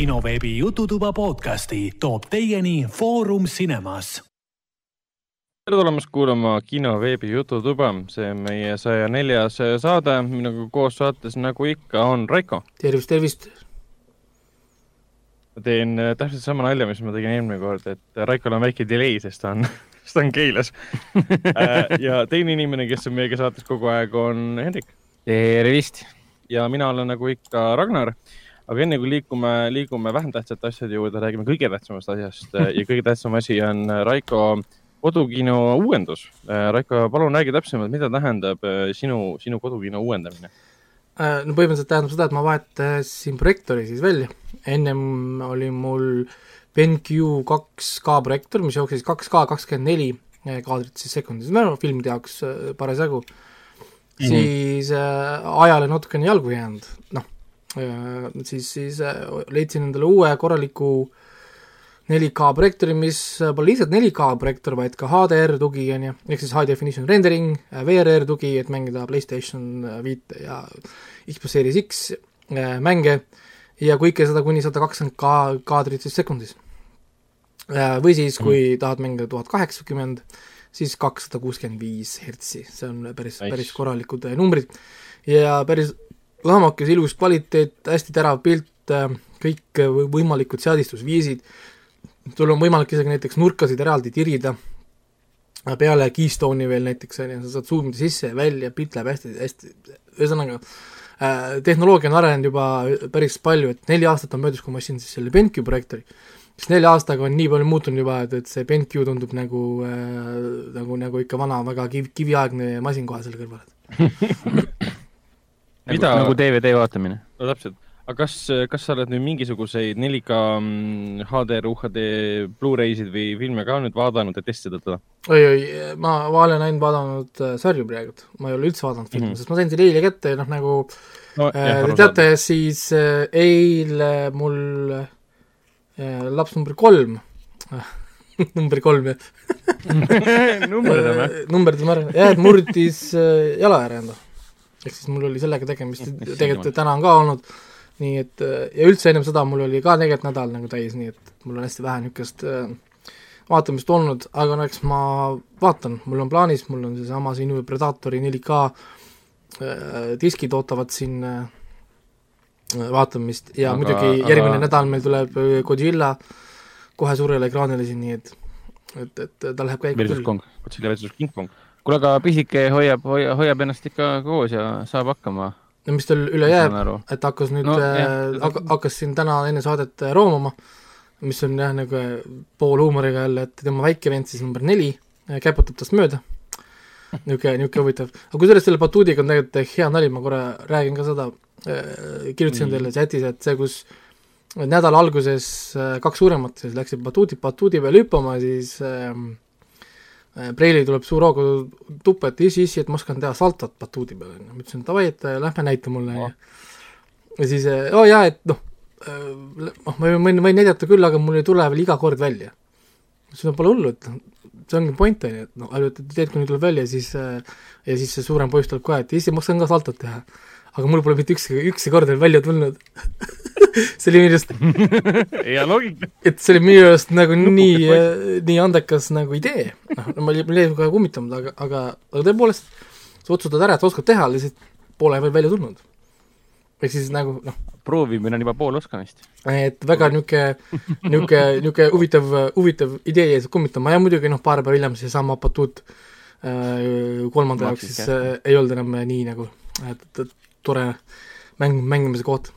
kinoveebi Jututuba podcasti toob teieni Foorum Cinemas. tere tulemast kuulama kinoveebi Jututuba, see on meie saja neljas saade, minuga koos saates nagu ikka on Raiko. tervist, tervist. ma teen äh, täpselt sama nalja, mis ma tegin eelmine kord, et Raikol on väike delay, sest ta on, sest ta on Keilas Äh, ja teine inimene, kes on meiega saates kogu aeg, on Hendrik. tervist! ja mina olen nagu ikka Ragnar. Aga enne kui liigume, liigume vähem tähtsate asjade juurde, räägime kõige tähtsamast asjast ja kõige tähtsam asi on Raiko kodukino uuendus. Raiko, palun räägi täpsemalt, mida tähendab äh, sinu, sinu kodukino uuendamine? Äh, no põhimõtteliselt tähendab seda, et ma vahetasin projektori siis välja. ennem oli mul BenQ 2K projektor, mis jooksis 2K kakskümmend neli kaadrit siis sekundis, no filmide jaoks äh, parasjagu mm, -hmm. siis äh, ajale natukene jalgu jäänud, noh äh,, siis, siis äh, leidsin endale uue korraliku 4K projektori, mis pole lihtsalt 4K projektor, vaid ka HDR tugi, on ju, ehk siis high definition rendering, VRR tugi, et mängida PlayStation viite ja Xbox Series X äh, mänge ja kõike seda kuni sada kakskümmend ka kaadrit siis sekundis. Äh, või siis, kui mm. tahad mängida tuhat kaheksakümmend, siis kakssada kuuskümmend viis hertsi, see on päris nice., päris korralikud äh, numbrid. ja päris lahmakas, ilus kvaliteet, hästi terav pilt, kõik võimalikud seadistusviisid, sul on võimalik isegi näiteks nurkasid eraldi tirida, peale Keystone'i veel näiteks, on ju, sa saad zoom ida sisse ja välja, pilt läheb hästi, hästi, ühesõnaga äh, tehnoloogia on arenenud juba päris palju, et neli aastat on möödas, kui ma ostsin siis selle BenQ projektori, siis nelja aastaga on nii palju muutunud juba, et, et see BenQ tundub nagu äh,, nagu, nagu ikka vana, väga kiv, kiviaegne masin kohe selle kõrval Mida... nagu DVD vaatamine. no täpselt aga kas, kas sa oled nüüd mingisuguseid 4K HDR, UHD Blu-raysid või filme ka nüüd vaadanud, et testida teda? oi, oi, ma, olen ainult vaadanud äh, sarju praegu, ma ei ole üldse vaadanud filme mm, -hmm. sest ma sain selle eile kätte, noh nagu no, äh, te teate, siis äh, eile mul äh, laps number kolm number kolm, jah numberdame numberdame ära, jah, et murdis äh, jala ära enda. Ehk siis mul oli sellega tegemist, tegelikult täna on ka olnud äh, nii et ja üldse ennem seda mul oli ka tegelikult nädal nagu täis, nii et mul on hästi vähe niisugust äh, vaatamist olnud, aga no eks ma vaatan, mul on plaanis, mul on seesama siin Predatori 4K äh, diskid ootavad siin äh, vaatamist ja aga, muidugi aga... järgmine nädal meil tuleb Godzilla kohe suurele ekraanile siin, nii et et, et ta läheb käiku küll. Godzilla versus King Kong. Kuule, aga pisike hoiab, hoiab, hoiab ennast ikka koos ja saab hakkama no mis tal üle jääb, et hakkas nüüd no,, äh, hakkas siin täna enne saadet äh, roomama, mis on jah, nagu äh, poolhuumoriga jälle, et tema väike vend siis number neli äh, käputab tast mööda, niisugune, niisugune huvitav. aga kusjuures selle batuudiga on tegelikult hea nali, ma korra räägin ka seda kirjutasin mm. teile chatis, et see, kus nädala alguses kaks suuremat siis läksid batuudi, batuudi peale hüppama, siis äh, Äh, Preili tuleb suur hooga tuppa, et issi, issi, et ma oskan teha saltot batuudi peal, on ju, ma ütlesin davai, et äh, lähme näita mulle, on ju. ja siis, oo oh, jaa, et noh, noh, ma võin, võin näidata küll, aga mul ei tule veel iga kord välja. ma ütlesin, no pole hullu, et noh, see ongi point, on ju, et noh, ainult, et teed, kuni tuleb välja, siis ja siis see suurem poiss tuleb kohe, et issi, ma oskan ka saltot teha aga mul pole mitte ükski, ükski kord veel välja tulnud see oli minu arust hea loogika. et see oli minu arust nagu nii, nii andekas nagu idee. noh, ma olin, ma olin kohe kummitanud, aga, aga, aga tõepoolest, sa otsustad ära, et oskad teha, lihtsalt pole veel välja tulnud. ehk siis nagu noh. proovimine on juba pool oskamist. et väga niisugune, niisugune, niisugune huvitav, huvitav idee jäi kummitama ja muidugi noh, paar päeva hiljem seesama batuut äh, kolmanda jaoks siis äh, ei olnud enam nii nagu, et, et tore mäng, mängimise koht.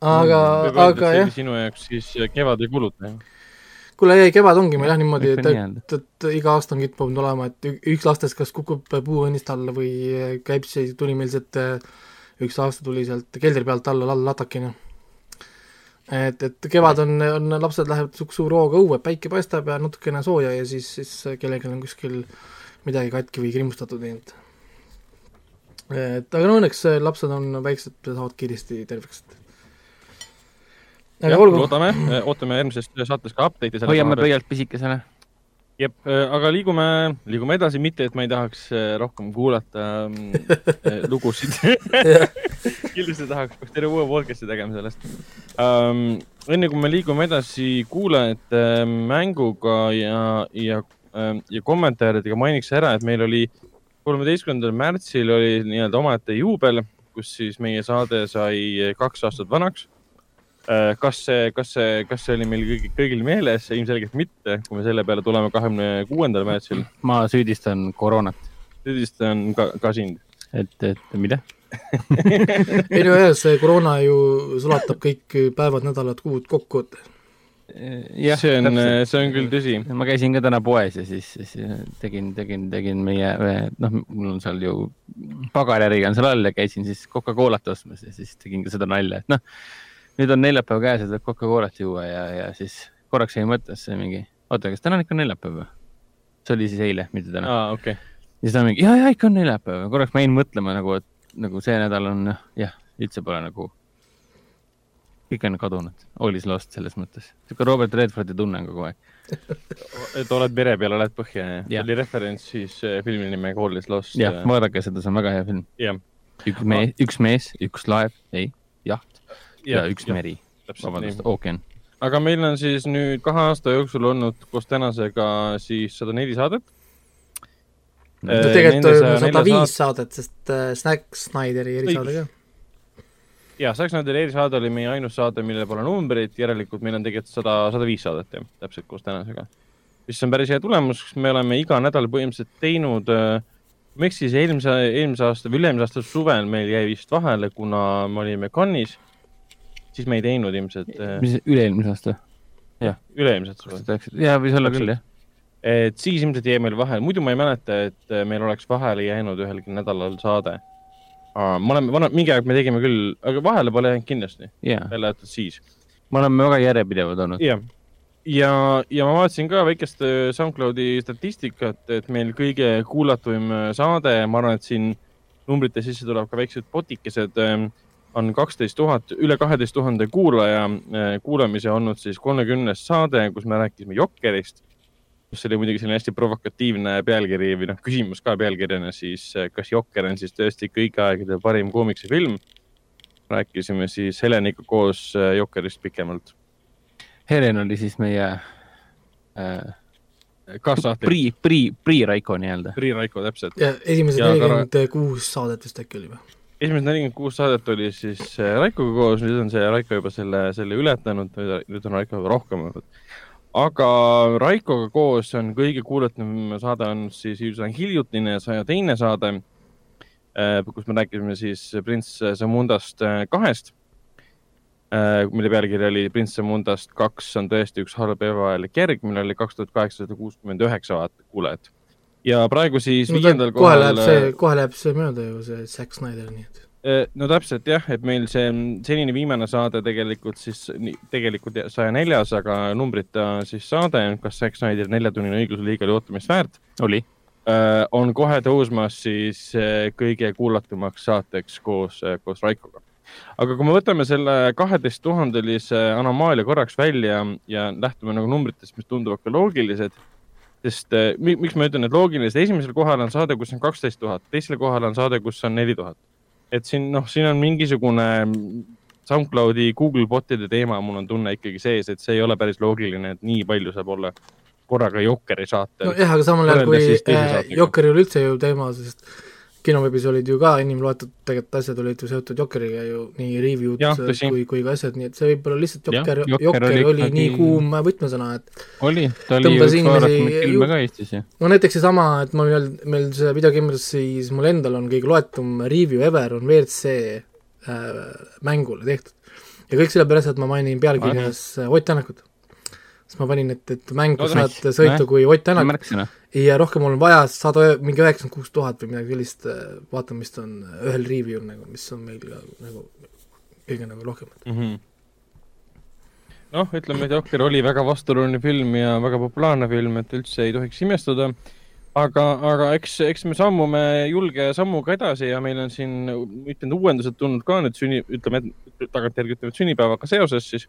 aga mm,, aga jah. sinu jaoks siis kevad ei kuluta, jah? kuule, ei, kevad ongi meil jah niimoodi, et, et, et iga aasta on kippunud olema, et üks lastest kas kukub puuõnnist alla või käib siis, tuli meil sealt, üks aasta tuli sealt keldri pealt alla latakina. et, et kevad on, on, lapsed lähevad suur hooga õue, päike paistab ja natukene sooja ja siis, siis kellelgi on kuskil midagi katki või krimustatud, nii et aga no õnneks äh, lapsed on väiksed, saavad kiiresti terveks. jah, loodame, ootame järgmises saates ka update'i hoiame pöialt pisikesena. jep, aga liigume, liigume edasi, mitte et ma ei tahaks äh, rohkem kuulata mm, äh, lugusid. kindlasti tahaks peaks terve uue podcast'i tegema sellest um,. enne kui me liigume edasi kuulajate mänguga ja, ja, ja kommentaaridega mainiks ära, et meil oli kolmeteistkümnendal märtsil oli nii-öelda omaette juubel, kus siis meie saade sai kaks aastat vanaks. kas see, kas see, kas see oli meil kõigil, kõigil meeles, ilmselgelt mitte, kui me selle peale tuleme kahekümne kuuendal märtsil. ma süüdistan koroonat, süüdistan ka, ka sind. et, et mida? ei no jah, see koroona ju sulatab kõik päevad, nädalad, kuud kokku, see on, see on küll tõsi. ma käisin ka täna poes ja siis, siis tegin, tegin, tegin meie, noh, mul on seal ju pagajärgi on seal all ja käisin siis Coca-Colat ostmas ja siis tegin ka seda nalja, et noh, nüüd on neljapäev käes, et võib Coca-Colat juua ja, ja siis korraks jäi mõttesse mingi, oota, kas täna on ikka neljapäev või? see oli siis eile, mitte täna. aa, okei. ja siis ta mingi, ja, ja ikka on neljapäev ja korraks ma jäin mõtlema nagu, et nagu see nädal on jah, jah, üldse pole nagu, kõik on kadunud, all is lost selles mõttes. sihuke Robert Redfordi tunne on kogu aeg. et oled mere peal, oled põhja ja oli referents siis äh, filmi nimega All is lost. jah, vaadake seda, see on väga hea film. üks mees, üks mees, üks laev, ei, jaht ja, ja üks jah, meri, vabandust, ookean. aga meil on siis nüüd kahe aasta jooksul olnud koos tänasega siis sada neli saadet. no Äh, tegelikult on sada viis saadet, sest Snack Snyderi erisaade ka. Ja Zack Snyderi erisaade oli meie ainus saade, millel pole numbrit, järelikult meil on tegelikult sada, sada viis saadet jah, täpselt koos tänasega. mis on päris hea tulemus, me oleme iga nädal põhimõtteliselt teinud, ma ei eksi, siis eelmise, eelmise aasta või üle-eelmise aasta suvel meil jäi vist vahele, kuna me olime Cannes'is, siis me ei teinud ilmselt äh, mis üle-eelmise aasta? üle-eelmiselt suvel kaks. tuhat üheksa, jaa, võis olla küll jah. et siis ilmselt jäi meil vahele, muidu ma ei mäleta, et äh, meil oleks vahele jäänud ühelgi nädalal saade. Me oleme, mingi aeg me tegime küll, aga vahele pole jäänud kindlasti, jaa, välja arvatud siis. me oleme väga järjepidevad olnud. jah, ja, ja ma vaatasin ka väikest äh, SoundCloudi statistikat, et meil kõige kuulatum äh, saade, ma arvan, et siin numbrite sisse tuleb ka väiksed potikesed, on kaksteist tuhat, üle kaheteist tuhande kuulaja äh, kuulamise olnud siis kolmekümnes saade, kus me rääkisime Jokkerist. Kus oli muidugi selline hästi provokatiivne pealkiri või noh, küsimus ka pealkirjana siis, kas Jokker on siis tõesti kõigi aegade parim koomiksifilm. rääkisime siis Heleniga koos äh, Jokkerist pikemalt. Helen oli siis meie äh, kaassaateid. Pri, Pri, Pri Raiko nii-öelda. Priit Raiko, täpselt. ja esimesed nelikümmend kuus saadet vist äkki oli või? esimesed nelikümmend kuus saadet oli siis Raikoga koos, nüüd on see Raiko juba selle, selle ületanud, nüüd on Raiko rohkem olnud. Aga Raikoga koos on kõige kuulatum saade olnud siis üsna hiljutine saja teine saade, kus me rääkisime siis prints Zamundast äh, kahest, mille pealkiri oli Prints Zamundast kaks on tõesti üks halb ebavajalik järg, millel oli kaks tuhat kaheksasada kuuskümmend üheksa kuulajat. ja praegu siis no viiendal kohe kohal läheb see, kohe läheb see mööda ju, see Zack Snyder, nii et Eh, no täpselt jah, et meil see senine viimane saade tegelikult siis tegelikult saja neljas, aga numbrita siis saade, kas Zack Snyder neljatunnine õigusliiga oli ootamist väärt, oli. on kohe tõusmas siis eh, kõige kuulatumaks saateks koos, koos Raikoga. aga kui me võtame selle kaheteist tuhandelise anomaalia korraks välja ja lähtume nagu numbritest, mis tunduvad ka loogilised, sest mi- miks ma ütlen, et loogilised, esimesel kohal on saade, kus on kaksteist tuhat, teisel kohal on saade, kus on neli tuhat. Et siin noh, siin on mingisugune SoundCloudi, Google bot'ide teema, mul on tunne ikkagi sees, et see ei ole päris loogiline, et nii palju saab olla korraga Jokeri saatel. nojah, aga samal ajal, kui äh. Jokker ei ole üldse ju teema, sest kinoveebis olid ju ka enim loetud tegelikult asjad olid ju seotud Jokkeriga ju, nii review'd tõsi. kui, kui ka asjad, nii et see võib olla lihtsalt Jokker, Jokker Jokker oli oli, ikkagi- nii kuum võtmesõna, et oli, ta oli ju- filme ka Eestis ju. no näiteks seesama, et ma meil, meil see videokimmerus siis mul endal on kõige loetum review ever on WRC äh, mängule tehtud. ja kõik sellepärast, et ma mainin pealkirjas äh, Ott Tänakut. Siis ma panin, et, et mäng, kus No saad nice. sõitu kui Ott Tänak ja rohkem mul on vaja sada, mingi üheksakümmend kuus tuhat või midagi sellist äh, vaatamist on ühel review'l nagu, mis on meil ka nagu kõige nagu rohkem. mm. -hmm. noh, ütleme, et Jokker oli väga vastuoluline film ja väga populaarne film, et üldse ei tohiks imestada. aga, aga eks, eks me sammume julge sammuga edasi ja meil on siin mitmed uuendused tulnud ka nüüd sünni, ütleme, tagantjärgi ütleme, sünnipäevaga seoses siis.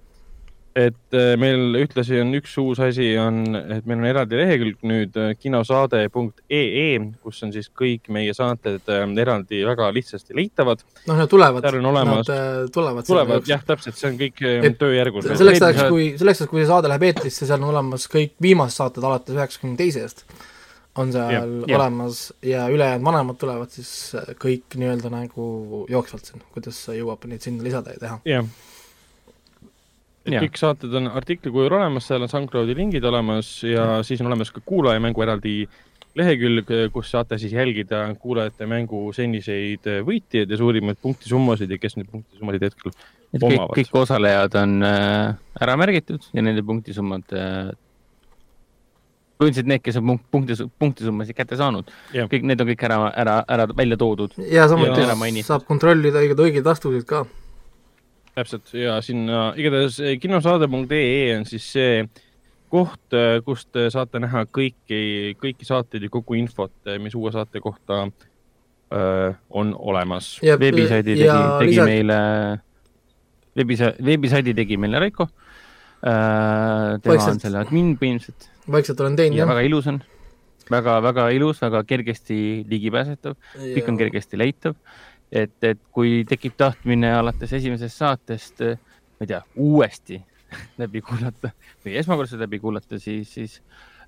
Et äh, meil ühtlasi on üks uus asi, on, et meil on eraldi lehekülg nüüd äh, kinosaade.ee, kus on siis kõik meie saated äh, eraldi väga lihtsasti leitavad. noh, nad tulevad, seal on olemas, nad tulevad. tulevad jah, täpselt, see on kõik et tööjärgus. selleks ajaks, kui, selleks ajaks, kui see saade läheb eetrisse, seal on olemas kõik viimased saated alates üheksakümne teisest on seal ja, ja. olemas ja ülejäänud vanemad tulevad siis kõik nii-öelda nagu jooksvalt siin, kuidas jõuab neid sinna lisada ja teha. jah et ja. kõik saated on artikli kujul olemas, seal on SoundCloudi lingid olemas ja siis on olemas ka kuulajamängu eraldi lehekülg, kus saate siis jälgida kuulajate mängu seniseid võitjaid ja suurimaid punktisummasid ja kes neid punktisummasid hetkel et omavad. kõik osalejad on äh, ära märgitud ja nende punktisummad äh, põhimõtteliselt need, kes on punkti, punktisummasid kätte saanud, kõik need on kõik ära, ära, ära välja toodud. ja samuti saab kontrollida õigeid, õigeid vastuseid ka täpselt ja sinna igatahes eh, kinosaade.ee on siis see koht, eh, kust saate näha kõiki, kõiki saateid ja kogu infot, eh, mis uue saate kohta öö, on olemas. veebisaidi tegi, tegi lisad... meile, veebisa-, veebisaidi tegi meile Raiko. tema Vaikselt. on selle admin põhimõtteliselt. vaikselt olen teinud, jah. väga ilus on väga, väga ilus, väga kergesti ligipääsetav, kõik on kergesti leitav et, et kui tekib tahtmine alates esimesest saatest, ma ei tea, uuesti läbi kuulata või esmakordselt läbi kuulata, siis, siis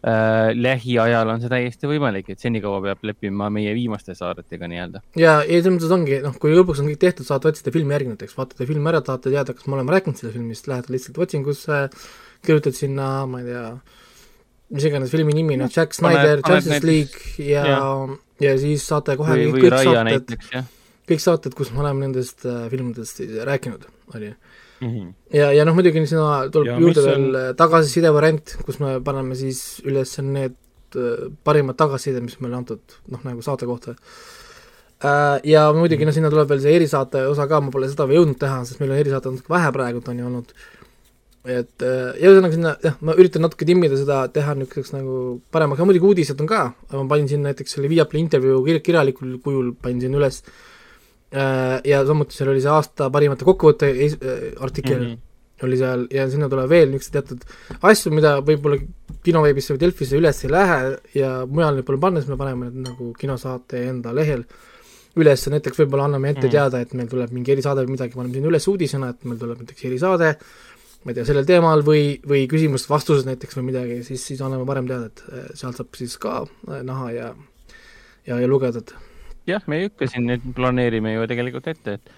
äh, lähiajal on see täiesti võimalik, et senikaua peab leppima meie viimaste saadetega nii-öelda. ja, ja selles mõttes ongi, noh, kui lõpuks on kõik tehtud, saate otsida filmi järgi näiteks, vaatate filmi ära, tahate teada, kas me oleme rääkinud sellest filmist, lähed lihtsalt otsingusse, kirjutad sinna, ma ei tea, mis iganes filmi nimi, noh, Jack Snyder, Justice League ja, ja., ja siis saate kohe või, või Raia saated, kõik saated, kus me oleme nendest äh, filmidest rääkinud, oli mm. -hmm. ja, ja noh, muidugi sinna tuleb ja, juurde veel on... Tagasiside variant, kus me paneme siis üles need äh, parimad tagasisided, mis meile antud, noh, nagu saate kohta äh,. ja muidugi, noh, sinna tuleb veel see erisaate osa ka, ma pole seda veel jõudnud teha, sest meil on erisaate natuke vähe praegu, on ju olnud et ja ühesõnaga sinna, jah, ma üritan natuke timmida seda, teha niisuguseks nagu paremaks, aga muidugi uudised on ka, ma panin siin näiteks selle Viaplay intervjuu kir-, kirjalikul kujul panin siin üles Äh, ja samuti seal oli see aasta parimate kokkuvõtte äh, artikkel mm -hmm. oli seal ja sinna tuleb veel niisuguseid teatud asju, mida võib-olla kinoveebisse või Delfisse üles ei lähe ja mujal neid pole panna, siis me paneme need nagu kinosaate enda lehel üles, näiteks võib-olla anname ette mm -hmm. teada, et meil tuleb mingi erisaade või midagi, paneme sinna üles uudisena, et meil tuleb näiteks erisaade, ma ei tea, sellel teemal või, või küsimused-vastused näiteks või midagi, siis, siis anname varem teada, et äh, sealt saab siis ka näha ja ja, ja lugeda, et jah, me ei hakka siin nüüd planeerime ju tegelikult ette, et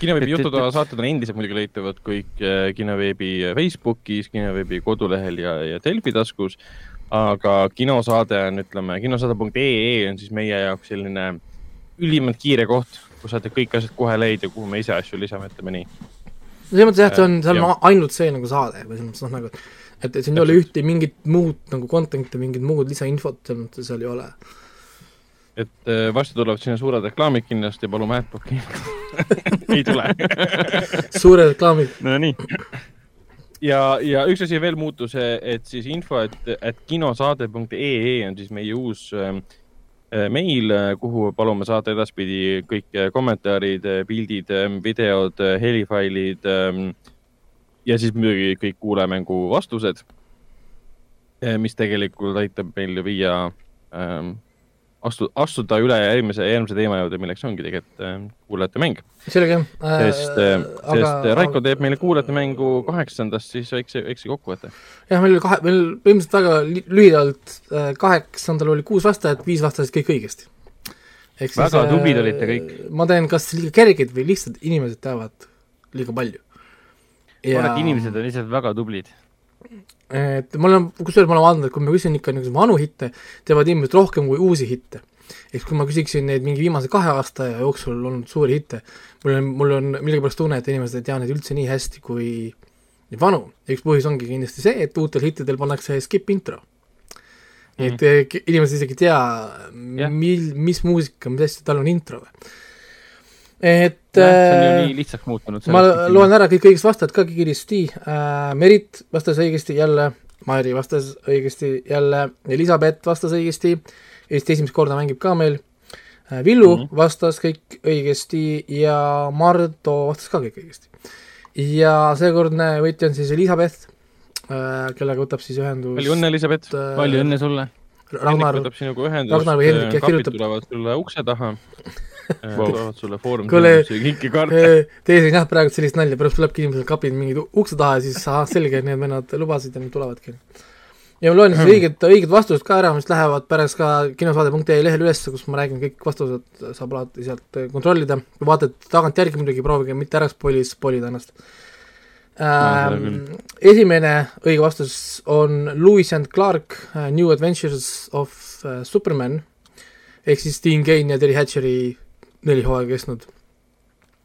kinoveebi Jututoa saated on endiselt muidugi leitavad kõik äh, kinoveebi Facebookis, kinoveebi kodulehel ja, ja Delfi taskus. aga kinosaade on, ütleme, kinosaade.ee on siis meie jaoks selline ülimalt kiire koht, kus saate kõik asjad kohe leida, kuhu me ise asju lisame, ütleme nii. selles mõttes jah, et see on, seal on ainult see nagu saade või selles mõttes noh, nagu, et, et siin ei ole ühte mingit muud nagu content'i, mingit muud lisainfot, selles mõttes seal ei ole et äh, varsti tulevad sinna suured reklaamid kindlasti, palume Adblocki ei tule suured reklaamid. Nonii. ja, ja üks asi veel muutus, et siis info, et, et kinosaade.ee on siis meie uus äh, meil, kuhu palume saata edaspidi kõik kommentaarid, pildid, videod, helifailid ähm, ja siis muidugi kõik kuulajamängu vastused, mis tegelikult aitab meil viia ähm, astu-, astuda üle järgmise, järgmise teema juurde, milleks ongi tegelikult äh, kuulajate mäng. selge äh,. sest äh,, sest aga, Raiko teeb meile kuulajate mängu kaheksandast siis väikse, väikse kokkuvõtte. jah, meil oli kahe, meil põhimõtteliselt väga lühidalt äh, kaheksandal oli kuus vastajat, viis vastasid kõik õigesti. Väga siis, tublid äh, olite kõik. ma teen kas liiga kerged või lihtsalt inimesed teavad liiga palju. arvan, et inimesed on lihtsalt väga tublid et mul on, kusjuures ma olen vaadanud, et kui ma küsin ikka niisuguseid vanu hitte, teevad inimesed rohkem kui uusi hitte. ehk kui ma küsiksin neid mingi viimase kahe aasta jooksul olnud suuri hitte, mul on, mul on millegipärast tunne, et inimesed ei tea neid üldse nii hästi kui vanu. ja üks põhjus ongi kindlasti see, et uutel hittidel pannakse skip intro. nii mm -hmm. et inimesed isegi ei tea, mil, mis muusika, mis asja tal on intro või et no, see on ju äh, nii lihtsaks muutunud. ma loen ära kõik õigesti vastajad ka kiiresti äh,. Merit vastas õigesti jälle, Mairi vastas õigesti jälle, Elizabeth vastas õigesti, Eesti esimest korda mängib ka meil äh,. Villu mm -hmm. vastas kõik õigesti ja Mardo vastas ka kõik õigesti. ja seekordne võitja on siis Elizabeth, kellega võtab siis ühendust palju õnne, Elizabeth. äh, palju õnne sulle. Ragnar, võtab sinuga ühendust. Ragnar või Hendrik, kapid kirjutab. tulevad sulle ukse taha. Tulevad sulle Foorum Kuule, kinkekaarte. teie siin jah praegu sellist nalja, pärast tulebki inimesel kapid mingid ukse taha ja siis ahah, selge, need vennad lubasid ja nüüd tulevadki. ja ma loen siis õiged, õiged vastused ka ära, mis lähevad pärast ka kinosaade.ee lehel üles, kus ma räägin kõik vastused, saab alati sealt eh, kontrollida, kui vaatate tagantjärgi muidugi, proovige mitte ära spoili, spoilida ennast seda ähm,. esimene õige vastus on Lewis and Clark uh, New Adventures of uh, Superman ehk siis Dean Cain ja Terry Hatcheri neli hooaega kestnud.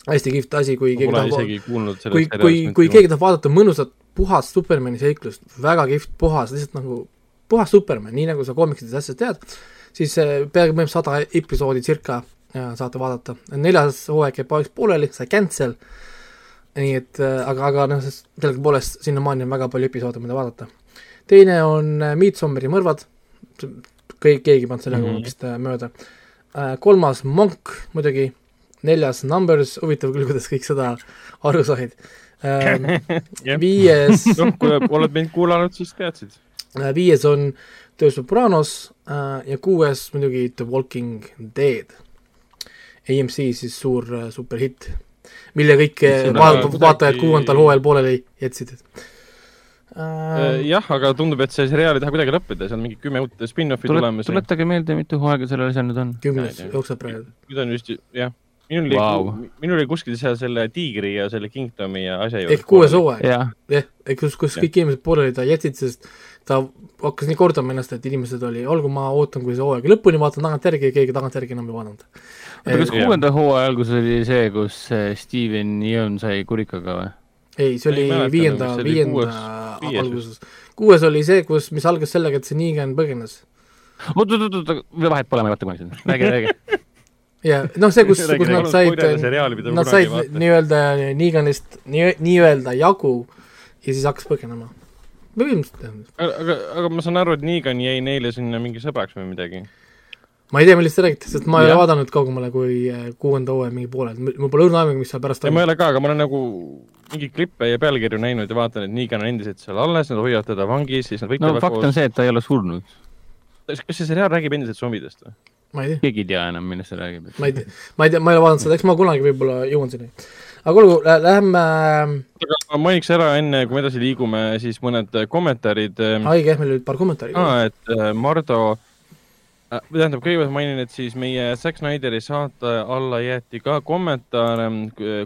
hästi kihvt asi, kui keegi tahab kui kui, kui keegi tahab vaadata mõnusat puhast Supermani seiklust, väga kihvt, puhas, lihtsalt nagu puhas Superman, nii nagu sa koomiksidest asjast tead, siis äh, peaaegu põhimõtteliselt sada episoodi circa äh, saate vaadata. neljas hooaeg jääb paariks pooleli, sai cancel, nii et äh, aga, aga noh, sellegipoolest sinnamaani on väga palju episoode, mida vaadata. teine on Midsommeri mõrvad, kõik, keegi ei pannud sellega mm -hmm. vist mööda. Kolmas Monk muidugi, neljas Numbers, huvitav küll, kuidas kõik seda aru said äh. Jah. viies, noh, kui oled meid kuulanud, siis teadsid. viies on The Sopranos äh, ja kuues muidugi The Walking Dead. AMC siis suur äh, superhitt, mille kõik äh, Seda va- kuidagi- vaatajad kuuendal hooajal pooleli jätsid äh,. jah, aga tundub, et see seriaal ei taha kuidagi lõppeda, seal on mingi kümme uut spin-offi Tule, tulemas. tuletage meelde, mitu hooaega sellel asjal nüüd on. kümnes jookseb praegu. nüüd on just, jah. minul Vau. wow., minul oli kuskil seal selle Tiigri ja selle Kingdomi ja asja ehk kuues. hooaeg, jah, jah, kus, kus Jah. kõik inimesed pooleli ta jätsid, sest ta hakkas nii kordama ennast, et inimesed oli, olgu ma ootan, kui see hooaeg lõpuni, vaatan tagantjärgi ja keegi tagantjärgi enam ei vaadanud. aga kas kuuenda hooaja alguses oli see, kus äh, Steven Yeun sai kurikaga või? ei, see oli mäleta, viienda viienda alguses. kuues oli see, kus, mis algas sellega, et see Negan põgenes. oot, oot, oot, oot, vahet pole, ma ei vaata kunagi seda, räägi, räägi. ja noh, see, kus, kus nad said nad said nii-öelda Neganist nii, nii-öelda jagu ja siis hakkas põgenema. põhimõtteliselt jah. aga, aga, aga ma saan aru, et Negan jäi neile sinna mingi sõbraks või midagi. Ma ei tea, millest te räägite, sest ma ei ole Jah. vaadanud kaugemale kui äh, kuuenda hooaja mingi poolel, mul pole õrna aimugi, mis seal pärast ei, ma ei toimub. ole ka, aga ma olen nagu mingeid klippe ja pealkirju näinud ja vaatan, et Negan on endiselt seal alles, nad hoiavad teda vangis, siis nad no võitlevad fakt on see, et ta ei ole surnud. koos. kas see seriaal räägib endiselt zombidest või? ma ei tea, keegi ei tea enam, millest ta räägib. ma ei tea, ma ei tea, ma ei ole vaadanud seda, eks ma kunagi võib-olla jõuan sinna. aga olgu, lähme, aga ma mainiks ära enne, kui me edasi liigume, siis mõned äh, kommentaarid. haige, meil olid paar kommentaari. aa, et äh, Mardo, tähendab, kõigepealt mainin, et siis meie Zack Snyderi saate alla jäeti ka kommentaar,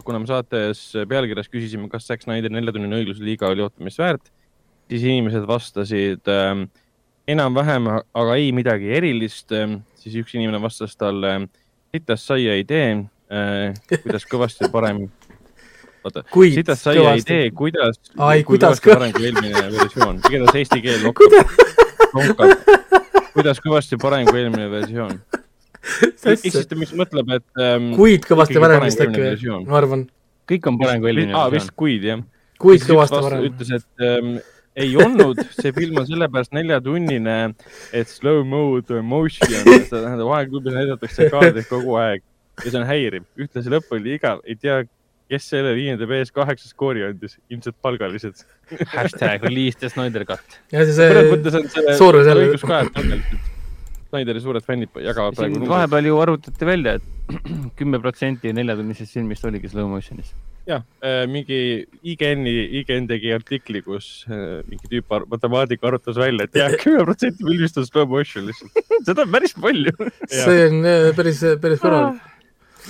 kuna me saates pealkirjas küsisime, kas Zack Snyderi neljatunnine õiglusliiga oli ootamist väärt, siis inimesed vastasid ähm, enam-vähem, aga ei midagi erilist, siis üks inimene vastas talle, sitast saia ei tee äh,, kuidas kõvasti parem, oota, sitast saia ei kõvasti. tee, kuidas, Ai, kui kuidas kõvasti parem kui eelmine versioon, igatahes eesti keel lokkab, kuidas kõvasti parem kui eelmine versioon. ta vist mõtleb, et ähm, kuid kõvasti parem vist äkki või, versioon. ma arvan, kõik on parem kui eelmine aa, versioon vist. kuid jah. kuid kõvasti parem. ütles, et ähm, ei olnud, see film on sellepärast neljatunnine, et slow mode motion, seda tähendab aegluubis näidatakse kaadrit kogu aeg ja see on häiriv. ühtlasi lõpp oli igav, ei tea, kes selle viienda B-s kaheksa skoori andis, ilmselt palgalised. hashtag release the Snyder cut. ja see see Soorus jälle- õigus ka, et tegelikult Snyderi suured fännid jagavad praegu vahepeal ju arvutati välja, et kümme protsenti neljatunnisest filmist oligi slow motion'is. jah, mingi IGN-i, IGN tegi artikli, kus äh, mingi tüüp, matemaatik arvutas välja, et jah, kümme protsenti filmist on slow motion lihtsalt. seda on päris palju. see on äh, päris, päris korralik.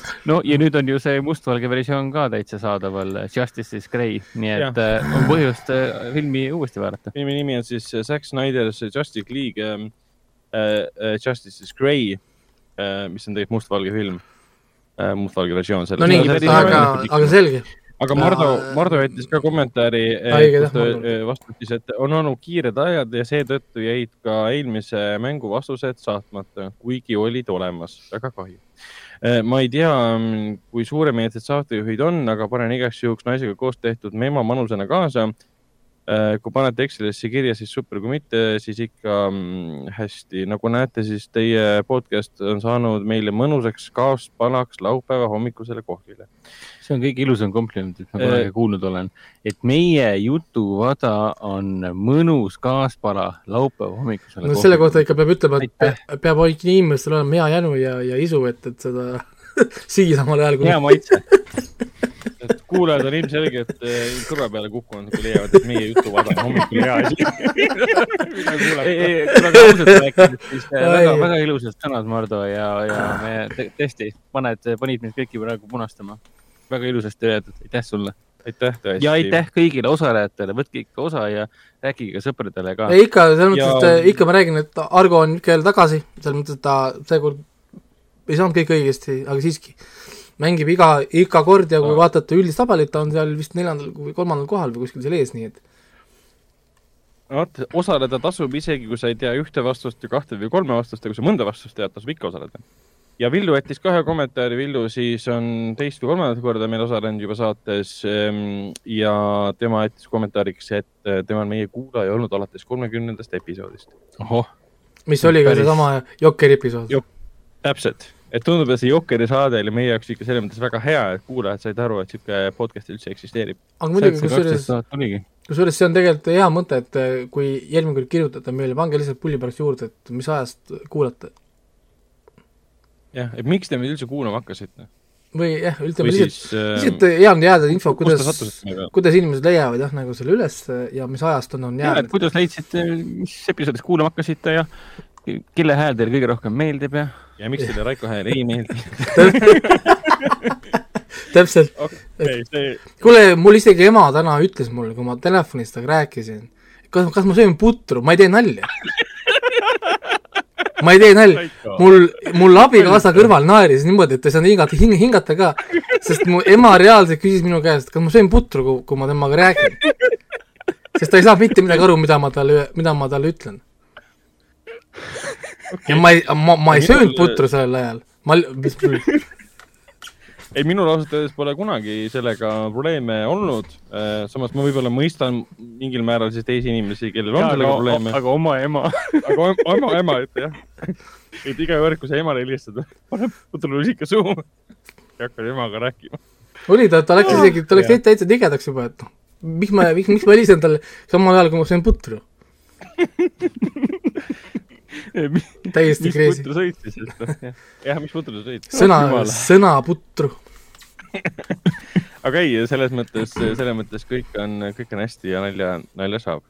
no ja nüüd on ju see mustvalge versioon ka täitsa saadaval, Justice is Grey, nii et Jah. äh, on põhjust äh, filmi uuesti vaadata. filmi nimi on siis äh, Zack Snyder's Justice League ähm, äh, Justice is Grey äh,, mis on tegelikult mustvalge film äh,, mustvalge versioon no nii, aga, aga selge. aga Mardu, Mardu jättis ka kommentaari, äh, vastas, et on olnud kiired ajad ja seetõttu jäid ka eelmise mängu vastused saatmata, kuigi olid olemas, väga kahju. Ma ei tea, kui suuremeelsed saatejuhid on, aga panen igaks juhuks naisega koos tehtud memo manusena kaasa. Kui panete Excelisse kirja, siis super, kui mitte, siis ikka mm, hästi. nagu näete, siis teie podcast on saanud meile mõnusaks kaaspalaks laupäeva hommikusele kohvile. see on kõige ilusam kompliment, mis ma kunagi kuulnud olen, et meie jutuvada on mõnus kaaspala laupäeva hommikusele no kohvile. selle kohta ikka peab ütlema, et Aitäh. peab ikka inimestel olema hea jänu ja, ja isu, et, et seda süüa samal ajal. hea maitse et kuulajad on ilmselgelt eh, kõrva peale kukkunud, kui leiavad, et meie jutuvada on hommikul hea asi. eh, väga, väga ilusad sõnad, Mardu ja, ja me tõesti, paned, panid meid kõiki praegu punastama. väga ilusasti öeldud, aitäh sulle. aitäh tõesti. ja aitäh kõigile osalejatele, võtke ikka osa ja rääkige ka sõpradele ka. ikka, selles mõttes, et ikka ma räägin, et Argo on ikka jälle tagasi, selles mõttes, et ta seekord ei saanud kõik õigesti, aga siiski mängib iga, iga kord ja kui no. vaatate üldist tabelit, ta on seal vist neljandal või kolmandal kohal või kuskil seal ees, nii et vot, osaleda tasub isegi, kui sa ei tea ühte vastust või kahte või kolme vastust ja kui sa mõnda vastust tead, tasub ikka osaleda. ja Villu jättis ka ühe kommentaari, Villu siis on teist või kolmandat korda meil osalenud juba saates ehm, ja tema jättis kommentaariks, et eh, tema on meie kuulaja olnud alates kolmekümnendast episoodist. ohoh. mis oli ka seesama Jokkeri episood Jok. täpselt et tundub, et see Jokeri saade oli meie jaoks ikka selles mõttes väga hea, et kuulajad said aru, et sihuke podcast üldse eksisteerib. aga muidugi, kusjuures, kusjuures see on tegelikult hea mõte, et eh, kui järgmine kord kirjutate meile, pange lihtsalt pulli pärast juurde, et mis ajast kuulate. jah, et miks te meid üldse kuulama hakkasite? või jah, ütleme lihtsalt, lihtsalt hea on teada info, kuidas, kuidas inimesed leiavad jah, nagu selle üles ja mis ajast on, on jäänud. kuidas leidsite, mis episoodist kuulama hakkasite ja kelle hääl teile kõige rohkem meeldib ja? Ja miks teile Raiko hääl ei meeldi? Täpselt. Okay,. See... kuule, mul isegi ema täna ütles mulle, kui ma telefonis temaga rääkisin, kas, kas ma söön putru, ma ei tee nalja. Ma ei tee nalja, mul, mul abikaasa kõrval naeris niimoodi, et ta ei saanud hingata, hing-, hingata ka, sest mu ema reaalselt küsis minu käest, kas ma söön putru, kui, ma temaga räägin. sest ta ei saa mitte midagi aru, mida ma talle, mida ma talle ütlen okay.. ja ma ei, ma, ma ei söönud putru sel ajal, ma, mis ei, minul ausalt öeldes pole kunagi sellega probleeme olnud. Äh, samas ma võib-olla mõistan mingil määral siis teisi inimesi, kellel on sellega probleeme. aga oma ema aga oma ema, et jah. et iga kord, kui sa emale helistad, pane putrulusika suhu ja hakkad emaga rääkima. oli ta, ta läks isegi, ta läks täitsa tigedaks juba, et noh, miks ma, miks, miks ma helistasin talle samal ajal, kui ma söön putru täiesti crazy. mis putru sõid siis, et noh, jah, mis putru sa sõid? sõna, sõna putru aga ei, selles mõttes, selles mõttes kõik on, kõik on hästi ja nalja, nalja saab.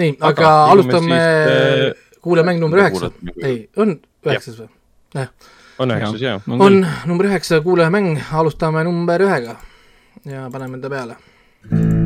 nii, aga alustame siis, äh, kuulamäng number üheksa. ei, on üheksas või? jah. on üheksas, jaa. on number üheksa kuulajamäng, alustame number ühega ja paneme ta peale. jaa,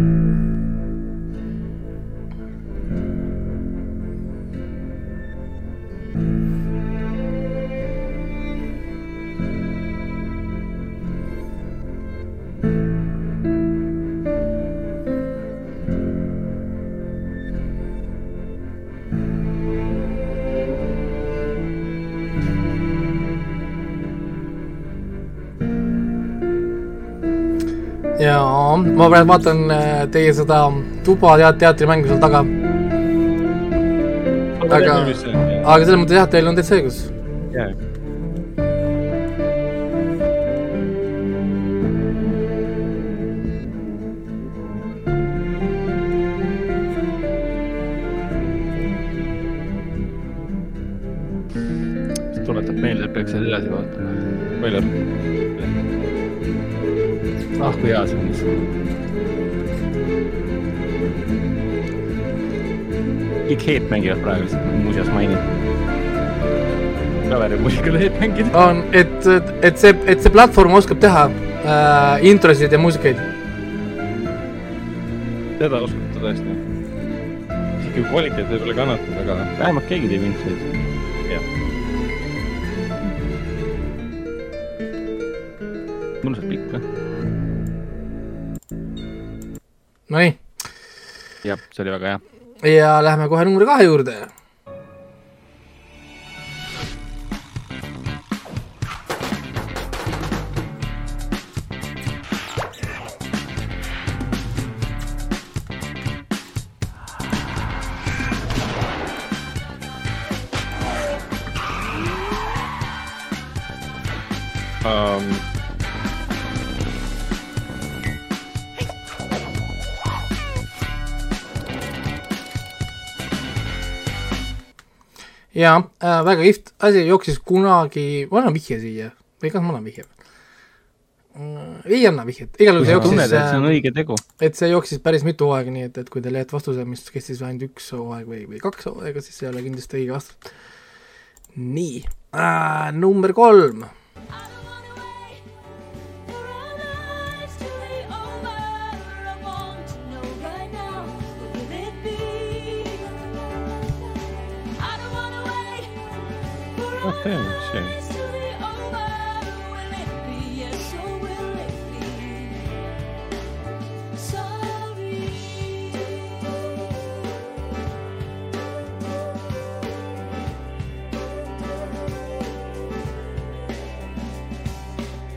ma praegu vaatan äh, teie seda tuba teat-, teatrimängu seal taga. aga, aga selles mõttes jah, teil on täitsa õigus. jaa. Mängivad praegu muuseas mainin. klaverimuusika Heet mängida. on, et, et see, et see platvorm oskab teha äh, introsid ja muusikaid. seda oskab ta tõesti. isegi kvaliteet võib-olla kannatab, aga. vähemalt keegi teeb introsid. jah. mõnusalt pikk või? Nonii. jah, see oli väga hea. Ja lähme kohe number kahe juurde jaa äh,, väga kihvt asi jooksis kunagi, ma annan vihje siia või kas ma annan vihje mm,? ei anna vihjet, igal juhul see sa tunned, jooksis et see on äh, õige tegu. et see jooksis päris mitu hooaega, nii et, et kui teil jääb vastuse, mis kestis ainult üks hooaeg või, või kaks hooaega, siis see ei ole kindlasti õige vastus. nii äh,, number kolm, okei, mis see on?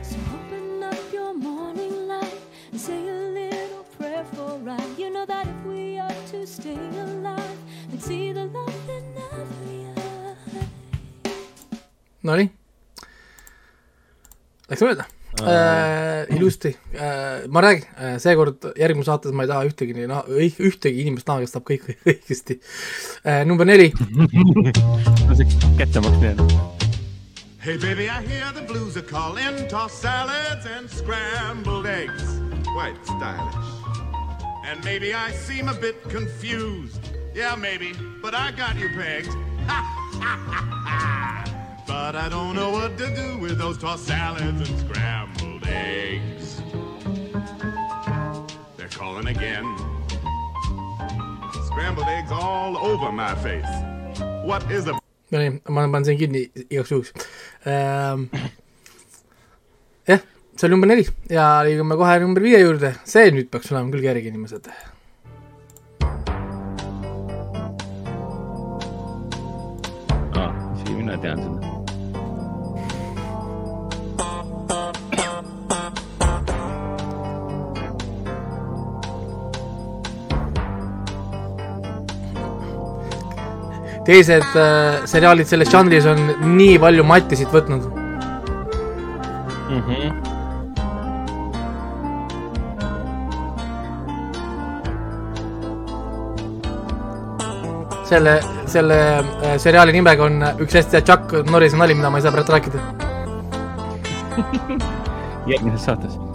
So open up your morning light Nonii. Läks mööda äh,. ilusti äh,, ma räägin äh,, seekord järgmises saates ma ei taha ühtegi nii ühtegi inimest näha, kes saab kõik õigesti äh,. number neli, see kättemaks nii on. Hey, baby, I hear the blues are calling. Tossed salads and scrambled eggs. Quite stylish. And maybe I seem a bit confused. Yeah, maybe, but I got you pegged. but I don't know what to do with those tossed salads and scrambled eggs. They're calling again. Scrambled eggs all over my face. What is a Nonii, ma panen siin kinni igaks juhuks ähm,. jah, see oli number neli ja liigume kohe number viie juurde, see nüüd peaks olema küll kerge, inimesed. aa, isegi mina tean seda. Teised äh, seriaalid selles žanris on nii palju matisid võtnud. Mm -hmm. selle, selle äh, seriaali nimega on üks hästi hea Chuck Norrise nali, mida ma ei saa praegu rääkida. järgmises saates.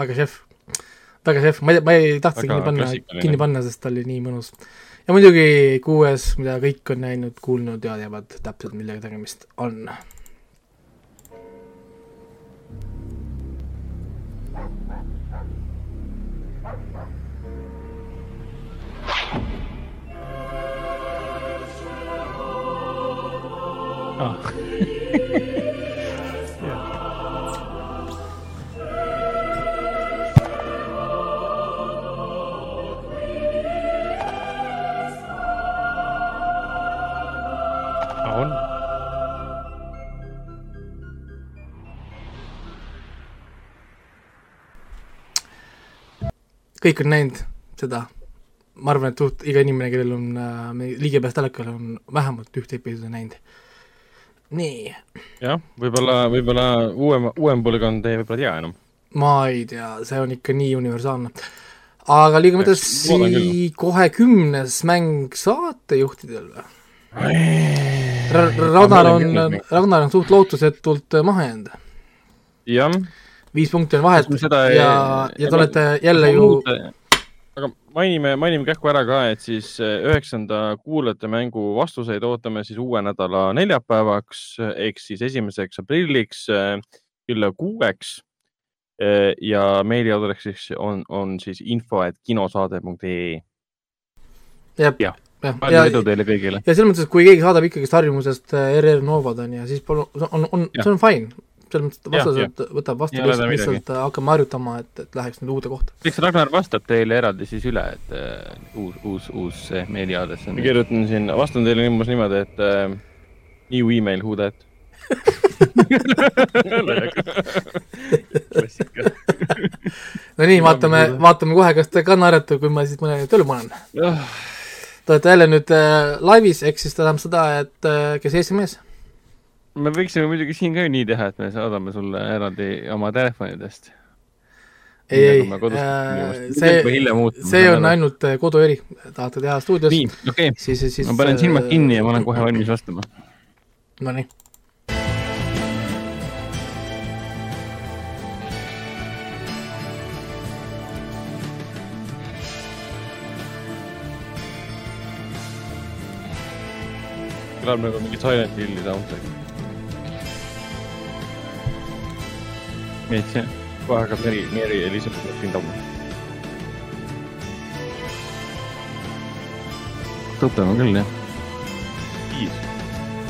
väga, šef, väga šef, ma ei, ma ei tahtnud kinni panna kinni panna, sest ta oli nii mõnus. ja muidugi kuues, mida kõik on näinud, kuulnud ja teavad täpselt, millega tegemist on. on. Kõik on näinud seda, ma arvan, et suht iga inimene, kellel on äh, ligipääs telekale, on vähemalt ühte episoodi näinud. nii, jah, võib-olla, võib-olla uuem, uuem põlvkond ei võib-olla tea enam. ma ei tea, see on ikka nii universaalne. aga liigume edasi, kohe kümnes mäng saatejuhtidel või? Ragnar on Ragnar on suht lootusetult äh, maha jäänud. jah, viis punkti on vahet ja, ja te olete jälle ju, aga mainime, mainime kähku ära ka, et siis eh, üheksanda kuulajate mängu vastuseid ootame siis uue nädala neljapäevaks ehk siis esimeseks aprilliks eh, kella kuueks. ja meiliaadressiks on, on siis info, et kinosaade.ee jah, Jah. jah, palju ja, edu teile kõigile. ja selles mõttes, et kui keegi saadab ikkagist harjumusest äh, RR Novad on ju, siis palun, on, on, see on fine. Selles mõttes, et vastased võtab vastu lihtsalt, äh, hakkame harjutama, et, et läheks nüüd uude kohta. eks Ragnar vastab teile eraldi siis üle, et äh, uus, uus, uus see meiliaadress on ma. kirjutan siin, vastan teile umbes niimoodi, et äh, new email who that. no nii, vaatame, vaatame kohe, kas te ka naerate, kui ma siis mõne tööle panen. Te olete jälle nüüd äh, laivis, ehk siis tähendab seda, et äh, kes esimees? Me võiksime muidugi siin ka ju nii teha, et me saadame sulle eraldi oma telefonidest. ei, ei, see, see on. ainult äh, kodueri, tahate teha stuudios, nii, okei okay., siis, siis ma panen silmad kinni ja ma olen kohe valmis vastama. Nonii, kõlab nagu mingi Silent Hilli soundtrack. see, kohe hakkab Meri, Meri Elizabeth pindama. tuttav on küll jah. viis.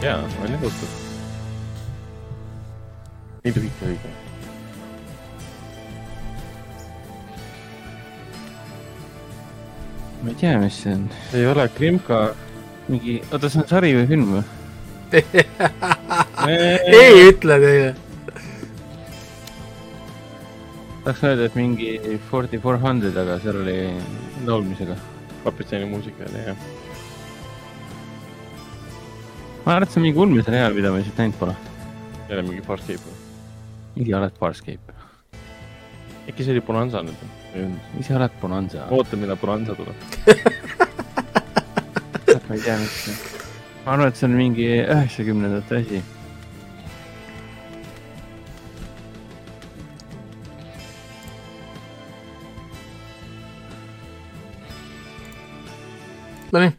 jaa, jah tuttav. nii lühike õige. ma ei tea, mis see on, ei ole Krimka. mingi, oota, see on sari või film või? ei ütle teile. Tahaks öelda, et mingi Forty Four Hundred, aga seal oli laulmisega. kapiteni muusika oli jah. ma arvan, et see on mingi ulmeseriaal, mida ma lihtsalt näinud pole. jälle mingi Farscape. ise oled Farscape, äkki see oli Bonanza nüüd või? ise oled Bonanza. oota, millal Bonanza tuleb. ma ei tea, mis see on. ma arvan, et see on mingi üheksakümnendate asi. Nonii,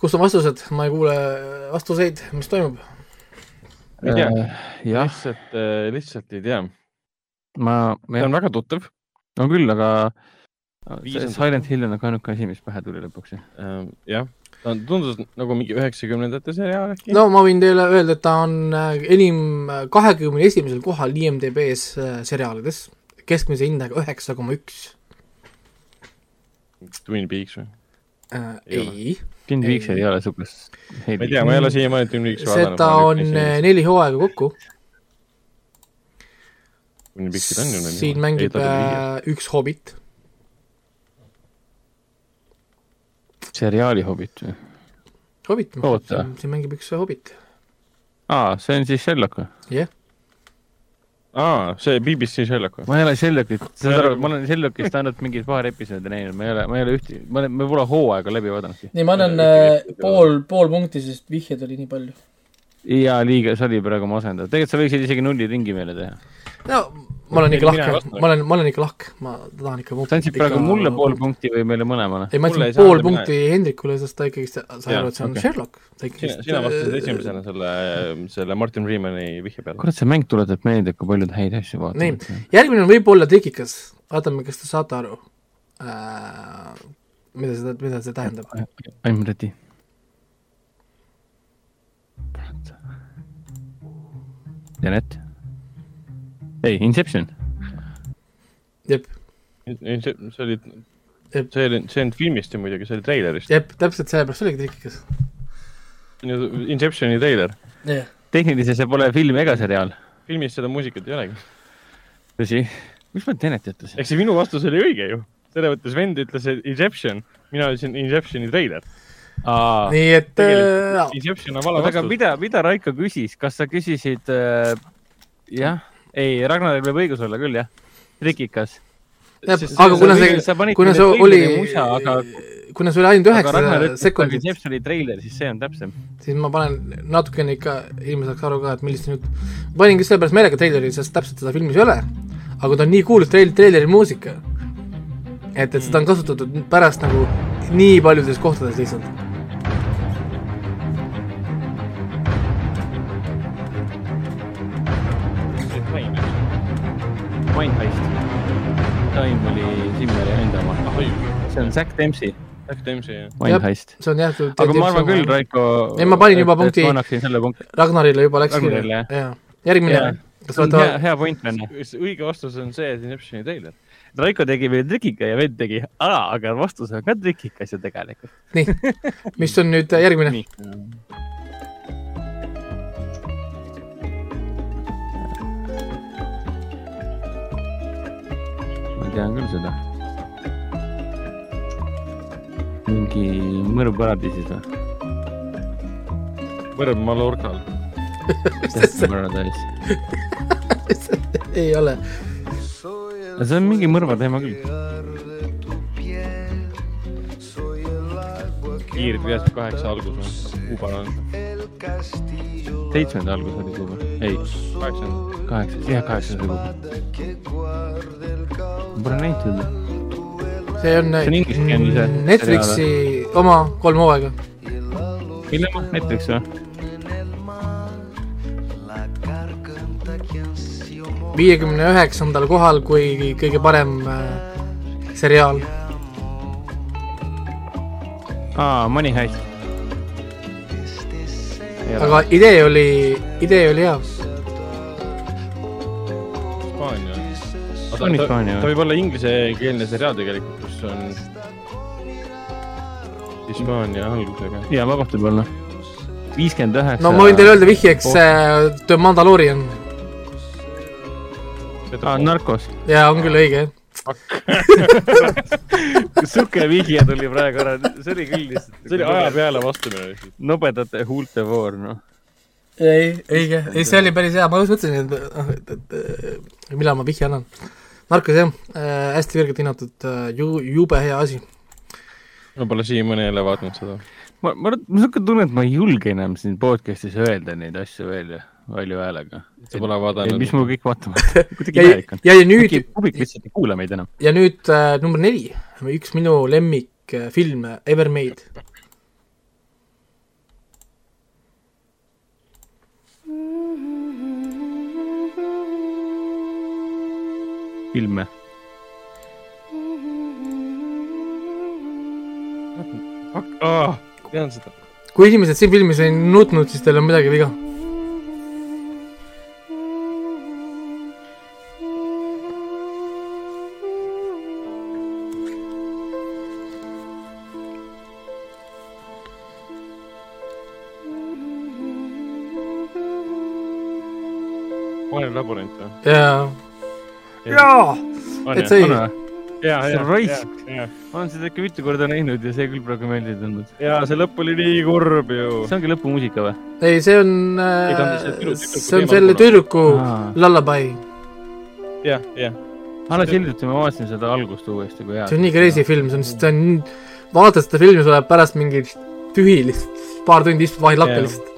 kus on vastused, ma ei kuule vastuseid, mis toimub? ei tea, Äh, jah, lihtsalt, lihtsalt ei tea. ma, see on väga tuttav. no küll, aga Viis see on Silent Hill on nagu ainuke asi, mis pähe tuli lõpuks. Ehm, jah, ta on- tundus nagu mingi üheksakümnendate seriaal äkki. no ma võin teile öelda, et ta on äh, enim kahekümne esimesel kohal IMDB-s äh, seriaalides, keskmise hindaga üheksa koma üks. Twin Peaks või? Ei ole. ei, Twin. Peaks ei ole sugust. ma ei tea, ma ei ole siiamaani Twin Peaksi vaadanud. seda on äh, neli hooaega kokku, Twin Peaksid on ju neli. siin mängib äh, üks hobit, seriaali Hobbit või? hobit, Oota. siin mängib üks hobit, aa, see on siis Sherlock või? jah. aa, see BBC Sherlock või? ma ei ole Sherlockit, saad aru, ma olen Sherlockist ainult mingit paar episoodi näinud, ma ei ole, ma ei ole ühte, ma olen, ma pole hooaega läbi vaadanudki. nii, ma annan Ühtegi- äh, pool, pool punkti, sest vihjeid oli nii palju. jaa, liiga, see oli praegu masendav, tegelikult sa võiksid isegi nulli ringi meile teha. no ma olen ikka lahke ma olen, ma olen ikka lahke, ma tahan ikka sa andsid praegu mulle pool punkti või meile mõlemale? ei, ma andsin pool punkti Hendrikule, sest ta ikkagi Jaa, aru, et see on okei. Sherlock. sina, sina vastasid esimesena selle, selle Martin Freemani vihje peale. kurat, see mäng tuletab meelde, kui palju ta häid asju vaatab. nii, järgmine on võib-olla trikikas, vaatame, kas te saate aru äh,. mida seda, mida see tähendab. I m ready. Janet? ei, Inception. jep, see see oli, see oli, see on filmist ju muidugi, see oli treilerist. jep, täpselt sellepärast oligi trikikas. Inceptioni treiler. jah, tehniliselt see pole film ega seriaal. filmis seda muusikat ei olegi. tõsi? miks ma Tenet ütlesin? ehk see minu vastus oli õige ju. selles mõttes vend ütles Inception, mina ütlesin Inceptioni treiler. aa, nii et äh, Inception on vale oota, aga vastus. mida, mida Raiko küsis, kas sa küsisid äh, jah, ei, Ragnaril võib õigus olla küll jah, trikikas. aga kuna see, kuna see oli aga, kuna see oli ainult aga Ragnar üheksa ütles, et sekundit, Inceptioni treiler, siis see on täpsem. siis ma panen natukene ikka, inimene saaks aru ka, et siin jutt. paningi sellepärast meelega treileri, sest täpselt seda filmis ei ole. aga ta on nii kuulus treil-, treileri muusika. et, et seda on kasutatud pärast nagu nii paljudes kohtades lihtsalt. Mindheist. Time oli Simmeri enda oma. see on Zack Dempsey. Jack Dempsey, jah. Mind Heist. see on jah. aga ma arvan küll, Raiko. Ei, ma panin juba punkti. ma annaksin selle punkti. Ragnarile juba läks Ragnarile, jah.. järgmine kas see on võta hea, hea point, vend. õige vastus on see, et Inceptioni treiler. Raiko tegi veel trikika ja vend tegi, aga vastus on ka trikikas ju tegelikult. mis on nüüd järgmine? Tean küll seda. mingi mõrv paradiisis või? võrreldes Mallorcal. Paradise. ei ole. see on mingi mõrva teema küll. kiired veast kaheksa algus on, kuupäev on seitsmenda algus oli kuupäev. ei, kaheksanda. kaheksas, jah, kaheksas oli kuupäev. Ma pole näinud seda. see on, See on ingliskeelne see Netflixi oma kolm hooaega. mille ma, Netflix või? viiekümne üheksandal kohal kui kõige parem äh, seriaal. aa, Money Heist. aga idee oli, idee oli hea. On Hispaania või? ta võib olla inglisekeelne seriaal tegelikult, kus on Hispaania algusega. jaa, vabalt võib olla. viiskümmend üheksa. no ma võin teile öelda vihjeks äh, The Mandalorian aa, Narcos. ja on küll õige jah. sihuke vihje tuli praegu ära, see oli küll lihtsalt. see oli aja. peale vastamine nobedate huulte voor, noh. ei, õige, ei see oli päris hea, ma just mõtlesin, et, et, et millal ma vihje annan. Narcos jah äh,, hästi kõrgelt hinnatud äh,, ju-, jube hea asi. ma pole siiamaani jälle vaadanud seda. ma, ma, mul on siuke tunne, et ma ei julge enam siin podcast'is öelda neid asju veel ju, valju häälega. sa pole vaadanud. mis mul kõik vaatama, kuidagi ja, imelik on. ja, ja nüüd, publik lihtsalt ei kuula meid enam. ja nüüd äh, number neli, üks minu lemmikfilme ever made. filme. tean seda. kui inimesed siin filmis ei nutnud, siis teil on midagi viga. Vaene labürint või? ja, jaa, et see, ja, See ja ja, ma olen seda ikka mitu korda näinud ja see küll praegu meelde ei tulnud. ja see lõpp oli nii kurb ju. see ongi lõpumuusika või? ei, see on äh, see on selle tüdruku lullaby. jah, jah. alles hiljuti ma vaatasin seda algust uuesti, kui hea. see on nii crazy film, see on, see on, vaatad seda filmi, sul läheb pärast mingi tühi lihtsalt, paar tundi istud vahel lakke lihtsalt.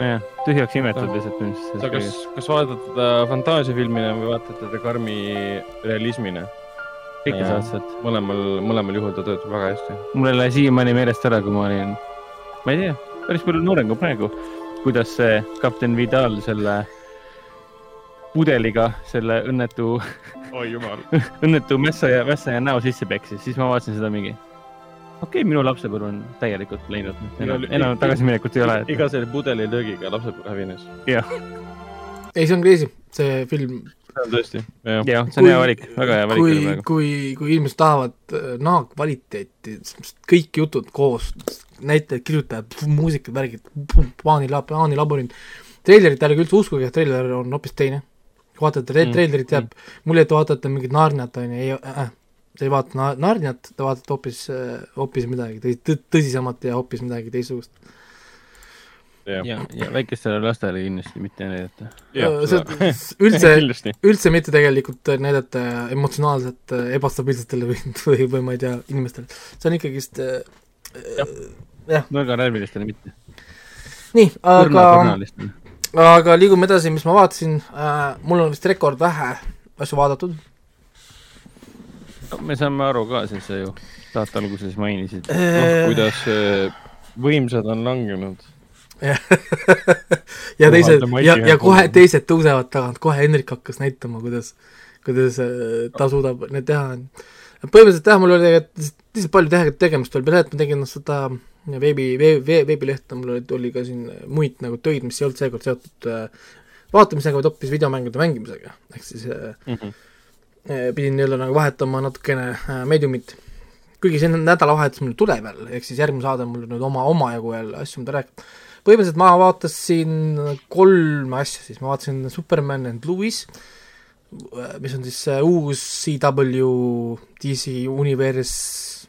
jah, tühjaks imetud lihtsalt sa kas ilmselt., kas vaatad teda fantaasiafilmina või vaatad teda karmi realismina? kõike saad sealt. mõlemal, mõlemal juhul ta töötab väga hästi. mul ei lähe siiamaani meelest ära, kui ma olin, ma ei tea, päris palju noorem kui praegu, kuidas see kapten Vidal selle pudeliga selle õnnetu, jumal. õnnetu mässaja, mässaja näo sisse peksis, siis ma vaatasin seda mingi. Okei okay,, minu lapsepõlv on täielikult läinud, enam, enam tagasiminekut ei ole. iga selle pudelilöögiga lapsepõlv hävines. ei, see on crazy, see film. see on tõesti, jah. jah, see on hea valik, väga hea valik kui kui, kui inimesed tahavad äh, naha kvaliteeti, kõik jutud koos, näitlejad, kirjutajad, muusikad, värgid, Paani lab-, Paani labürint, treilerit ärge üldse uskuge, treiler on hoopis teine. kui vaatate Mm, treilerit, jääb mulje, et vaatate mingit Narniat, on ju, ei äh,, te ei vaata Na- Narniat, te vaatate hoopis, hoopis midagi tõ- tõ- tõsisemat ja hoopis midagi teistsugust. jah, ja, ja väikestele lastele kindlasti mitte näidata. see üldse, üldse mitte tegelikult näidata emotsionaalselt äh, ebastabiilsetele või, või, või ma ei tea, inimestele. see on ikkagist äh, nõrganärvilistele mitte. nii, aga, aga liigume edasi, mis ma vaatasin äh,, mul on vist rekord vähe asju vaadatud me saame aru ka, sa ju saate alguses mainisid. äh,. kuidas äh, võimsad on langenud. ja teised ja, ja kohe teised tõusevad tagant, kohe Hendrik hakkas näitama, kuidas, kuidas äh, ta suudab need teha. põhimõtteliselt jah, mul oli lihtsalt palju tehe- tegemist oli peale, et ma tegin seda veebi, vee, veebilehte, mul oli, oli ka siin muid nagu töid, mis ei olnud seekord seotud vaatamisega, vaid hoopis videomängude mängimisega, ehk siis äh, Mhm. Äh, pidin nii-öelda nagu vahetama natukene äh, meediumit. kuigi see nädalavahetus mul tuleb jälle, ehk siis järgmine saade mul nüüd oma, omajagu jälle asju, mida rääkida. põhimõtteliselt ma vaatasin kolme asja siis, ma vaatasin Superman and Louis, mis on siis uus CW DC Universe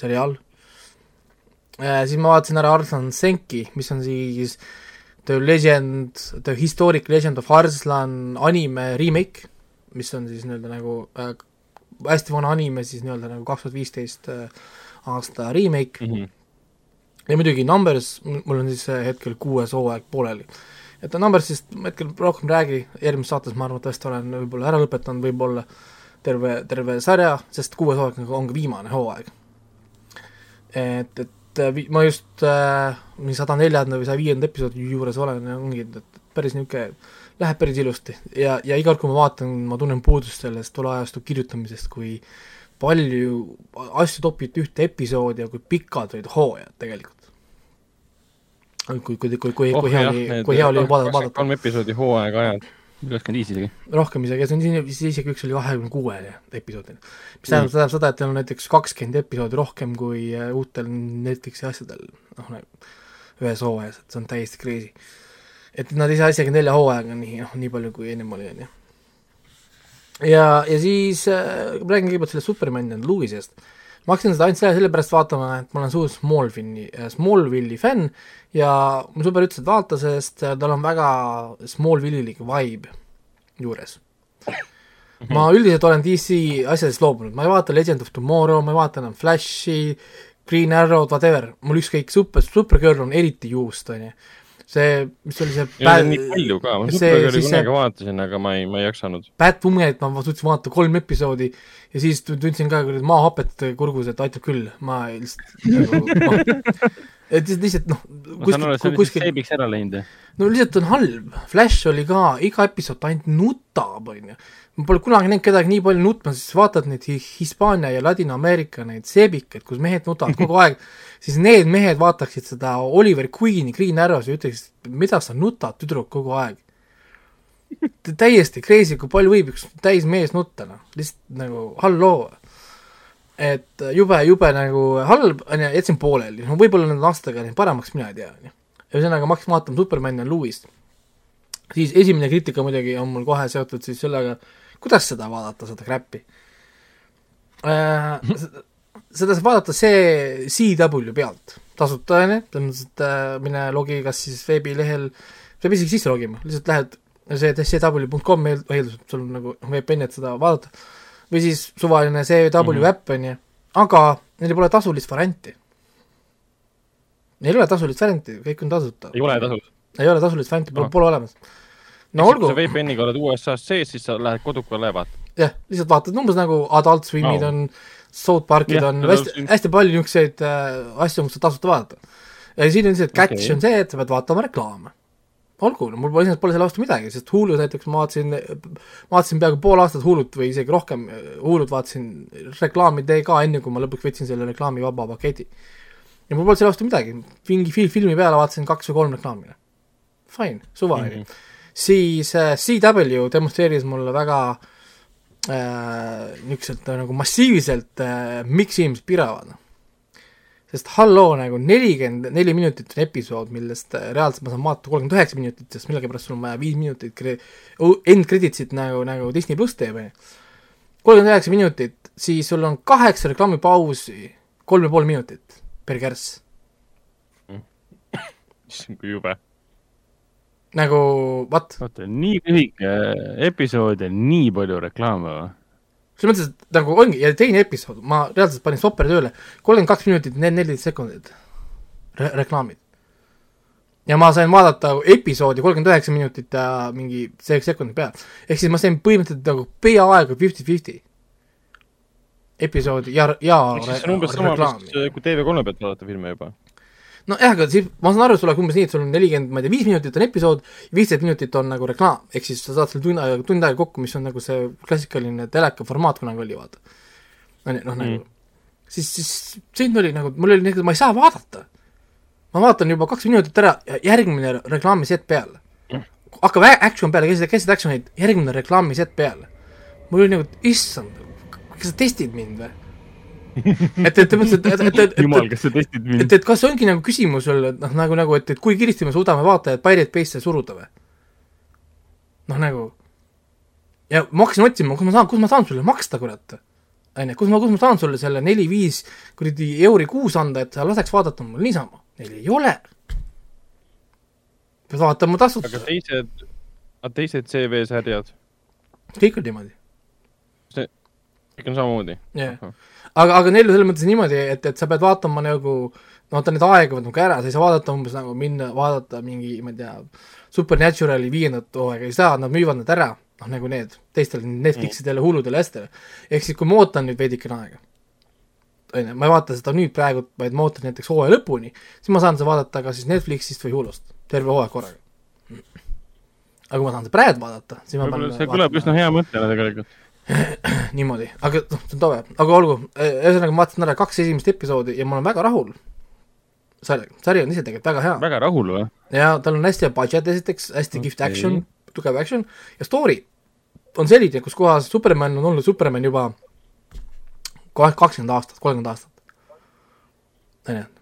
seriaal. siis ma vaatasin ära Arslan Senki, mis on siis The Legend, The Historic Legend of Arslan anime remake, mis on siis nii-öelda nagu äh, hästi vana anime siis nii-öelda nagu kaks tuhat viisteist äh, aasta remake Mhm. ja muidugi Numbers, mul on siis hetkel kuues hooaeg pooleli. et Numbersist ma hetkel rohkem ei räägi, järgmises saates ma arvatavasti olen võib-olla ära lõpetanud võib-olla terve, terve sarja, sest kuues hooaeg nagu on ka viimane hooaeg. et, et äh, ma just äh, mingi sada neljanda või saja viienda episoodi juures olen ja ongi, et päris niisugune, läheb päris ilusti ja, ja iga kord, kui ma vaatan, ma tunnen puudust sellest tolle ajastu kirjutamisest, kui palju asju topiti ühte episoodi ja kui pikad olid hooajad tegelikult. kui, kui, kui, kui, kui, kui hea oli, kui hea oli vaadata, vaadata kolm episoodi hooaega ajad. kakskümmend viis isegi. rohkem isegi, see on siin vist isegi üks oli kahekümne kuuene episoodil. mis tähendab mm., tähendab seda, et teil on näiteks kakskümmend episoodi rohkem kui äh, uutel Netflixi asjadel, noh ühes hooajas, et see on täiesti crazy. Et nad ei saa isegi nelja hooajaga nii, noh nii palju kui ennem oli, on ju. ja, ja siis äh, räägin kõigepealt sellest Supermani and Lewisest. ma hakkasin seda ainult selle, sellepärast vaatama, et ma olen suur Smallville'i, Smallville'i fänn ja mu sõber ütles, et vaata, sest äh, tal on väga Smallville'ilik vibe juures. ma üldiselt olen DC asjadest loobunud, ma ei vaata Legend of Tomorrow, ma ei vaata enam Flashi, Green Arrow, whatever, mul ükskõik, super, Supergirl on eriti juust, on ju. see, mis oli see ja on nii palju ka, ma Supergirli siis see- kunagi vaatasin, aga ma ei, ma ei jaksanud. Batwomanit ma suutsin vaadata kolm episoodi ja siis tu- tundsin ka kuradi maahapet kurgus, et aitab küll, ma lihtsalt nagu noh, et lihtsalt- noh, ma kuskil, kuskil, seebiks ära läinud. no lihtsalt on halb, Flash oli ka, iga episood ta ainult nutab, on ju. ma pole kunagi näinud kedagi nii palju nutma, siis vaatad neid Hi- Hispaania ja Ladina-Ameerika neid seebikaid, kus mehed nutavad kogu aeg, siis need mehed vaataksid seda Oliver Queen'i Green Arrow's ja ütleksid, mida sa nutad, tüdruk, kogu aeg. täiesti crazy, kui palju võib üks täismees nutta, noh, lihtsalt nagu halloo. et jube, jube nagu halb, on ju, jätsin pooleli, no võib-olla nende aastatega läinud paremaks, mina ei tea, on ju. ühesõnaga, ma hakkasin vaatama Supermani ja Louis't. siis esimene kriitika muidugi on mul kohe seotud siis sellega, kuidas seda vaadata, seda crap'i äh. seda saab vaadata see CW pealt, tasuta on ju, selles mõttes, et äh, mine logi kas siis veebilehel, peab isegi sisse logima, lihtsalt lähed see CW.com eeldus, et sul on nagu VPN, et seda vaadata, või siis suvaline CW mm -hmm. äpp on ju, aga neil pole tasulist varianti. Neil ei ole tasulist varianti, kõik on tasuta. ei ole tasus. ei ole tasulist varianti, pole pole olemas. no kui olgu sa, VPN-iga oled USA-s sees, siis sa lähed kodukale ja vaatad. jah, lihtsalt vaatad umbes nagu Adult Swimid Oh. on, South Parkid on, hästi Swim., hästi palju niisuguseid äh, asju, kus sa tasuta vaadata. ja siin on lihtsalt catch Okei. on see, et sa pead vaatama reklaame. olgu, no mul iseenesest pole selle vastu midagi, sest Hulus näiteks ma vaatasin, vaatasin peaaegu pool aastat Hulut või isegi rohkem Hulut vaatasin reklaamide ka enne, kui ma lõpuks võtsin selle reklaamivaba paketi. ja mul polnud selle vastu midagi, mingi fil-, filmi peale vaatasin kaks või kolm reklaami. Fine, suvaline mm. -hmm. siis äh, CW demonstreeris mulle väga äh, niisuguselt äh, nagu massiivselt äh,, miks inimesed piiravad. sest halloo, nagu nelikümmend neli minutit on episood, millest äh, reaalselt ma saan vaadata kolmkümmend üheksa minutit, sest millegipärast sul on vaja viis minutit kre-, end credits'it nagu, nagu Disney pluss teeb, on ju. kolmkümmend üheksa minutit, siis sul on kaheksa reklaamipausi, kolm ja pool minutit per kärss. issand, kui jube. Nagu what? oota, nii lühike episood ja nii palju reklaame või? selles mõttes, et nagu ongi, ja teine episood, ma reaalselt panin stopper tööle, kolmkümmend kaks minutit, need neliteist sekundit Re, reklaamid. ja ma sain vaadata episoodi kolmkümmend üheksa minutit ja mingi see sekundit peale. ehk siis ma sain põhimõtteliselt nagu peaaegu fifty-fifty episoodi ja, ja ehk siis see on umbes sama, kui TV3 pealt vaadata filme juba. nojah, aga siis ma saan aru, sul oleks umbes nii, et sul on nelikümmend, ma ei tea, viis minutit on episood, viisteist minutit on nagu reklaam, ehk siis sa saad selle tund aega, tund aega kokku, mis on nagu see klassikaline teleka formaat kunagi oli, vaata. on ju, noh nagu siis, siis siin oli nagu, mul oli nagu, ma ei saa vaadata. ma vaatan juba kaks minutit ära ja järgmine reklaamiset peale. hakkab ä- action peale, keset, keset action'it, järgmine reklaamiset peale. mul oli nagu, issand, kas sa testid mind või? et, et mõtlesin, et, et, et, jumal, et, kas sa testid et, mind? et kas ongi nagu küsimus sul, et noh, nagu, nagu, et, et kui kiiresti me suudame vaatajad Pirate Base'e suruda või? noh, nagu ja ma hakkasin otsima, kus ma saan, kus ma saan sulle maksta, kurat. onju, kus ma, kus ma saan sulle selle neli-viis kuradi euri kuus anda, et sa laseks vaadata mul niisama. Neil ei ole. pead vaatama aga tasuta, teised, teised CV-sarjad, kõik on niimoodi. kõik on samamoodi. jah, aga, aga neil on selles mõttes niimoodi, et, et sa pead vaatama nagu, no vaata need aegavad nagu ära, sa ei saa vaadata umbes nagu minna vaadata mingi, ma ei tea, Supernaturali viiendat hooaega ei saa, nad müüvad need ära, noh nagu need teistele Netflixidele, Huludele ja asjadele. ehk siis, kui ma ootan nüüd veidikene aega, on ju, ma ei vaata seda nüüd praegu, vaid ma ootan näiteks hooaja lõpuni, siis ma saan seda vaadata kas siis Netflixist või Hulust, terve hooaeg korraga. aga kui ma tahan seda praegu vaadata, siis ma pean see kõlab üsna hea mõttena tegelikult. niimoodi, aga noh, see on tore, aga olgu, ühesõnaga ma vaatasin ära kaks esimest episoodi ja ma olen väga rahul sellega, sari on ise tegelikult väga hea väga rahul või? ja tal on hästi hea budget esiteks, hästi okay. kihvt action, tugev action ja story on selline, kus kohas Superman on olnud Superman juba kohe kakskümmend aastat, kolmkümmend aastat.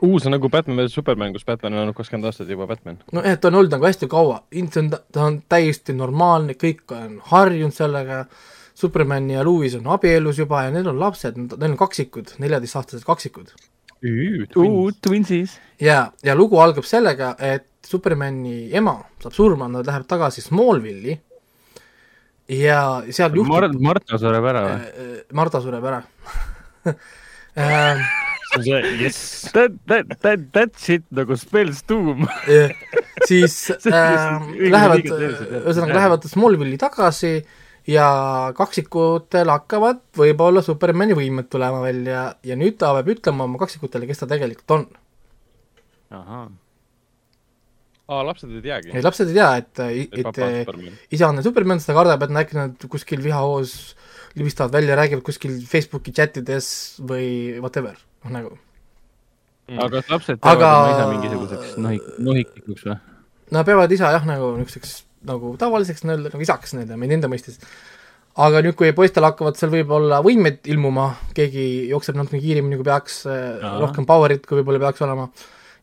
uus on nagu Batman vs Superman, kus Batman on olnud kakskümmend aastat juba Batman. nojah, ta on olnud nagu hästi kaua, see on, ta on täiesti normaalne, kõik on harjunud sellega, Superman ja Louis on abielus juba ja neil on lapsed, neil on kaksikud, neljateistaastased kaksikud. uu, Twinsis. ja, ja lugu algab sellega, et Supermani ema saab surma, nad läheb tagasi Smallville'i ja seal juhtub Mart, Marta sureb ära või? äh, Marta sureb ära äh,. see, jess. That, that, that, that shit nagu spells doom. Eh, siis äh, lähevad ühesõnaga lähevad Smallville'i tagasi ja kaksikutel hakkavad võib-olla Supermani võimed tulema välja ja nüüd ta peab ütlema oma kaksikutele, kes ta tegelikult on. ahah, aa, lapsed ei teagi. ja lapsed ei tea, et, et et Superman. isa on Superman, seda kardab, et äkki nad kuskil vihahoos libistavad välja, räägivad kuskil Facebooki chatides või whatever, noh nagu. aga kas lapsed teevad Aga- oma isa mingisuguseks nohik-, nohiklikuks või? Nad peavad isa jah, nagu niisuguseks nagu tavaliseks nii-öelda nagu isaks nii-öelda meie enda mõistes. aga nüüd, kui poistel hakkavad seal võib-olla võimed ilmuma, keegi jookseb natuke kiiremini, kui peaks, Ahah. rohkem power'it, kui võib-olla peaks olema,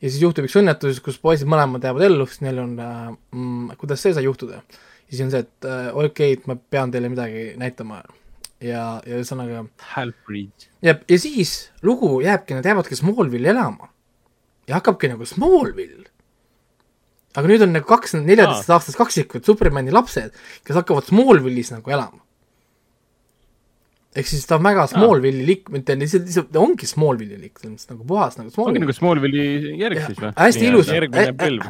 ja siis juhtub üks õnnetus, kus poisid mõlemad jäävad ellu, siis neil on äh, mm,, kuidas see sai juhtuda. ja siis on see, et äh, okei okay,, et ma pean teile midagi näitama ja, ja ühesõnaga Half-breed. ja, ja siis lugu jääbki, nad jäävadki Smallville'i elama. ja hakkabki nagu Smallville. Aga nüüd on nagu kaks neljateistaastased kaksikud Supermani lapsed, kes hakkavad Smallville'is nagu elama. ehk siis ta on väga Smallville'i lik-, mitte lihtsalt, lihtsalt ta ongi Smallville'i lik-, selles mõttes nagu puhas nagu ongi Smallville. nagu Smallville'i järg siis või? hästi ilus,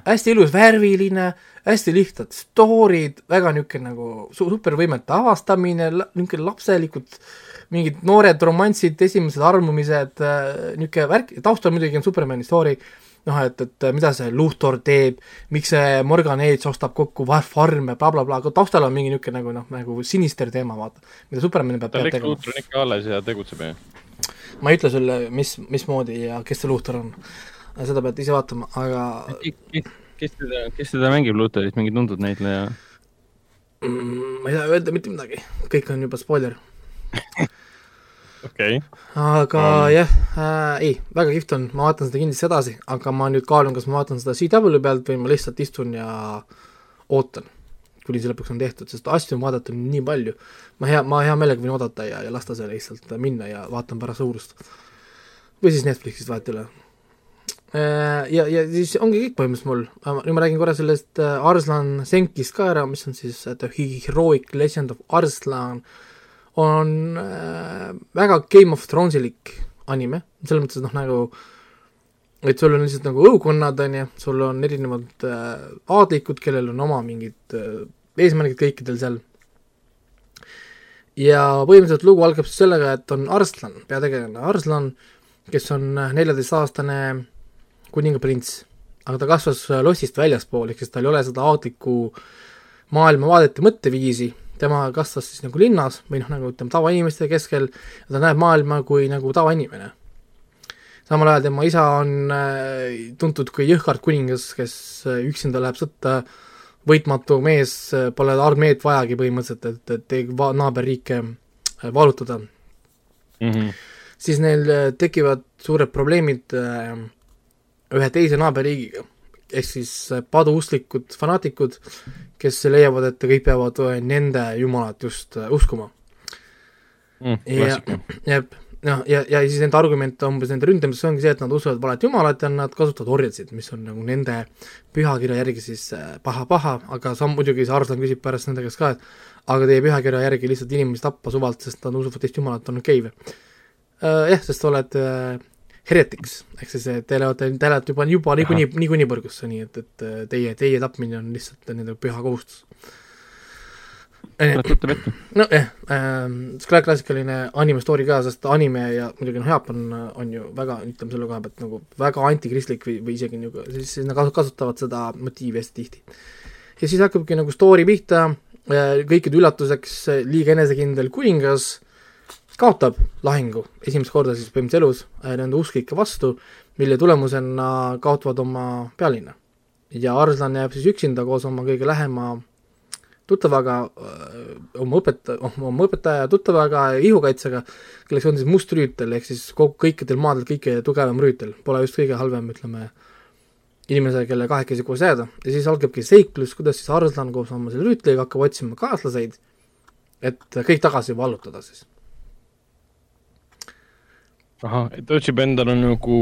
hästi ilus, värviline, hästi lihtsad story'd, väga niisugune nagu su- supervõimete avastamine, niisugune lapselikud mingid noored romansid, esimesed armumised, niisugune värk, taustal muidugi on Supermani story, noh et, et mida see Luthor teeb, miks see Morgan Edge ostab kokku farme bla,, blablabla, aga taustal on mingi niisugune nagu noh, nagu sinister teema, vaata, mida Superman peab, ta Lex. Luthor on ikka alles ja tegutseb ju. ma ei ütle sulle, mis, mismoodi ja kes see Luthor on, seda pead ise vaatama, aga kes seda, kes seda mängib Lutherit, mingi tuntud näitleja? mm, ma ei saa öelda mitte midagi, kõik on juba spoiler. okei okay.. aga um. jah äh,, ei, väga kihvt on, ma vaatan seda kindlasti edasi, aga ma nüüd kaalun, kas ma vaatan seda CW pealt või ma lihtsalt istun ja ootan, kuni see lõpuks on tehtud, sest asju on vaadata nii palju. ma hea, ma hea meelega võin oodata ja, ja lasta see lihtsalt minna ja vaatan pärast suurust. või siis Netflixist vahet ei ole. Ja, ja siis ongi kõik põhimõtteliselt mul, nüüd ma räägin korra sellest äh, Arslan Senkist ka ära, mis on siis äh, The Heroic Legend of Arslan, on äh, väga Game of Thronesilik anime, selles mõttes, et noh nagu et sul on lihtsalt nagu õukonnad, on ju, sul on erinevad äh, aadlikud, kellel on oma mingid äh, eesmärgid kõikidel seal. ja põhimõtteliselt lugu algab siis sellega, et on Arslan, peategelane Arslan, kes on neljateistaastane kuningaprints, aga ta kasvas äh, lossist väljaspool, ehk siis tal ei ole seda aadlikku maailmavaadet ja mõtteviisi, tema kasvas siis nagu linnas või noh, nagu ütleme, tavainimeste keskel ja ta näeb maailma kui nagu tavainimene. samal ajal tema isa on äh, tuntud kui jõhkard kuningas, kes äh, üksinda läheb sõtta, võitmatu mees, pole armeed vajagi põhimõtteliselt, et, et va-, naaberriike äh, vallutada mm. -hmm. siis neil äh, tekivad suured probleemid äh, ühe teise naaberriigiga, ehk siis äh, paduusklikud fanaatikud, kes leiavad, et kõik peavad äh, nende jumalat just äh, uskuma. mm,. ja jah, noh, ja, ja siis nende argument umbes nende ründamises ongi see, et nad usuvad valet jumalat ja nad kasutavad orjasid, mis on nagu nende pühakirja järgi siis paha-paha, aga sam-, muidugi see Arslan küsib pärast nende käest ka, et aga teie pühakirja järgi lihtsalt inimesi tappa suvalt, sest nad usuvad teist jumalat, on okei või? Jah, sest sa oled äh, heretiks, ehk siis äh, te olete, te olete juba, juba niikuinii, niikuinii põrgusse, nii et, et äh, teie, teie tapmine on lihtsalt nende püha kohustus. tuleb tuttav ette. nojah ähm,, see klassikaline anime story ka, sest anime ja muidugi noh, Jaapan on ju väga, ütleme selle koha pealt nagu väga antikristlik või, või isegi nagu, siis, siis nad kasu- kasutavad seda motiivi hästi tihti. ja siis hakkabki nagu story pihta, kõikide üllatuseks äh, liiga enesekindel kuningas kaotab lahingu esimest korda siis põhimõtteliselt elus äh, nende usklike vastu, mille tulemusena kaotavad oma pealinna. ja Arslan jääb siis üksinda koos oma kõige lähema tuttavaga, oma õpetaja, oma õpetaja ja tuttavaga ja ihukaitsega, kelleks on siis must rüütel, ehk siis kogu, kõikidel maadel kõige tugevam rüütel, pole just kõige halvem, ütleme, inimese, kelle kahekesi koos jääda ja siis algabki seiklus, kuidas siis Arslan koos oma selle rüütliga hakkab otsima kaaslaseid, et kõik tagasi vallutada siis. ahah, ta otsib endale nagu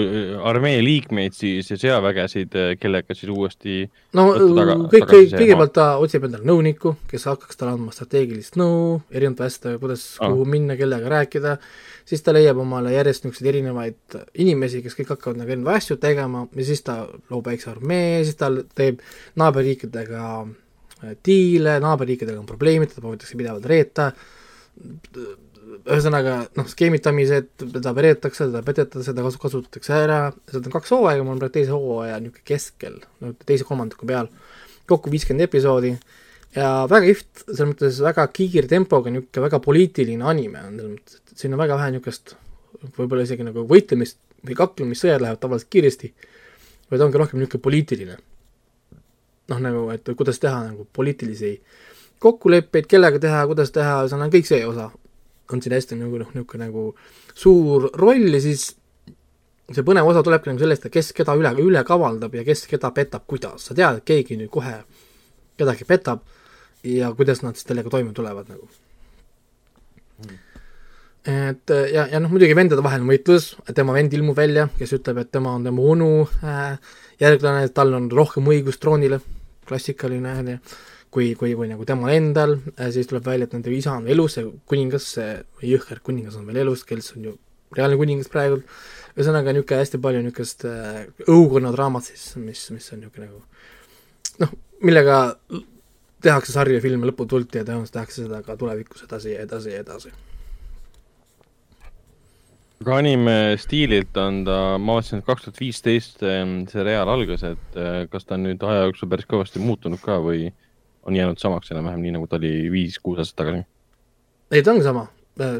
äh, armee liikmeid siis ja sõjavägesid, kellega siis uuesti no Võtta taga- kõik, kõik, kõigepealt ta otsib endale nõunikku, kes hakkaks talle andma strateegilist nõu erinevate asjadega, kuidas Ah. kuhu minna, kellega rääkida, siis ta leiab omale järjest niisuguseid erinevaid inimesi, kes kõik hakkavad nagu erinevaid asju tegema ja siis ta loob väikse armee, siis ta teeb naaberriikidega äh, diile, naaberriikidega on probleemid, teda proovitakse pidevalt reeta, ühesõnaga noh, skeemitamised, teda veretakse, teda petetakse, teda kasu-, kasutatakse ära, seda on kaks hooaega, ma olen praegu teise hooaja niisugune keskel, teise-kolmandiku peal, kokku viiskümmend episoodi. Ja väga kihvt, selles mõttes väga kiire tempoga niisugune väga poliitiline anime on selles mõttes, et siin on väga vähe niisugust võib-olla isegi nagu võitlemist või kaklemist, sõjad lähevad tavaliselt kiiresti, vaid ongi rohkem niisugune poliitiline. noh, nagu, et kuidas teha nagu poliitilisi kokkuleppeid, kellega teha, kuidas teha, ühesõnaga kõik see osa on siin hästi nagu noh, niisugune nagu suur roll ja siis see põnev osa tulebki nagu sellest, et kes keda üle, üle kavaldab ja kes keda petab, kuidas, sa tead, et keegi nüüd kohe kedagi petab ja kuidas nad siis sellega toime tulevad nagu. Et ja, ja noh, muidugi vendade vaheline võitlus, tema vend ilmub välja, kes ütleb, et tema on tema onu äh, järglane, tal on rohkem õigust troonile, klassikaline on ju, kui, kui, kui nagu temal endal äh,, siis tuleb välja, et nende isa on elus, see kuningas, see jõhker kuningas on veel elus, kes on ju reaalne kuningas praegu, ühesõnaga niisugune hästi palju niisugust äh, õukonnadraamat siis, mis, mis on niisugune nagu noh, millega tehakse sarju ja filme lõputult ja tõenäoliselt tehakse seda ka tulevikus edasi ja edasi ja edasi. Aga anime stiililt on ta, ma vaatasin, et kaks tuhat viisteist see reaal algas, et eh, kas ta on nüüd aja jooksul päris kõvasti muutunud ka või on jäänud samaks enam-vähem nii, nagu ta oli viis-kuus aastat tagasi? ei, ta ongi sama,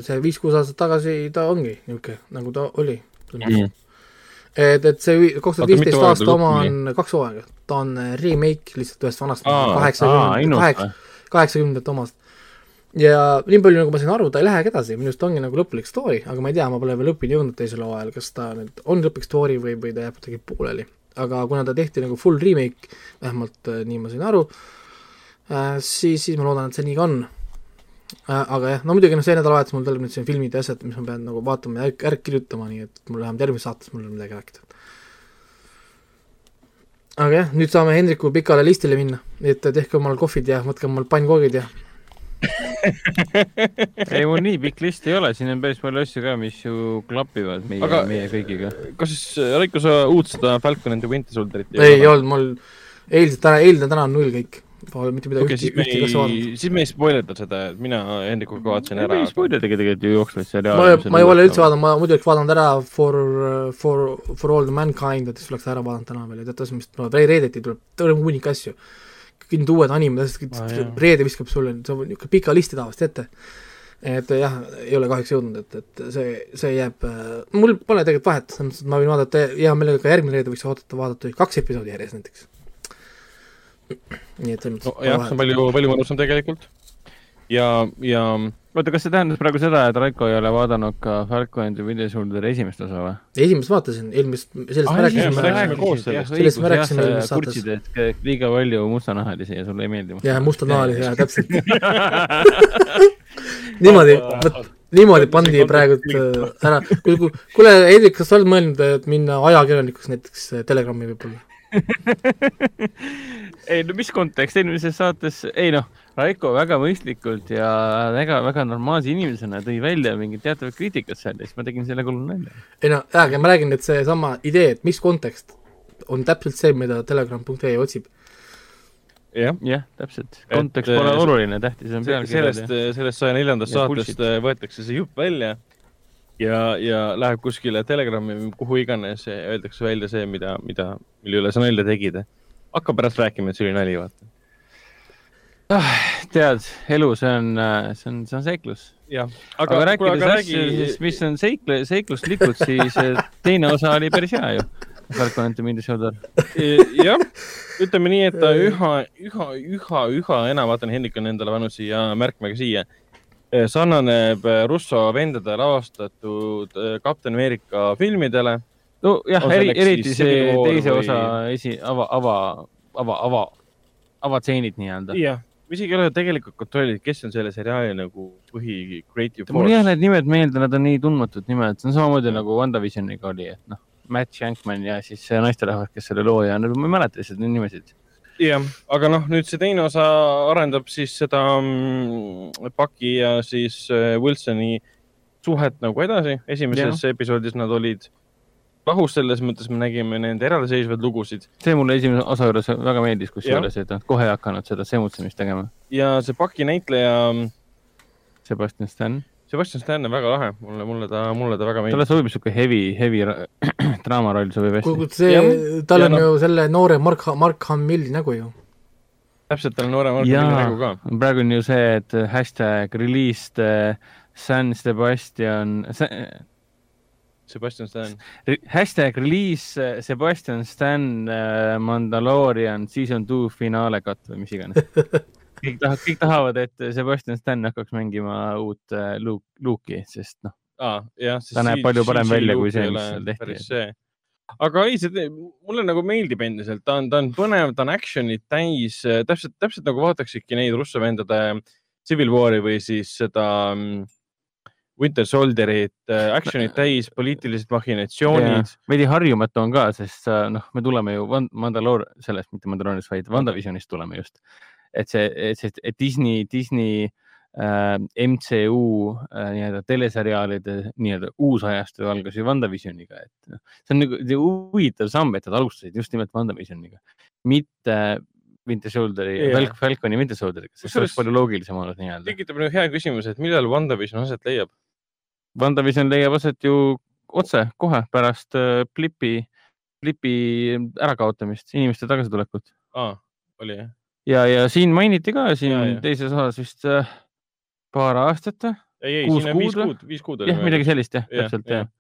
see viis-kuus aastat tagasi ta ongi niisugune, nagu ta oli Mhm. et, et see kaks tuhat viisteist aasta ta oma on kaks hooaega, ta on remake lihtsalt ühest vanast kaheksakümnendate, kaheksakümnendate omast. ja nii palju, nagu ma sain aru, ta ei lähegi edasi, minu arust ongi nagu lõplik story, aga ma ei tea, ma pole veel lõpuni jõudnud teisel hooajal, kas ta nüüd on lõplik story või, või ta jääb kuidagi pooleli. aga kuna ta tehti nagu full remake, vähemalt äh, nii ma sain aru äh,, siis, siis ma loodan, et see nii ka on äh,. aga jah, no muidugi noh, see nädalavahetus mul tuleb nüüd siin filmid ja asjad, mis ma pean nagu vaatama ja ära kirjutama, nii et mul vähemalt järgmises saates mul on midagi rääkida. aga jah, nüüd saame Hendriku pikale listile minna, et tehke omal kohvid ja võtke omal pannkoogid ja ei, mul nii pikk list ei ole, siin on päris palju asju ka, mis ju klapivad meie Aga- meie kõigiga. kas siis, Raiko, sa uut seda Falcon and the Winter Soldierit ei olnud mul eilsed, täna, eilne, täna on null kõik. Pole mitte midagi okei, ühte, siis me ühtegi asja vaadanud. ei, siis me ei spoileta seda, et mina Hendrikuga vaatasin ära. ei spoilerdagi tegelikult ju jooksvaid ma seriaale. ma ei ole üldse vaadanud, ma muidu oleks vaadanud ära For, For, For all the mankind, et siis tuleks ära vaadata täna veel ja teate, mis tuleb, reedeti tuleb, tuleb hunnik asju. need uued animed, Aa, jah. reede viskab sulle, see on niisugune pika listi tavaliselt ette. et jah, ei ole kahjuks jõudnud, et, et see, see jääb, mul pole tegelikult vahet, selles mõttes, et ma võin vaadata hea meelega ka järgmine reede võiks oodata, vaadata kaks episoodi järjest näiteks. Nii et selles mõttes nojah, see on palju, palju mõnusam tegelikult. ja, ja oota, kas see tähendas praegu seda, et Raiko ei ole vaadanud ka Falcon and the Winter Soldieri esimest osa või? esimest vaatasin, eelmist, sellest me Aa, rääkisime sellest. Sellest me rääkisime eelmises saates. kurtsid, et liiga palju mustanahalisi ja sulle ei meeldi jah, musta naali, jah, täpselt. niimoodi, vot niimoodi pandi praegu äh, ära, kuule, Hendrik, kas sa oled mõelnud, et minna ajakirjanikuks näiteks äh, Telegrami võib-olla? ei no mis kontekst, eelmises saates, ei noh, Raiko väga mõistlikult ja väga, väga normaalse inimesena tõi välja mingit teatavat kriitikat seal ja siis ma tegin selle kulul nalja. ei no, aga ma räägin, et seesama idee, et mis kontekst, on täpselt see, mida telegram.ee otsib. jah, jah, täpselt. Et, kontekst äh, pole oluline, tähtis on sellest pealkirjad, sellest saja neljandast ja saatest bullshit. äh, võetakse see jupp välja ja, ja läheb kuskile Telegrami või kuhu iganes öeldakse välja see, mida, mida, mille üle sa nalja tegid. Hakka pärast rääkima, et see oli nali, vaata. tead, elu, see on, see on, see on seiklus. jah, aga, aga rääkides asju, siis mis on seikle, seikluslikud, siis eh, teine osa oli päris hea ju. Falcon and the Winter Soldier. jah, ütleme nii, et ta üha, üha, üha, üha enam, vaatan, Hendrik on endale pannud siia märkmega siia, sarnaneb Russo vendade lavastatud eh, Kapten Ameerika filmidele. Nojah eri, eriti see teise või- osa esi, ava, ava, ava, ava, avatseenid nii-öelda. jah, ma isegi ei ole tegelikult kontrollinud, kes on selle seriaali nagu põhi creative mul ei jää force. need nimed meelde, nad on nii tundmatud nimed, see on samamoodi nagu WandaVisioniga oli, et noh, Matt Shankman ja siis see naisterahvas, kes selle looja on, ma ei mäleta lihtsalt neid nimesid. jah, aga noh, nüüd see teine osa arendab siis seda mm, Bucky ja siis äh, Wilsoni suhet nagu edasi. esimeses ja. episoodis nad olid lahus, selles mõttes me nägime nende eraldiseisvaid lugusid see mulle esimese osa juures väga meeldis, kusjuures, et nad kohe ei hakanud seda semutsemist tegema. ja see Bucky näitleja Sebastian Stan, Sebastian Stan on väga lahe, mulle, mulle ta, mulle ta väga talle meeldib. sobib sihuke heavy, heavy ra- draamaroll sobib hästi. see tal Ja on noh- ju selle noore Mark, Mark Hamilli nägu ju. täpselt, tal on noorem Marko nägu ka. praegu on ju see, et hashtag released uh, San Sebastian, Sebastian Stan. hashtag release uh, Sebastian Stan uh, Mandalorian season two finaale cut või mis iganes. kõik tahavad, kõik tahavad, et Sebastian Stan hakkaks mängima uut uh, Luke, Luke'i, sest noh, aa, jah. Ta näeb palju parem välja kui see, mis seal tehti. aga ei, see, mulle nagu meeldib endiselt, ta on, ta on põnev, ta on action'it täis, täpselt, täpselt nagu vaataksidki neid Russo vendade Civil War'i või siis seda mm, Winter Soldierit, action'it täis, poliitilised machinatsioonid. veidi harjumatu on ka, sest sa- noh, me tuleme ju Mandaloor, sellest, mitte Mandaloorist, vaid WandaVisionist tuleme just. et see, et see et Disney, Disney äh, MCU äh, nii-öelda teleseriaalide nii-öelda uusajastu algas ju WandaVisioniga, et noh, see on nagu huvitav samm, et nad alustasid just nimelt WandaVisioniga, mitte Winter Soldieri yeah., Falconi Winter Solderiga, sest see oleks palju loogilisem olnud nii-öelda. tekitab nagu hea küsimuse, et millal WandaVision aset leiab? WandaVision leiab aset ju otse kohe pärast äh, Blipi, Blipi ärakaotamist, inimeste tagasitulekut aa, oli jah? ja, ja siin mainiti ka siin Ja, ja, ja. teises osas vist äh, paar aastat või? ei, ei, siin on viis kuud viis kuud jah, midagi sellist jah, Jah, täpselt jah. jah.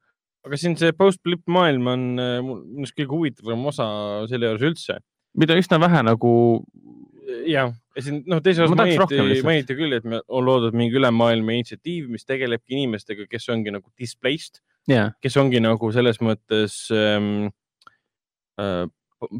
aga siin see post-blip maailm on äh, minu arust kõige huvitavam osa selle juures üldse. mida üsna vähe nagu, jah, ja siin noh, teises osas mainiti, mainiti küll, et me on loodud mingi ülemaailmne initsiatiiv, mis tegelebki inimestega, kes ongi nagu displaced, ja, kes ongi nagu selles mõttes ähm, äh,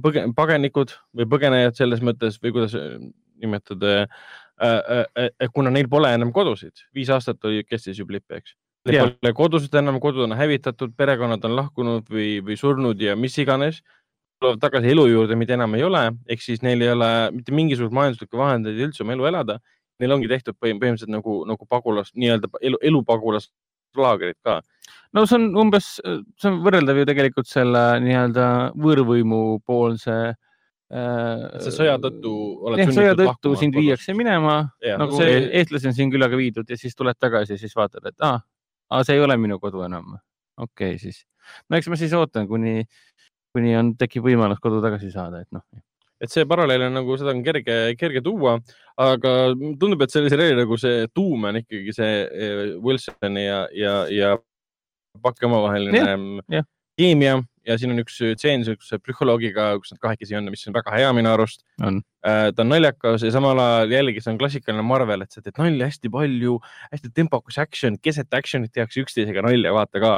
põge-, paganikud või põgenejad selles mõttes või kuidas äh, nimetada äh,, äh, äh, kuna neil pole enam kodusid, viis aastat oli, kestis ju Blip, eks. Neil pole kodusid enam, kodud on hävitatud, perekonnad on lahkunud või, või surnud ja mis iganes. Tulevad tagasi elu juurde, mida enam ei ole, ehk siis neil ei ole mitte mingisuguseid majanduslikke vahendeid üldse oma elu elada. Neil ongi tehtud põhim- põhimõtteliselt nagu, nagu pagulas, nii-öelda elu, elupagulaslaagrid ka. no see on umbes, see on võrreldav ju tegelikult selle nii-öelda võõrvõimu poolse äh, sa sõja tõttu oled jah, sõja tõttu sind kodust. viiakse minema nagu see- see... eestlasi on siin küllaga viidud ja siis tuled tagasi ja siis vaatad, et aa ah,, see ei ole minu kodu enam. okei okay, siis, no eks ma siis ootan, kuni, kuni on, tekib võimalus kodu tagasi saada, et noh. et see paralleel on nagu seda on kerge, kerge tuua, aga tundub, et selle seriaali nagu see tuum on ikkagi see eh, Wilsoni ja, ja, ja Paki omavaheline keemia ja siin on üks tseen siukse psühholoogiga, kus nad kahekesi on, mis on väga hea minu arust. On. ta on naljakas ja samal ajal jällegi see on klassikaline Marvel, et sa teed nalja hästi palju, hästi tempokas action, keset action'it tehakse üksteisega nalja, vaata ka,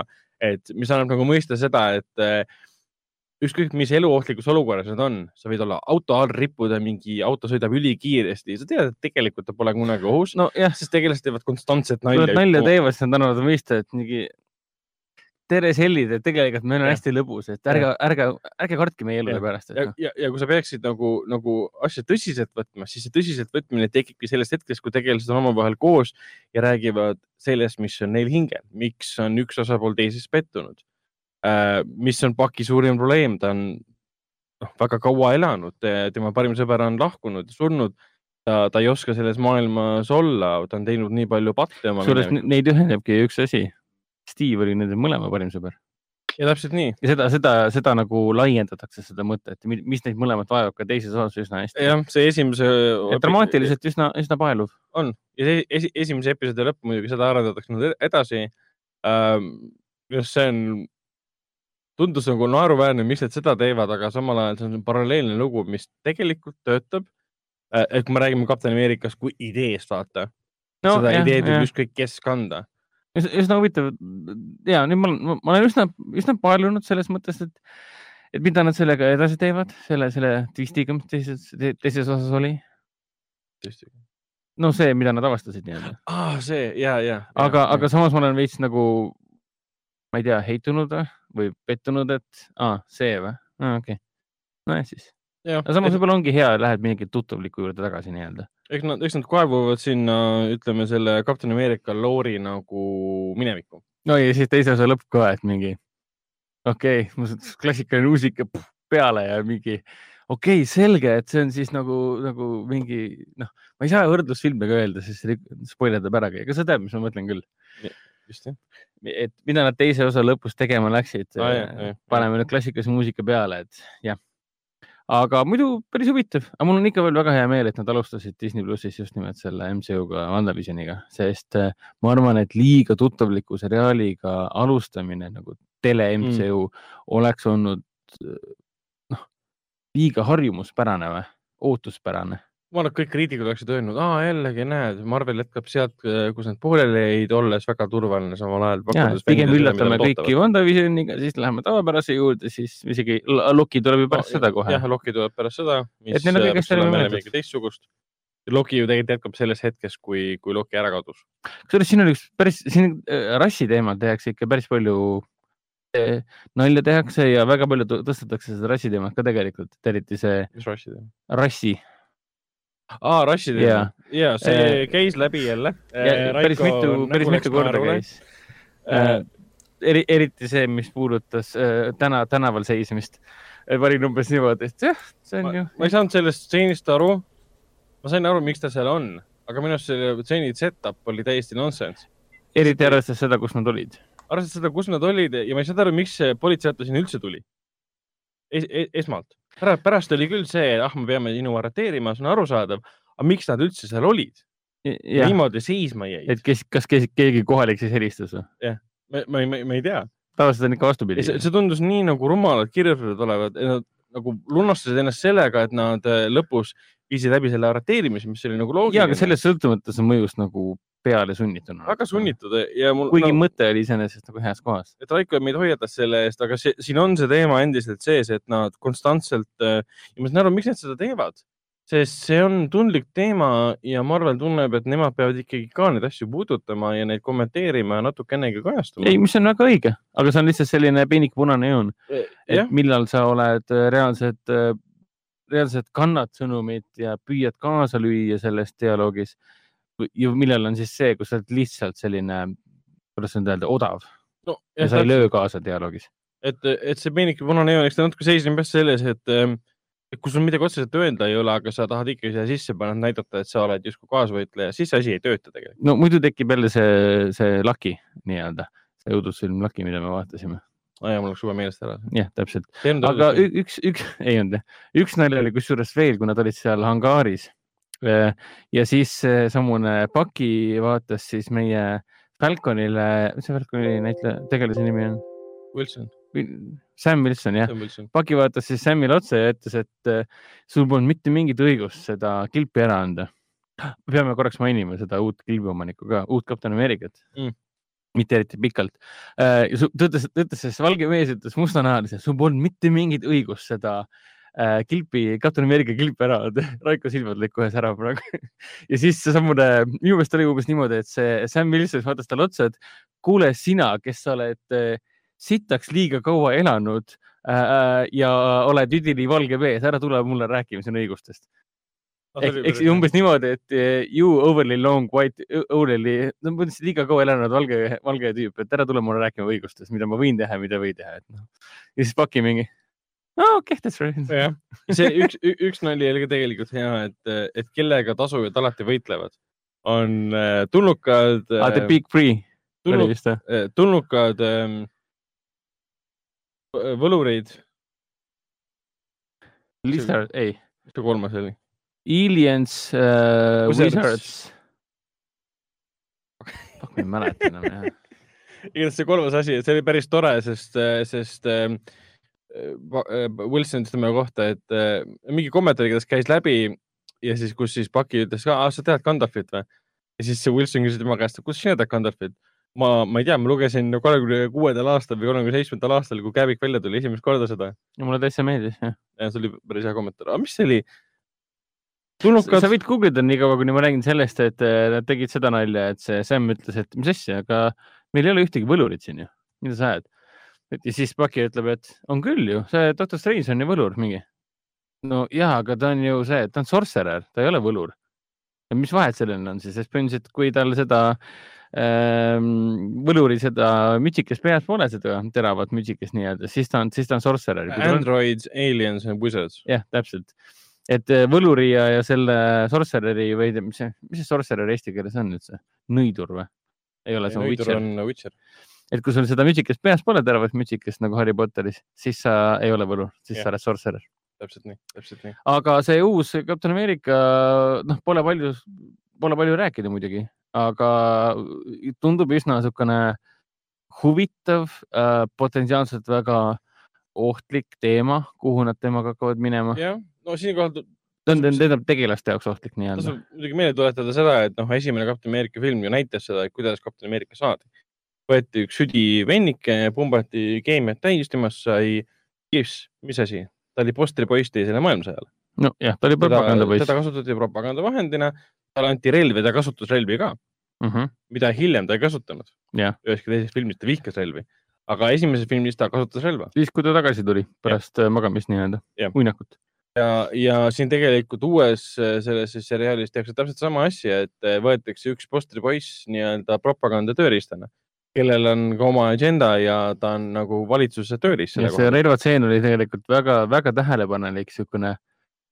et mis annab nagu mõista seda, et ükskõik mis eluohtlikus olukorras nad on, sa võid olla auto all rippuda, mingi auto sõidab ülikiiresti, sa tead, et tegelikult ta pole kunagi ohus, nojah, sest tegelased teevad konstantset kui nad nalja. nalja teevad, siis nad annavad mõista, et mingi tere sellid, et tegelikult meil on Jah. hästi lõbus, et ärge, ärge, ärge kartke meie Jah. pärast, ja noh, ja, ja kui sa peaksid nagu, nagu asja tõsiselt võtma, siis see tõsiselt võtmine tekibki sellest hetkest, kui tegelased on omavahel koos ja räägivad sellest, mis on neil hingel, miks on üks osapool teises pettunud. Mis on Paki suurim probleem, ta on noh, väga kaua elanud, tema parim sõber on lahkunud, surnud. ta, ta ei oska selles maailmas olla, ta on teinud nii palju patte oma kusjuures neid ühendabki üks asi. Steve oli nende mõlema parim sõber ja täpselt nii, ja seda, seda, seda nagu laiendatakse, seda mõtet, mi- mis neid mõlemat vaevab ka teises osas üsna hästi. jah, see esimese. dramaatiliselt üsna, üsna paeluv. on ja see esi, esimese episoodi lõpp muidugi seda arendatakse nüüd edasi ähm,. arust see on, tundus nagu naeruväärne, miks nad seda teevad, aga samal ajal see on paralleelne lugu, mis tegelikult töötab. et kui me räägime Kapten Ameerikast kui ideest, vaata no,, seda jah, ideed võib ükskõik kes kanda. üsna huvitav ja nüüd ma olen, ma olen üsna, üsna paelunud selles mõttes, et, et mida nad sellega edasi teevad, selle, selle twistiga, mis teises, teises osas oli. no see, mida nad avastasid nii-öelda. ah,. see ja, ja. aga, aga samas ma olen veits nagu, ma ei tea, heitunud või- või pettunud, et aa, see või ah,, okei okay.. nojah siis. aga samas võib-olla ongi hea, lähed mingi tuttavliku juurde tagasi nii-öelda. eks nad, eks nad kaevuvad sinna, ütleme selle Kapten Ameerika loori nagu minevikku. no ja siis teise osa lõpp ka, et mingi okei okay,, klassikaline muusika puh, peale ja mingi okei okay,, selge, et see on siis nagu, nagu mingi noh, ma ei saa võrdlusfilmiga öelda, sest see spoilerdab ära, aga sa tead, mis ma mõtlen küll. Et mida nad teise osa lõpus tegema läksid jah, jah. paneme nüüd klassikalise muusika peale, et jah. aga muidu päris huvitav, aga mul on ikka veel väga hea meel, et nad alustasid Disney plussis just nimelt selle MCU-ga, WandaVisioniga, sest äh, ma arvan, et liiga tuttavliku seriaaliga alustamine nagu tele MCU mm. oleks olnud äh, noh, liiga harjumuspärane või ootuspärane. Ma arvan, et kõik kriitikud oleksid öelnud, aa jällegi näed, Marvel jätkab sealt, kus nad pooleli jäid, olles väga turvaline samal ajal. ja pigem üllatame kõiki WandaVisioniga, siis läheme tavapärase juurde, siis isegi Loki tuleb ju pärast seda kohe jah, Loki tuleb pärast seda, mis Et neil on jälle mõeldud. midagi teistsugust. Loki ju tegelikult jätkab selles hetkes, kui, kui Loki ära kadus. kusjuures siin on üks päris, siin äh, rassi teemal tehakse ikka päris palju äh, nalja tehakse ja väga palju tõ- tõstetakse seda rassi teemat ka tegelikult, eriti see mis rassi teema? rassi aa, teema Jaa.. ja see Eh, käis läbi jälle. ja päris mitu, päris mitu korda käis. Äh, eri, eriti see, mis puudutas äh, täna, tänaval seismist. panin umbes niimoodi, et jah, see on ma, ju. ma ei saanud sellest stseenist aru. ma sain aru, miks ta seal on, aga minu arust selle stseeni setup oli täiesti nonsense. eriti arvestades seda, kus nad olid. arvestades seda, kus nad olid ja ma ei saanud aru, miks see politseiauto sinna üldse tuli es,. Es, esmalt, pärast, pärast oli küll see, ah, me peame sinu arreteerima, see on arusaadav, aga miks nad üldse seal olid? jah, niimoodi seisma jäid et. kes, kas kes, keegi kohalik siis helistas või? ma, ma, ma, ma ei tea. tavaliselt on ikka vastupidi. see, tundus nii nagu rumalalt kirjutatud olevat, nad nagu lunastasid ennast sellega, et nad äh, lõpus viisid läbi selle arreteerimise, mis oli nagu ja, loogiline. aga sellest sõltumata see mõjus nagu peale sunnituna. väga sunnitud ja mul. kuigi no, mõte oli iseenesest nagu heas kohas. et Raiko meid hoiatas selle eest, aga see, siin on see teema endiselt sees, et nad konstantselt äh, ja ma saan aru, miks nad seda teevad, sest see on tundlik teema ja Marvel tunneb, et nemad peavad ikkagi ka neid asju puudutama ja neid kommenteerima ja natukenegi kajastama. ei, mis on väga õige, aga see on lihtsalt selline peenike punane joon, jah et, millal sa oled reaalselt, reaalselt kannad sõnumit ja püüad kaasa lüüa selles dialoogis. ja millal on siis see, kus sa oled lihtsalt selline, kuidas nüüd öelda, odav no, ja sa ei löö kaasa dialoogis. et, et see peenike punane joon, eks ta natuke seisneb jah selles, et ähm, kui sul midagi otseselt öelda ei ole, aga sa tahad ikkagi siia sisse panna, näidata, et sa oled justkui kaasvõitleja, siis see asi ei tööta tegelikult. no muidu tekib jälle see, see laki nii-öelda, see õudusfilm Laki, mida me vaatasime. Ja mul läks juba meelest ära. jah, täpselt. aga üks, üks, ei olnud jah, üks nali oli kusjuures veel, kui nad olid seal hangaaris. ja siis seesamune Paki vaatas siis meie Falconile, mis see Falconi näitleja, tegelase nimi on? Wilson, Sam Wilson jah. Paki vaatas siis Samile otsa ja ütles, et äh, sul polnud mitte mingit õigust seda kilpi ära anda. peame korraks mainima seda uut kilbiomanikku ka, uut Kapten Ameerikat Mm. Mitte eriti pikalt. ta ütles, ta ütles, see valge mees ütles mustanahalise, sul polnud mitte mingit õigust seda äh, kilpi, Kapten Ameerika kilpi ära anda. Raiko silmad lõid kohe sära praegu. ja siis seesamune, minu meelest oli umbes niimoodi, et see Sam Wilson vaatas talle otsa, et kuule, sina, kes sa oled äh, sitaks liiga kaua elanud äh, ja oled üdini valge mees, ära tule mulle rääkima sinu õigustest. Siis umbes niimoodi, et eh, you overly long white, overly, no mõtlesin liiga kaua elanud valge, valge tüüp, et ära tule mulle rääkima õigustest, mida ma võin teha mida ei või teha, et noh. ja siis Paki mingi, okei okay,, that's right. jah, see üks, üks nali oli ka tegelikult hea, et, et kellega tasujad alati võitlevad, on äh, tulnukad ah,. The Big Free oli tulnud, vist või? tulnukad ähm, võlureid, Lizard, ei, mis see kolmas oli? Aliens uh,, Wizards. Wizards. Fuck, ma ei mäleta enam jah. igatahes see kolmas asi, see oli päris tore, sest, sest ähm, Va- äh, Wilson ütles tema kohta, et äh, mingi kommentaar igatahes käis läbi ja siis, kus siis Paki ütles ka, sa tead Gandalfit või? ja siis see Wilson küsis tema käest, kus sina tead Gandalfit? ma, ma ei tea, ma lugesin kolmekümne kuuendal aastal või kolmekümne seitsmendal aastal, kui Kävik välja tuli esimest korda seda mulle täitsa meeldis jah. ja see oli päris hea kommentaar, aga mis see oli? Tulnukad sa, võid Google ida nii kaua, kuni ma räägin sellest, et eh, nad tegid seda nalja, et see Sam ütles, et mis asja, aga meil ei ole ühtegi võlurit siin ju, mida sa ajad. ja siis Paki ütleb, et on küll ju, see Doctor Strange on ju võlur mingi. no ja, aga ta on ju see, ta on sorcerer, ta ei ole võlur. mis vahet sellel on siis, sest põhimõtteliselt, kui tal seda ähm, võluri seda mütsikest peas pole, seda teravat mütsikest nii-öelda, siis ta on, siis ta on sorcerer. Androids, Aliens and Wizards. jah, täpselt. Et eh, võluri ja, ja selle sorcerer'i või mis see, mis see sorcerer eesti keeles on üldse? nõidur või? ei ole, see on Witcher. on Witcher. et kui sul seda mütsikest peas pole, teravat mütsikest nagu Harry Potteris, siis sa ei ole võlur, siis Jah. sa oled sorcerer. täpselt nii, täpselt nii. aga see uus Captain America, noh, pole palju, pole palju rääkida muidugi, aga tundub üsna niisugune huvitav äh,, potentsiaalselt väga ohtlik teema, kuhu nad temaga hakkavad minema. jah, no siinkohal ta on, tähendab tegelaste jaoks ohtlik nii-öelda. tasub muidugi meelde tuletada seda, et noh, esimene Kapten Ameerika film ju näitas seda, et kuidas Kapten Ameerika saadi. võeti üks südivennike, pumbati keemiat täis, temast sai Gibbs, mis asi, ta oli postripoiss teisele maailmasõjale. nojah, ta oli propagandapoiss teda. kasutati propagandavahendina, talle anti relvi, ta kasutas relvi ka, Mhm. mida hiljem ta ei kasutanud. Üheski teises filmis ta vihkas relvi, aga esimeses filmis ta kasutas relva siis, kui ta tagasi tuli pärast äh, magamist nii-öelda uinakut. ja, ja siin tegelikult uues äh, selles seriaalis tehakse täpselt sama asja, et äh, võetakse üks postripoiss nii-öelda propaganda tööriistana, kellel on ka oma agenda ja ta on nagu valitsuse tööriist see relvatseen oli tegelikult väga-väga tähelepanelik, niisugune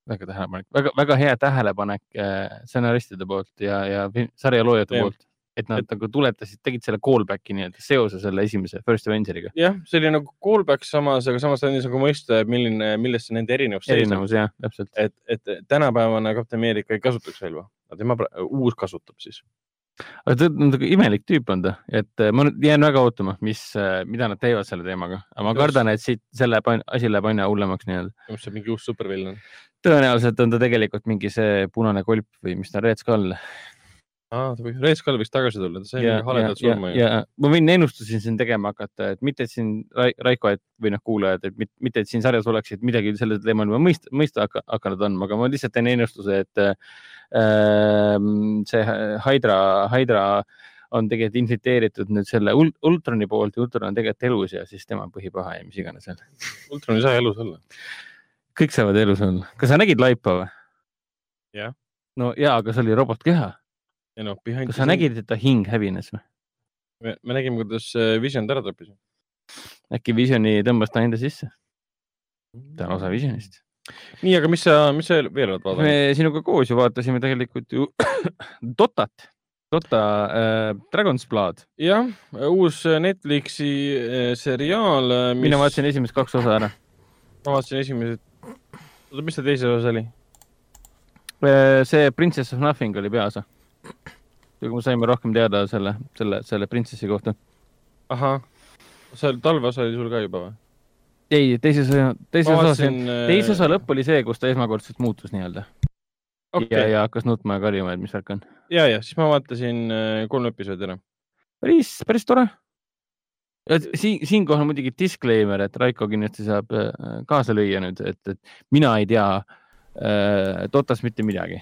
väga tähelepanelik, väga-väga hea tähelepanek äh, stsenaristide poolt ja, ja sarja loojate poolt, et nad nagu tuletasid, tegid selle callback'i nii-öelda seose selle esimese First Avengeriga. jah, see oli nagu callback samas, aga samas andis nagu mõista, milline, milles see nende erinevus erinevus jah, täpselt. et, et tänapäevane Kapten Ameerika ei kasutaks relva, tema uus kasutab siis. aga ta on nagu imelik tüüp on ta, et äh, ma nüüd jään väga ootama, mis, mida nad teevad selle teemaga, aga ma Just. kardan, et siit selle asi läheb aina hullemaks nii-öelda. mis see mingi uus supervillan. tõenäoliselt on ta tegelikult mingi see punane kolp või mis ta, Red Skull. aa, ta võiks, Red Skull võiks tagasi tulla, ta sai mingi haledalt ja, surma ju. ja ma võin ennustusi siin tegema hakata, et mitte, et siin Rai- Raiko et, või noh, kuulajad, et mit- mitte, et siin sarjas oleksid midagi sellel teemal juba mõista, mõista hakanud andma, aga ma lihtsalt teen ennustuse, et äh, see Hydra, Hydra on tegelikult infiltreeritud nüüd selle ul- Ultroni poolt ja Ultron on tegelikult elus ja siis tema on põhipaha ja mis iganes veel. Ultron ei saa elus olla. kõik saavad elus olla. kas sa nägid laipa või? Jah. no ja, aga see oli robotkeha. Ei noh, behind kas sa nägid, et ta hing hävines või? me, me nägime, kuidas äh, Vision ära tappis. äkki Visioni tõmbas ta enda sisse? ta on osa Visionist. nii, aga mis sa, mis sa veel oled vaadanud? me sinuga koos ju vaatasime tegelikult ju Dotat. Dota äh, Dragon's Blood, jah, uus Netflixi äh, seriaal, mis mina vaatasin esimesed kaks osa ära. ma vaatasin esimesed, oota, mis see teise osa oli? Äh, see Princess of Nothing oli peaosa. Kui me saime rohkem teada selle, selle, selle printsessi kohta. ahah, see talveosa oli sul ka juba või? ei, teises, teises osas, äh, teise osa lõpp oli see, kus ta esmakordselt muutus nii-öelda okay. ja, ja hakkas nutma ja karjuma, et mis värk on. ja, ja siis ma vaatasin äh, kolm episoodi ära. päris, päris tore. siin, siinkohal muidugi disclaimer, et Raiko kindlasti saab äh, kaasa lüüa nüüd, et, et mina ei tea äh, Dotast mitte midagi.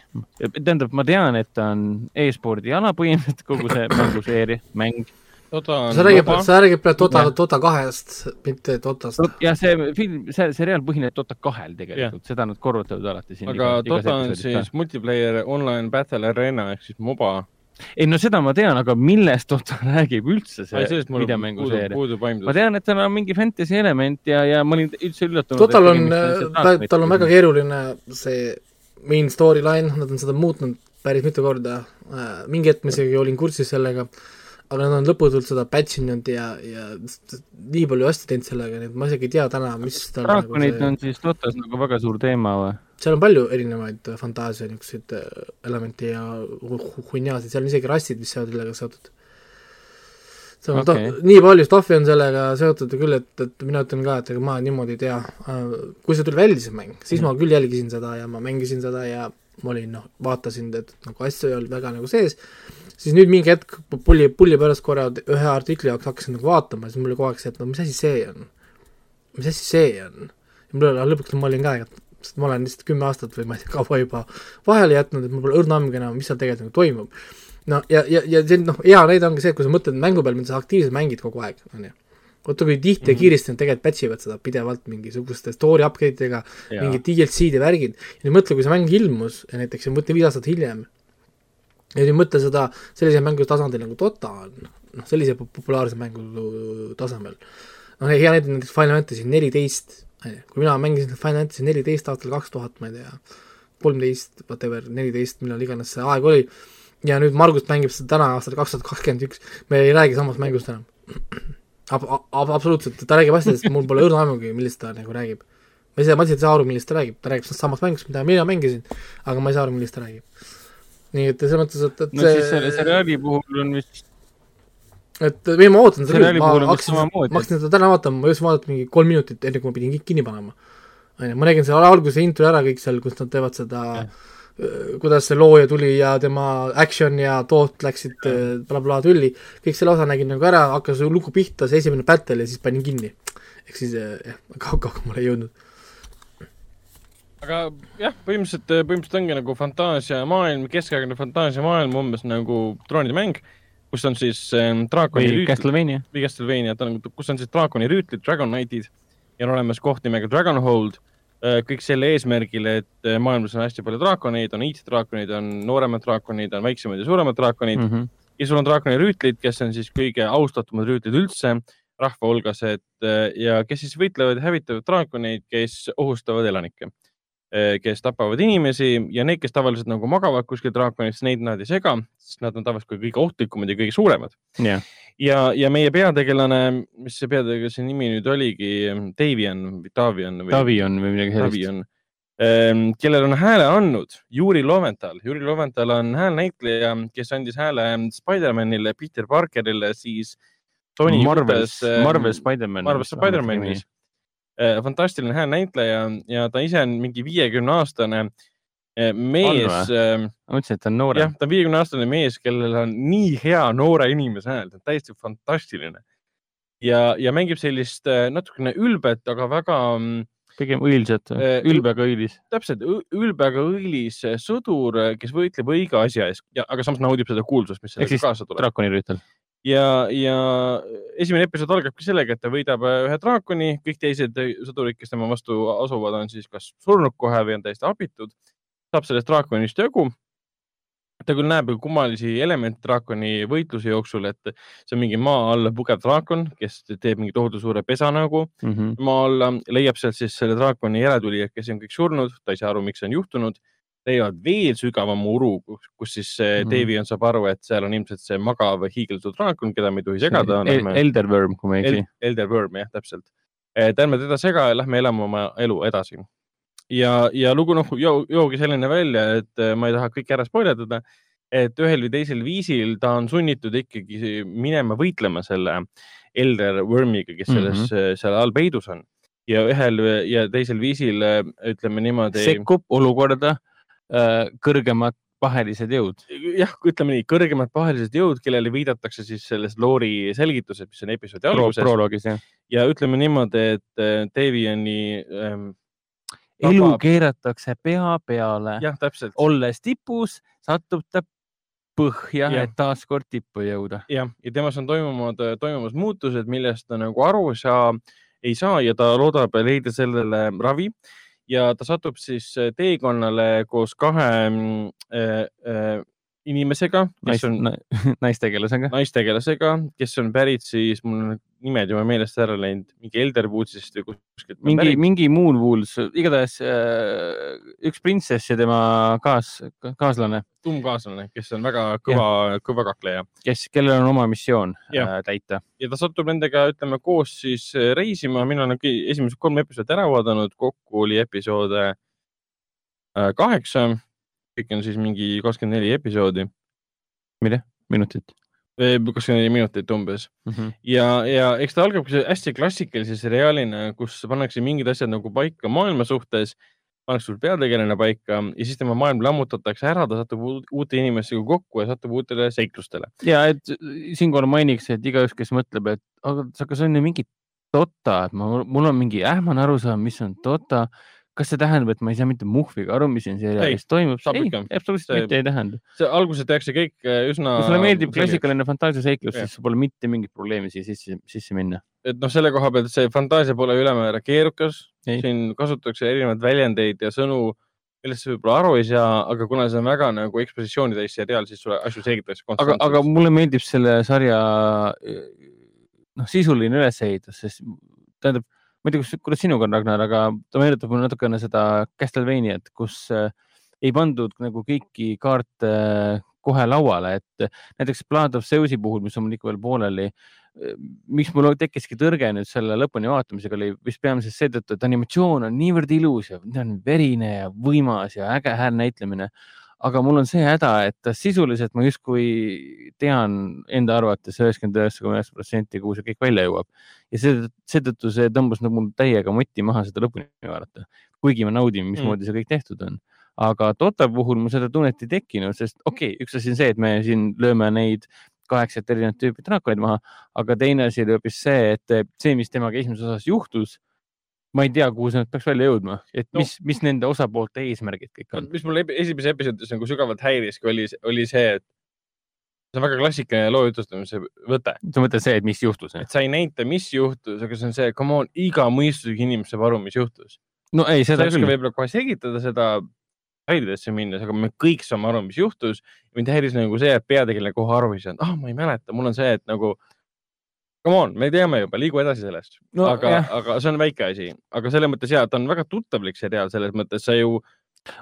tähendab, ma tean, et ta on e-spordi ala põhimõtteliselt kogu see mänguseeria, mäng. Dota on sa räägid, sa räägid praegu Dota Jah., Dota kahest, mitte Dotast. ja see film, see seriaal põhineb Dota kahel tegelikult, seda nad korrutavad alati siin. aga Dota on siis multiplayer online battle arena ehk siis MOBA. Ei no seda ma tean, aga millest Dota räägib üldse see puudub, videomänguseeria? puudub ma aimdus. tean, et seal on mingi fantasy element ja, ja ma olin üldse üllatunud. Total on, tal on väga keeruline see main storyline, nad on seda muutnud päris mitu korda. mingi hetk ma isegi olin kursis sellega, aga nad on lõputult seda patch inud ja, ja nii palju asju teinud sellega, nii et ma isegi ei tea täna, mis tal draakonid see- on siis Dotas nagu väga suur teema või? seal on palju erinevaid fantaasia niisuguseid äh, elemente ja hu- hu- hunniaasid, seal on isegi rassid, mis saavad sellega seotud. seal on okay. nii palju stuff'i on sellega seotud küll, et, et mina ütlen ka, et ega ma niimoodi ei tea. kui see tuli välja, see mäng, siis ma küll jälgisin seda ja ma mängisin seda ja ma olin noh, vaatasin, et nagu asju ei olnud väga nagu sees, siis nüüd mingi hetk pulli, pulli pärast korra ühe artikli jaoks hakkasin nagu vaatama, siis mul oli kogu aeg see, et no mis asi see on. mis asi see on? ja mul oli lõpuks ma olin ka, et sest ma olen lihtsalt kümme aastat või ma ei tea, kaua juba vahele jätnud, et mul pole õrna ammugi enam, mis seal tegelikult nagu toimub. no ja, ja, ja see noh, hea näide ongi see, kui sa mõtled mängu peale, mida sa aktiivselt mängid kogu aeg, on ju. vaata, kui tihti ja kiiresti nad tegelikult patch ivad seda pidevalt mingisuguste story upgrade idega, mingid DLC-d ja värgid. ja nüüd mõtle, kui see mäng ilmus ja näiteks mõtle viis aastat hiljem. Ja nüüd mõtle seda sellise mängu tasandil nagu Dota on, noh sellise po- populaarse mängu tasemel. noh, hea näide näiteks Final Fantasy neliteist, on ju, kui mina mängisin Final Fantasy neliteist aastal kaks tuhat, ma ei tea, kolmteist, whatever, neliteist, millal iganes see aeg oli, ja nüüd Margus mängib seda täna aastal kaks tuhat kakskümmend üks, me ei räägi samast mängust enam. Ab-, ab-, absoluutselt, ta räägib asjadest, mul pole õrna aimugi, millest ta nagu räägib. ma ise, ma lihtsalt ei saa aru, millest ta räägib, ta räägib samast mängust, mida mina mängisin, aga ma ei saa aru, millest ta räägib. Nii et selles mõttes, et, et no siis selle seriaali puhul on vist, et või ma ootan seda küll, ma hakkasin, ma hakkasin seda täna vaatama, ma jõudsin vaadata mingi kolm minutit, enne kui ma pidin kinni panema. on ju, ma nägin selle alguse intro ära kõik seal, kus nad teevad seda, kuidas see looja tuli ja tema action ja toot läksid blablabla tülli, kõik selle osa nägin nagu ära, hakkas lugu pihta, see esimene battle ja siis panin kinni. ehk siis eh, jah, kaugemale ei jõudnud. Aga jah, põhimõtteliselt, põhimõtteliselt ongi nagu fantaasiamaailm, keskaegne fantaasiamaailm umbes nagu troonide mäng, kus on siis ähm, draakoni või Castlevania. või Castlevania, ta on, kus on siis draakoni rüütlid, Dragon Knight'id ja on olemas koht nimega Dragonhold. kõik selle eesmärgil, et äh, maailmas on hästi palju draakoneid, on iiddraakonid, on nooremad draakonid, on väiksemad ja suuremad draakonid mm. Mhm. ja sul on draakoni rüütlid, kes on siis kõige austatumad rüütlid üldse rahva hulgas, et ja kes siis võitlevad ja hävitavad draakoneid, kes ohustavad elanikke, kes tapavad inimesi ja need, kes tavaliselt nagu magavad kuskil draakonist, neid nad ei sega, sest nad on tavaliselt kõige ohtlikumad ja kõige suuremad. jah, ja, ja meie peategelane, mis see peategelase nimi nüüd oligi, Davian või Davian või Tavion või midagi sellist. Davian, kellele on hääle andnud Juri Loventhal. Juri Loventhal on häälnäitleja, kes andis hääle Spider-manile, Peter Parkerile, siis Tony Marvels Uutes,, Marvel Spider-man. Marvel Spider-manis. Fantastiline häälnäitleja ja ta ise on mingi viiekümne aastane mees On. ma mõtlesin, et ta on jah noorem., ta on viiekümne aastane mees, kellel on nii hea noore inimese hääl, ta on täiesti fantastiline. ja, ja mängib sellist äh, natukene ülbet, aga väga mm, pigem õilsat ülbega õilis. täpselt ülbega õilis äh, sõdur, kes võitleb õige asja eest, aga samas naudib seda kuulsust, mis sellega kaasa tuleb. draakonirüütel. ja, ja esimene episood algabki sellega, et ta võidab äh, ühe draakoni, kõik teised äh, sõdurid, kes tema vastu asuvad, on siis kas surnud kohe või on täiesti abitud. saab sellest draakonist jagu. ta küll näeb ju kummalisi elemente draakoni võitluse jooksul, et see on mingi maa alla pugev draakon, kes teeb mingi tohutu suure pesa nagu Mhm. maa alla, leiab sealt siis selle draakoni järeltulijad, kes on kõik surnud, ta ei saa aru, miks see on juhtunud leiavad veel sügavama uru, kus siis see Mhm. Davy on, saab aru, et seal on ilmselt see magav hiigeldatud draakon, keda me ei tohi segada. El Elderworm, kui ma ei eksi El. Elder Worm jah, täpselt. et ärme teda sega ja lähme elama oma elu edasi. ja, ja lugu noh, joogi selline välja, et äh, ma ei taha kõike ära spoilerdada, et ühel või teisel viisil ta on sunnitud ikkagi minema võitlema selle Elder Wormiga, kes selles mm, -hmm. seal all peidus on. ja ühel ja teisel viisil äh, ütleme niimoodi. sekkub olukorda kõrgemad pahelised jõud. jah, ütleme nii, kõrgemad pahelised jõud, kellele viidatakse siis selles loori selgituses, mis on episoodi alguses proloogis jah. ja ütleme niimoodi, et äh, Daviani ähm, elu keeratakse pea peale, jah, täpselt olles tipus, satub ta põhja, et taaskord tippu jõuda. jah, ja temas on toimunud, toimumas muutused, millest ta nagu aru saa, ei saa ja ta loodab leida sellele ravi ja ta satub siis teekonnale koos kahe mm, äh, äh, inimesega, kes on naistegelasega. naistegelasega, kes on pärit siis, mul on nimed juba meelest ära läinud, mingi Elderwoodsist või kuskilt. mingi, mingi Moonwools, igatahes äh, üks printsess ja tema kaas, kaaslane, tuumkaaslane, kes on väga kõva, kõva kakleja kes, kellel on oma missioon Jah. äh, täita. ja ta satub nendega, ütleme koos siis äh, reisima, mina olen esimesed kolm episoodi ära vaadanud, kokku oli episoode äh, kaheksa. Kõik on siis mingi kakskümmend neli episoodi, minutit kakskümmend neli minutit umbes mm. -hmm. ja, ja eks ta algabki hästi klassikalise seriaalina, kus pannakse mingid asjad nagu paika maailma suhtes, pannakse sul peategelane paika ja siis tema maailm lammutatakse ära, ta satub uut- uute inimestega kokku ja satub uutele seiklustele. ja et siinkohal mainiks, et igaüks, kes mõtleb, et aga aga see on ju mingi tota, et ma, mul on mingi ähmane arusaam, mis on tota. Kas see tähendab, et ma ei saa mitte muhviga aru, mis siin seriaalis toimub? ei absoluutselt mitte ei tähenda. see alguses tehakse kõik äh, üsna. kui sulle meeldib klassikaline fantaasiaseiklus, siis pole mitte mingit probleemi siia sisse, sisse minna. et noh, selle koha pealt see fantaasia pole ülemäära keerukas, siin kasutatakse erinevaid väljendeid ja sõnu, millest sa võib-olla aru ei saa, aga kuna see on väga nagu ekspositsiooni täis seriaal, siis sulle asju selgitatakse aga, aga mulle meeldib selle sarja noh, sisuline ülesehitus, sest tähendab, ma ei tea, kuidas sinuga on, Ragnar, aga ta meenutab mulle natukene seda Castlevaniat, kus äh, ei pandud nagu kõiki kaarte äh, kohe lauale, et näiteks Blood of Zeus'i puhul, mis on mul ikka veel pooleli, miks mul tekkiski tõrge nüüd selle lõpuni vaatamisega, oli vist peamiselt seetõttu, et animatsioon on niivõrd ilus ja ta on verine ja võimas ja äge häälnäitlemine aga mul on see häda, et sisuliselt ma justkui tean enda arvates üheksakümmend üheksa koma üheksa protsenti, kuhu see kõik välja jõuab. Ja see- seetõttu see tõmbas nagu mul täiega moti maha seda lõpuni vaadata, kuigi ma naudin, mismoodi see kõik tehtud on. aga Dota puhul mul seda tunnet ei tekkinud, sest okei okay,, üks asi on see, et me siin lööme neid kaheksat erinevat tüüpi draakoneid maha, aga teine asi oli hoopis see, et see, mis temaga esimeses osas juhtus, ma ei tea, kuhu see nüüd peaks välja jõudma, et No. mis, mis nende osapoolte eesmärgid kõik on. mis mul esimeses episoodis nagu sügavalt häiriski, oli, oli see, et see on väga klassikaline loo jutlustamise võte, sa mõtled see, et mis juhtus? et sa ei näita, mis juhtus, aga see on see, come on, iga mõistuslik inimene saab aru, mis juhtus. no ei, seda ei oska küll. võib-olla kohe selgitada seda detailidesse minnes, aga me kõik saame aru, mis juhtus. mind häiris nagu see, et peategelane kohe aru ei saanud, ah, ma ei mäleta, mul on see, et nagu come on, me teame juba, liigu edasi sellest No aga jah., aga see on väike asi, aga selles mõttes ja ta on väga tuttavlik seriaal, selles mõttes sa ju.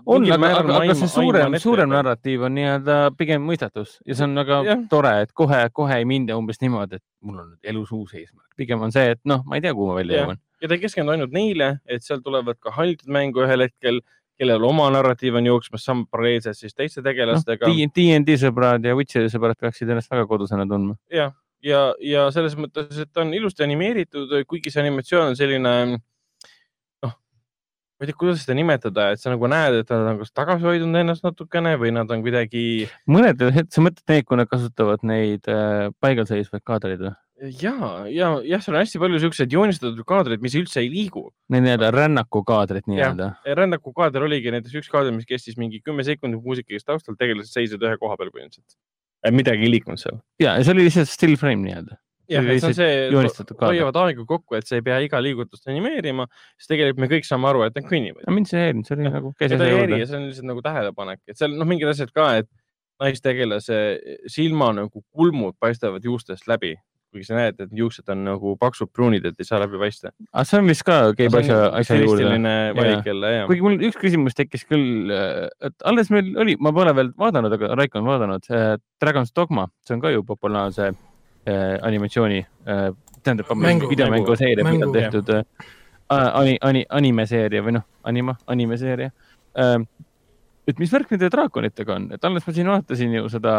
on, aga, aga, aga see suurem suurem narratiiv on nii-öelda pigem mõistatus ja see on väga Jah. tore, et kohe, kohe ei minda umbes niimoodi, et mul on nüüd elus uus eesmärk. pigem on see, et noh, ma ei tea, kuhu ma välja Jah. jõuan. ja ta ei keskendu ainult neile, et seal tulevad ka hallitud mängu ühel hetkel, kellel oma narratiiv on jooksmas sama paralleelselt siis teiste tegelastega no,. DND sõbrad ja Witcheri sõbrad peaksid ennast väga kodusena tundma. ja, ja, ja selles mõttes, et ta on ilusti animeeritud, kuigi see animatsioon on selline noh, ma ei tea, kuidas seda nimetada, et sa nagu näed, et nad on kas tagasi hoidnud ennast natukene või nad on kuidagi mõned, sa mõtled neid, kui nad kasutavad neid äh, paigalseisvaid kaadreid või? ja, ja jah, seal on hästi palju siukseid joonistatud kaadreid, mis üldse ei liigu. Need nii-öelda rännakukaadrid nii-öelda. rännaku kaader oligi näiteks üks kaader, mis kestis mingi kümme sekundit muusika käis taustal, tegelased seisid ühe koha peal põhimõtteliselt. Midagi ei liikunud seal. ja, ja see oli lihtsalt still frame nii-öelda. jah, et see on see, hoiavad aega kokku, et sa ei pea iga liigutust animeerima, sest tegelikult me kõik saame aru, et nad kõnnivad. mind see ei häirinud, see oli nagu seda asja ei eri juurde ja. see on lihtsalt nagu tähelepanek, et seal noh, mingid asjad ka, et naistegelase silma nagu kulmud paistavad juustest läbi, kuigi sa näed, et juuksed on nagu paksud pruunid, et ei saa läbi paista. aga see on vist ka käib asja, asja juurde. valik jälle, jah. kuigi mul üks küsimus tekkis küll, et alles meil oli, ma pole veel vaadanud, aga Raiko on vaadanud, Dragon's Dogma, see on ka ju populaarse äh, animatsiooni äh,, tähendab Mängu- videomängu seeria, mida on tehtud äh, ani, ani, animeseeria või noh, anima, animeseeria äh,. et mis värk nende draakonitega on, et alles ma siin vaatasin ju seda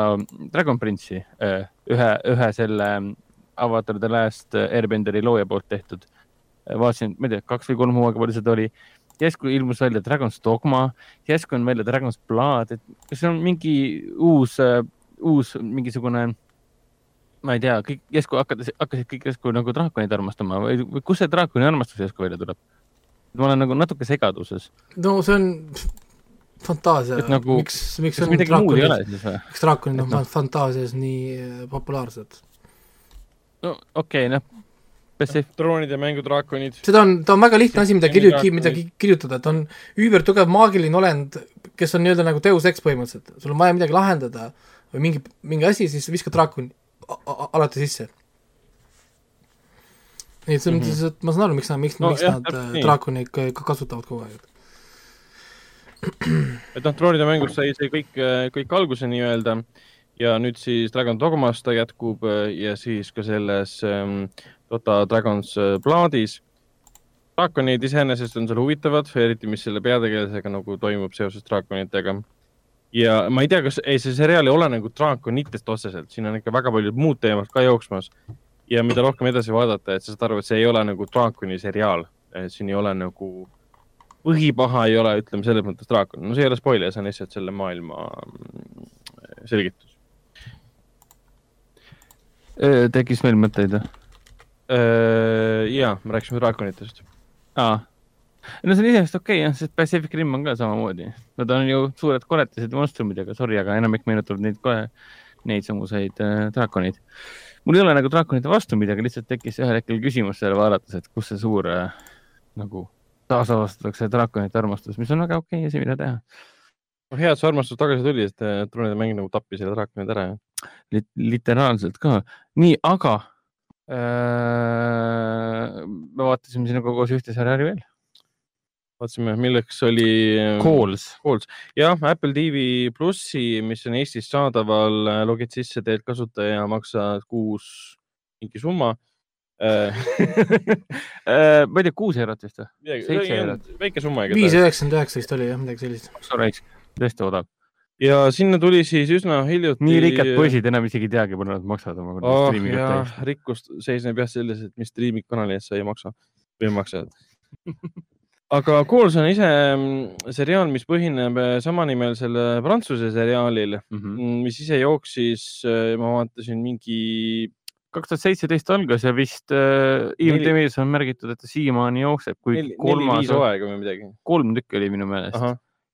Dragon Prince'i äh, ühe, ühe selle Avatar The Last Airbenderi looja poolt tehtud. vaatasin, ma ei tea, kaks või kolm hooaega palju seda oli järsku ilmus välja Dragon's Dogma, järsku on välja Dragon's Blood, et kas see on mingi uus, uus mingisugune, ma ei tea, kõik järsku hakkas, hakkasid kõik järsku nagu draakonid armastama või, või kust see draakoni armastus järsku välja tuleb? ma olen nagu natuke segaduses, no see on fantaasia nagu- miks, miks kas on draakonid, miks draakonid on noh- fantaasias nii äh, populaarsed? No okei okay,, noh, Pacific, droonid ja mängudraakonid. seda on, ta on väga lihtne asi, mida Ja kirju- midagi-, mida ki- kirjutada, et on üübertugev maagiline olend, kes on nii-öelda nagu Deus Ex põhimõtteliselt, sul on vaja midagi lahendada või mingi, mingi asi, siis viska draakon a- a- alati sisse. nii et selles mõttes, et ma saan aru, miks nad, miks No miks jah, nad äh, ka kasutavad kogu aeg. et noh, droonide mängust sai see kõik, kõik alguse nii-öelda ja nüüd siis Dragon Dogmas ta jätkub äh, ja siis ka selles ähm, Dota Dragons äh, plaadis. draakonid iseenesest on seal huvitavad, eriti mis selle peategelasega nagu toimub seoses draakonitega. ja ma ei tea, kas, ei, see seriaal ei ole nagu draakonitest otseselt, siin on ikka väga paljud muud teemad ka jooksmas. ja mida rohkem edasi vaadata, et sa saad aru, et see ei ole nagu draakoni seriaal, siin ei ole nagu põhipaha ei ole, ütleme selles mõttes draakon, no see ei ole spoiler, see on lihtsalt selle maailma mm, selgitus. Tekkis veel mõtteid või? ja, me rääkisime draakonitest. aa, no see on iseenesest okei okay, jah, sest Pacific Rim on ka samamoodi. Nad on ju suured koletised monstrumid, aga sorry, aga enamik meenutab neid kohe, neid samuseid äh, draakoneid. mul ei ole nagu draakonite vastu midagi, lihtsalt tekkis ühel hetkel küsimus selle vaadates, et kus see suur äh, nagu taasavastatakse draakonite armastus, mis on väga okei okay asi, mida teha. hea, et see armastus tagasi tuli, sest äh, droonide mäng nagu tappis selle draakonid ära. Lit- literaalselt ka. nii, aga äh, me vaatasime sinuga koos ühte seriaali veel. vaatasime, milleks oli. Calls. Calls, jah, Apple TV plussi, mis on Eestis saadaval, logid sisse, teed kasutaja, maksad kuus mingi summa. Äh, ma ei tea, kuus eurot vist või? Seitse eurot. väike summa viis üheksakümmend üheksa vist oli jah, midagi sellist. sorry, tõesti odav. ja sinna tuli siis üsna hiljuti. nii rikkad poisid enam isegi ei teagi, palju nad maksavad oma oh,. striimi jah kohta., rikkus seisneb jah selles, et mis striimingkanali eest sa ei maksa või maksad. aga Calls on ise mm, seriaal, mis põhineb eh, samanimelisel prantsuse seriaalil, Mhm. mis ise jooksis, ma vaatasin mingi, kaks tuhat seitseteist algas ja vist äh, Neli- IMDB-s on märgitud, et ta siiamaani jookseb, kui neli, kolmas neli-viis, hooaega või midagi. kolm tükki oli minu meelest.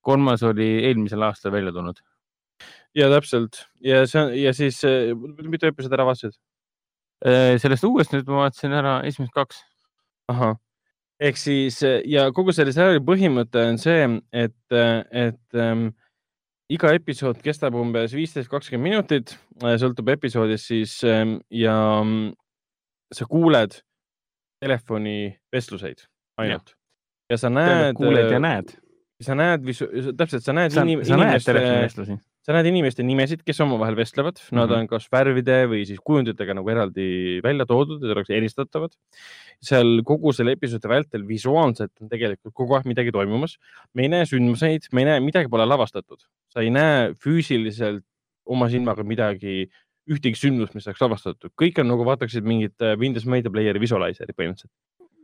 Kolmas oli eelmisel aastal välja tulnud. ja täpselt ja see on ja siis, mitu episoodi ära vaatasid? Äh, sellest uuest nüüd ma vaatasin ära esimesed kaks. ahah, ehk siis eh, ja kogu selle seriaali põhimõte on see, et, et ähm, iga episood kestab umbes viisteist, kakskümmend minutit, sõltub episoodist siis ähm, ja sa kuuled telefonivestluseid ainult. ja sa näed, kuuled ja näed. Sa näed, täpselt, sa näed sa, inim- sa näed inimeste, telefonivestlusi. sa näed inimeste nimesid, kes omavahel vestlevad, nad Mhm. on kas värvide või siis kujunditega nagu eraldi välja toodud, et oleks eristatavad. seal kogu selle episoodi vältel visuaalselt on tegelikult kogu aeg midagi toimumas. me ei näe sündmuseid, me ei näe, midagi pole lavastatud, sa ei näe füüsiliselt oma silmaga midagi, ühtegi sündmust, mis oleks lavastatud, kõik on nagu vaataksid mingit äh, Windows Media Player'i visualiser'i põhimõtteliselt.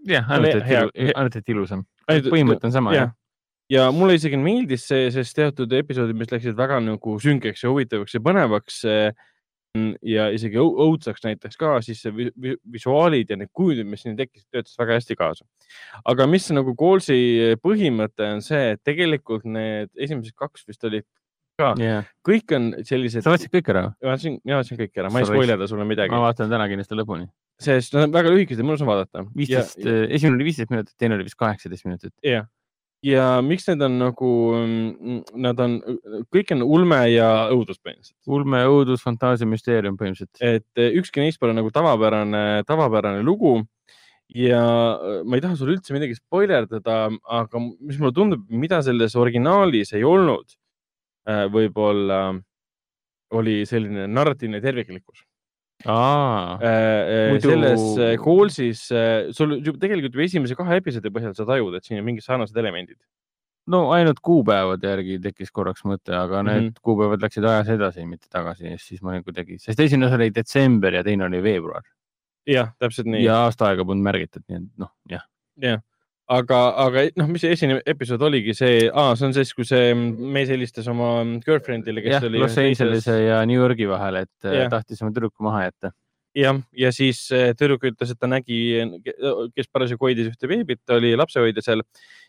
jah, ainult et ainult et ilusam. Põhimõte on sama jah. Ja mulle isegi meeldis see, sest teatud episoodid, mis läksid väga nagu sünkeks ja huvitavaks ja põnevaks eh, ja isegi õu- õudsaks näiteks ka, siis see vi- vi- visuaalid ja need kujundid, mis siin tekkisid, töötasid väga hästi kaasa. aga mis nagu Callsi põhimõte on see, et tegelikult need esimesed kaks vist olid, jah. kõik on sellised. sa vaatasid kõik ära? ma vaatasin, ma vaatasin kõik ära, ma ei spoilerda sulle midagi ma, vaatan täna kindlasti lõpuni. sest nad on väga lühikesed, mõnus on vaadata. viisteist, esimene oli viisteist minutit, teine oli vist kaheksateist minutit. jah, ja miks need on nagu, nad on, kõik on ulme ja õudus põhimõtteliselt. ulme, õudus, fantaasia, müsteerium põhimõtteliselt. et eh, ükski neist pole nagu tavapärane, tavapärane lugu. ja eh, ma ei taha sulle üldse midagi spoilerdada, aga mis mulle tundub, mida selles originaalis ei olnud, võib-olla oli selline narratiivne terviklikkus. aa, Muidu- selles Callsis, sul juba tegelikult ju esimese kahe episoodi põhjal sa tajud, et siin on mingid sarnased elemendid. no ainult kuupäevade järgi tekkis korraks mõte, aga need Mhm. kuupäevad läksid ajas edasi, mitte tagasi siis ma olin kuidagi, sest esimene osa oli detsember ja teine oli veebruar jah, täpselt nii. ja aasta aega polnud märgitud, nii et noh, jah. jah, aga, aga noh, mis esimene episood oligi see, see on siis, kui see mees helistas oma girlfriend'ile, kes jah, oli. Los Angelese ja New Yorgi vahel, et Jah. yeah. tahtis oma tüdruku maha jätta. jah, ja siis eh, tüdruk ütles, et ta nägi, kes parasjagu hoidis ühte beebit, ta oli lapsehoidja seal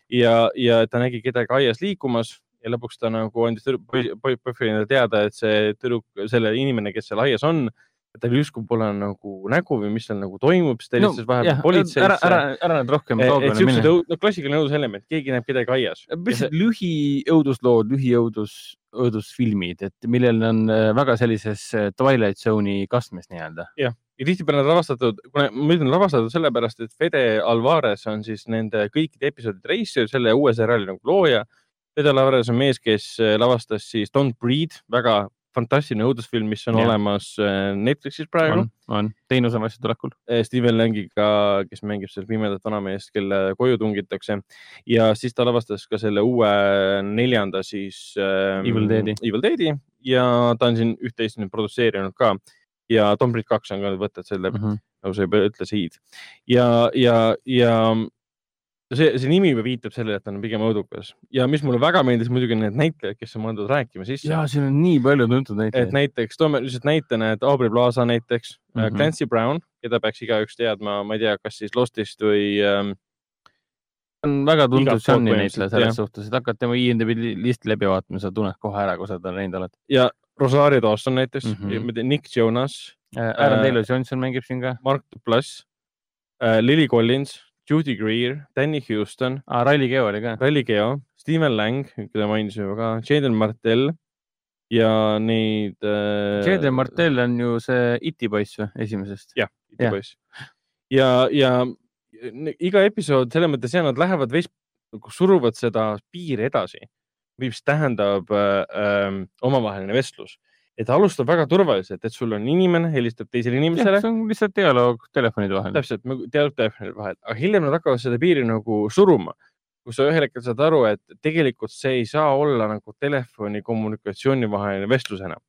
ja, ja ta nägi kedagi aias liikumas ja lõpuks ta nagu andis boyfriend'ile teada, et see tüdruk, selle inimene, kes seal aias on, tal justkui pole nagu nägu või mis seal nagu toimub, siis ta helistas no, vahepeal ära, politseisse. ära, ära nüüd rohkem kaugele minna. õud- no, klassikaline õuduselement, keegi näeb kedagi aias. lihtsalt lühiõuduslood, lühiõudus, õudusfilmid, et millel on äh, väga sellises äh, Twilight Zone'i kastmes nii-öelda. ja tihtipeale on lavastatud, kuna ma ütlen lavastatud sellepärast, et Fede Alvarez on siis nende kõikide episoodide reisijal, selle uue seriaali nagu looja. Fede Alvarez on mees, kes äh, lavastas siis Don't Breathe, väga fantastiline õudusfilm, mis on ja. olemas äh, Netflixis praegu on, on, teine osa vast tulekul. Steven Langiga, kes mängib seal pimedat vanameest, kelle koju tungitakse ja siis ta lavastas ka selle uue neljanda siis äh, Evil Deadi. Evil Deadi ja ta on siin üht-teist nüüd produtseerinud ka ja Tom Breed kaks on ka võtted selle Mhm. nagu sa juba ütlesid ja, ja, ja see, see nimi juba viitab sellele, et ta on pigem õudukas ja mis mulle väga meeldis muidugi need näitlejad, kes on mõeldud rääkima sisse ja siin on nii palju tuntud et näitlejaid. näiteks toome lihtsalt näitena, et Aubrey Plaza näiteks mm. -hmm. Clancy Brown, keda peaks igaüks teadma, ma ei tea, kas siis Lostist või ähm, on väga tuntud põhimõtteliselt, näitleja selles suhtes, et hakkad tema IMDb listi läbi vaatama, sa tunned kohe ära, kui sa teda näinud oled. ja Rosario Dawson näiteks mm. -hmm. Nick Jonas, Aaron Äh, Taylor Johnson mängib siin ka Mark Duplass äh,, Lily Collins, Judy Greer, Danny Houston, ah,, Riley Keo oli ka. Rally Geo, Steven Lang, keda mainisime ka, Jaden Martell ja neid äh,. Jaden Martell on ju see Iti poiss või, esimesest? jah, Jah. poiss. ja, ja iga episood selles mõttes ja nad lähevad veits suruvad seda piiri edasi, mis tähendab äh, äh, omavaheline vestlus, et alustab väga turvaliselt, et sul on inimene, helistab teisele inimesele see on lihtsalt dialoog telefonide vahel. täpselt, teadub telefonide vahel, aga hiljem nad hakkavad seda piiri nagu suruma, kus sa ühel hetkel saad aru, et tegelikult see ei saa olla nagu telefoni kommunikatsiooni vaheline vestlus enam.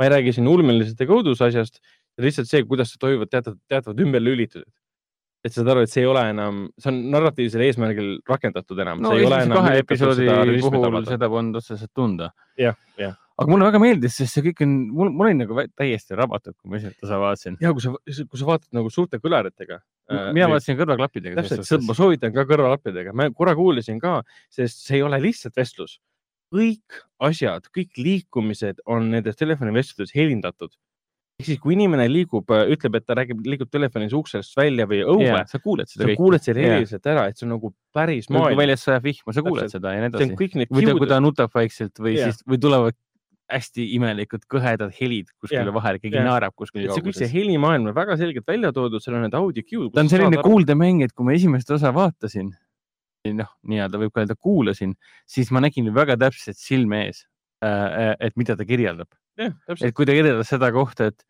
ma ei räägi siin ulmelisest ega õudusasjast, lihtsalt see, kuidas toimuvad teatud, teatavad ümberlülitused. et saad aru, et see ei ole enam, see on narratiivsel eesmärgil rakendatud enam. no kahe episoodi puhul seda polnud otseselt tunda. jah, jah. Aga mulle väga meeldis, sest see kõik on, mul, mul oli nagu täiesti rabatud, kui ma esimest osa vaatasin. ja kui sa, kui sa vaatad nagu suurte kõlaritega. mina vaatasin kõrvaklappidega. täpselt, seda ma soovitan ka kõrvalappidega, ma korra kuulasin ka, sest see ei ole lihtsalt vestlus. kõik asjad, kõik liikumised on nendes telefonivestlustes helindatud. ehk siis, kui inimene liigub, ütleb, et ta räägib, liigub telefonis uksest välja või õue yeah,, sa kuuled seda sa kõike. kuuled selle Jaa. eriliselt ära, et see on nagu päris kui maailm. väljas sajab vihma, sa kuuled Täpselt. seda ja nii see on edasi. kõik need või ta, kui kiud ta, nutab vaikselt või Jaa. siis, või tulevad hästi imelikud kõhedad helid kuskile Jaa. vahele, keegi Jaa. naerab kuskil see kõik see helimaailm on väga selgelt välja toodud, seal on need audio cue'd. ta on selline. kuuldemäng, et kui ma esimest osa vaatasin, noh, nii-öelda võib ka öelda kuulasin, siis ma nägin väga täpselt silme ees, et mida ta kirjeldab. jah, et kui ta kirjeldas seda kohta, et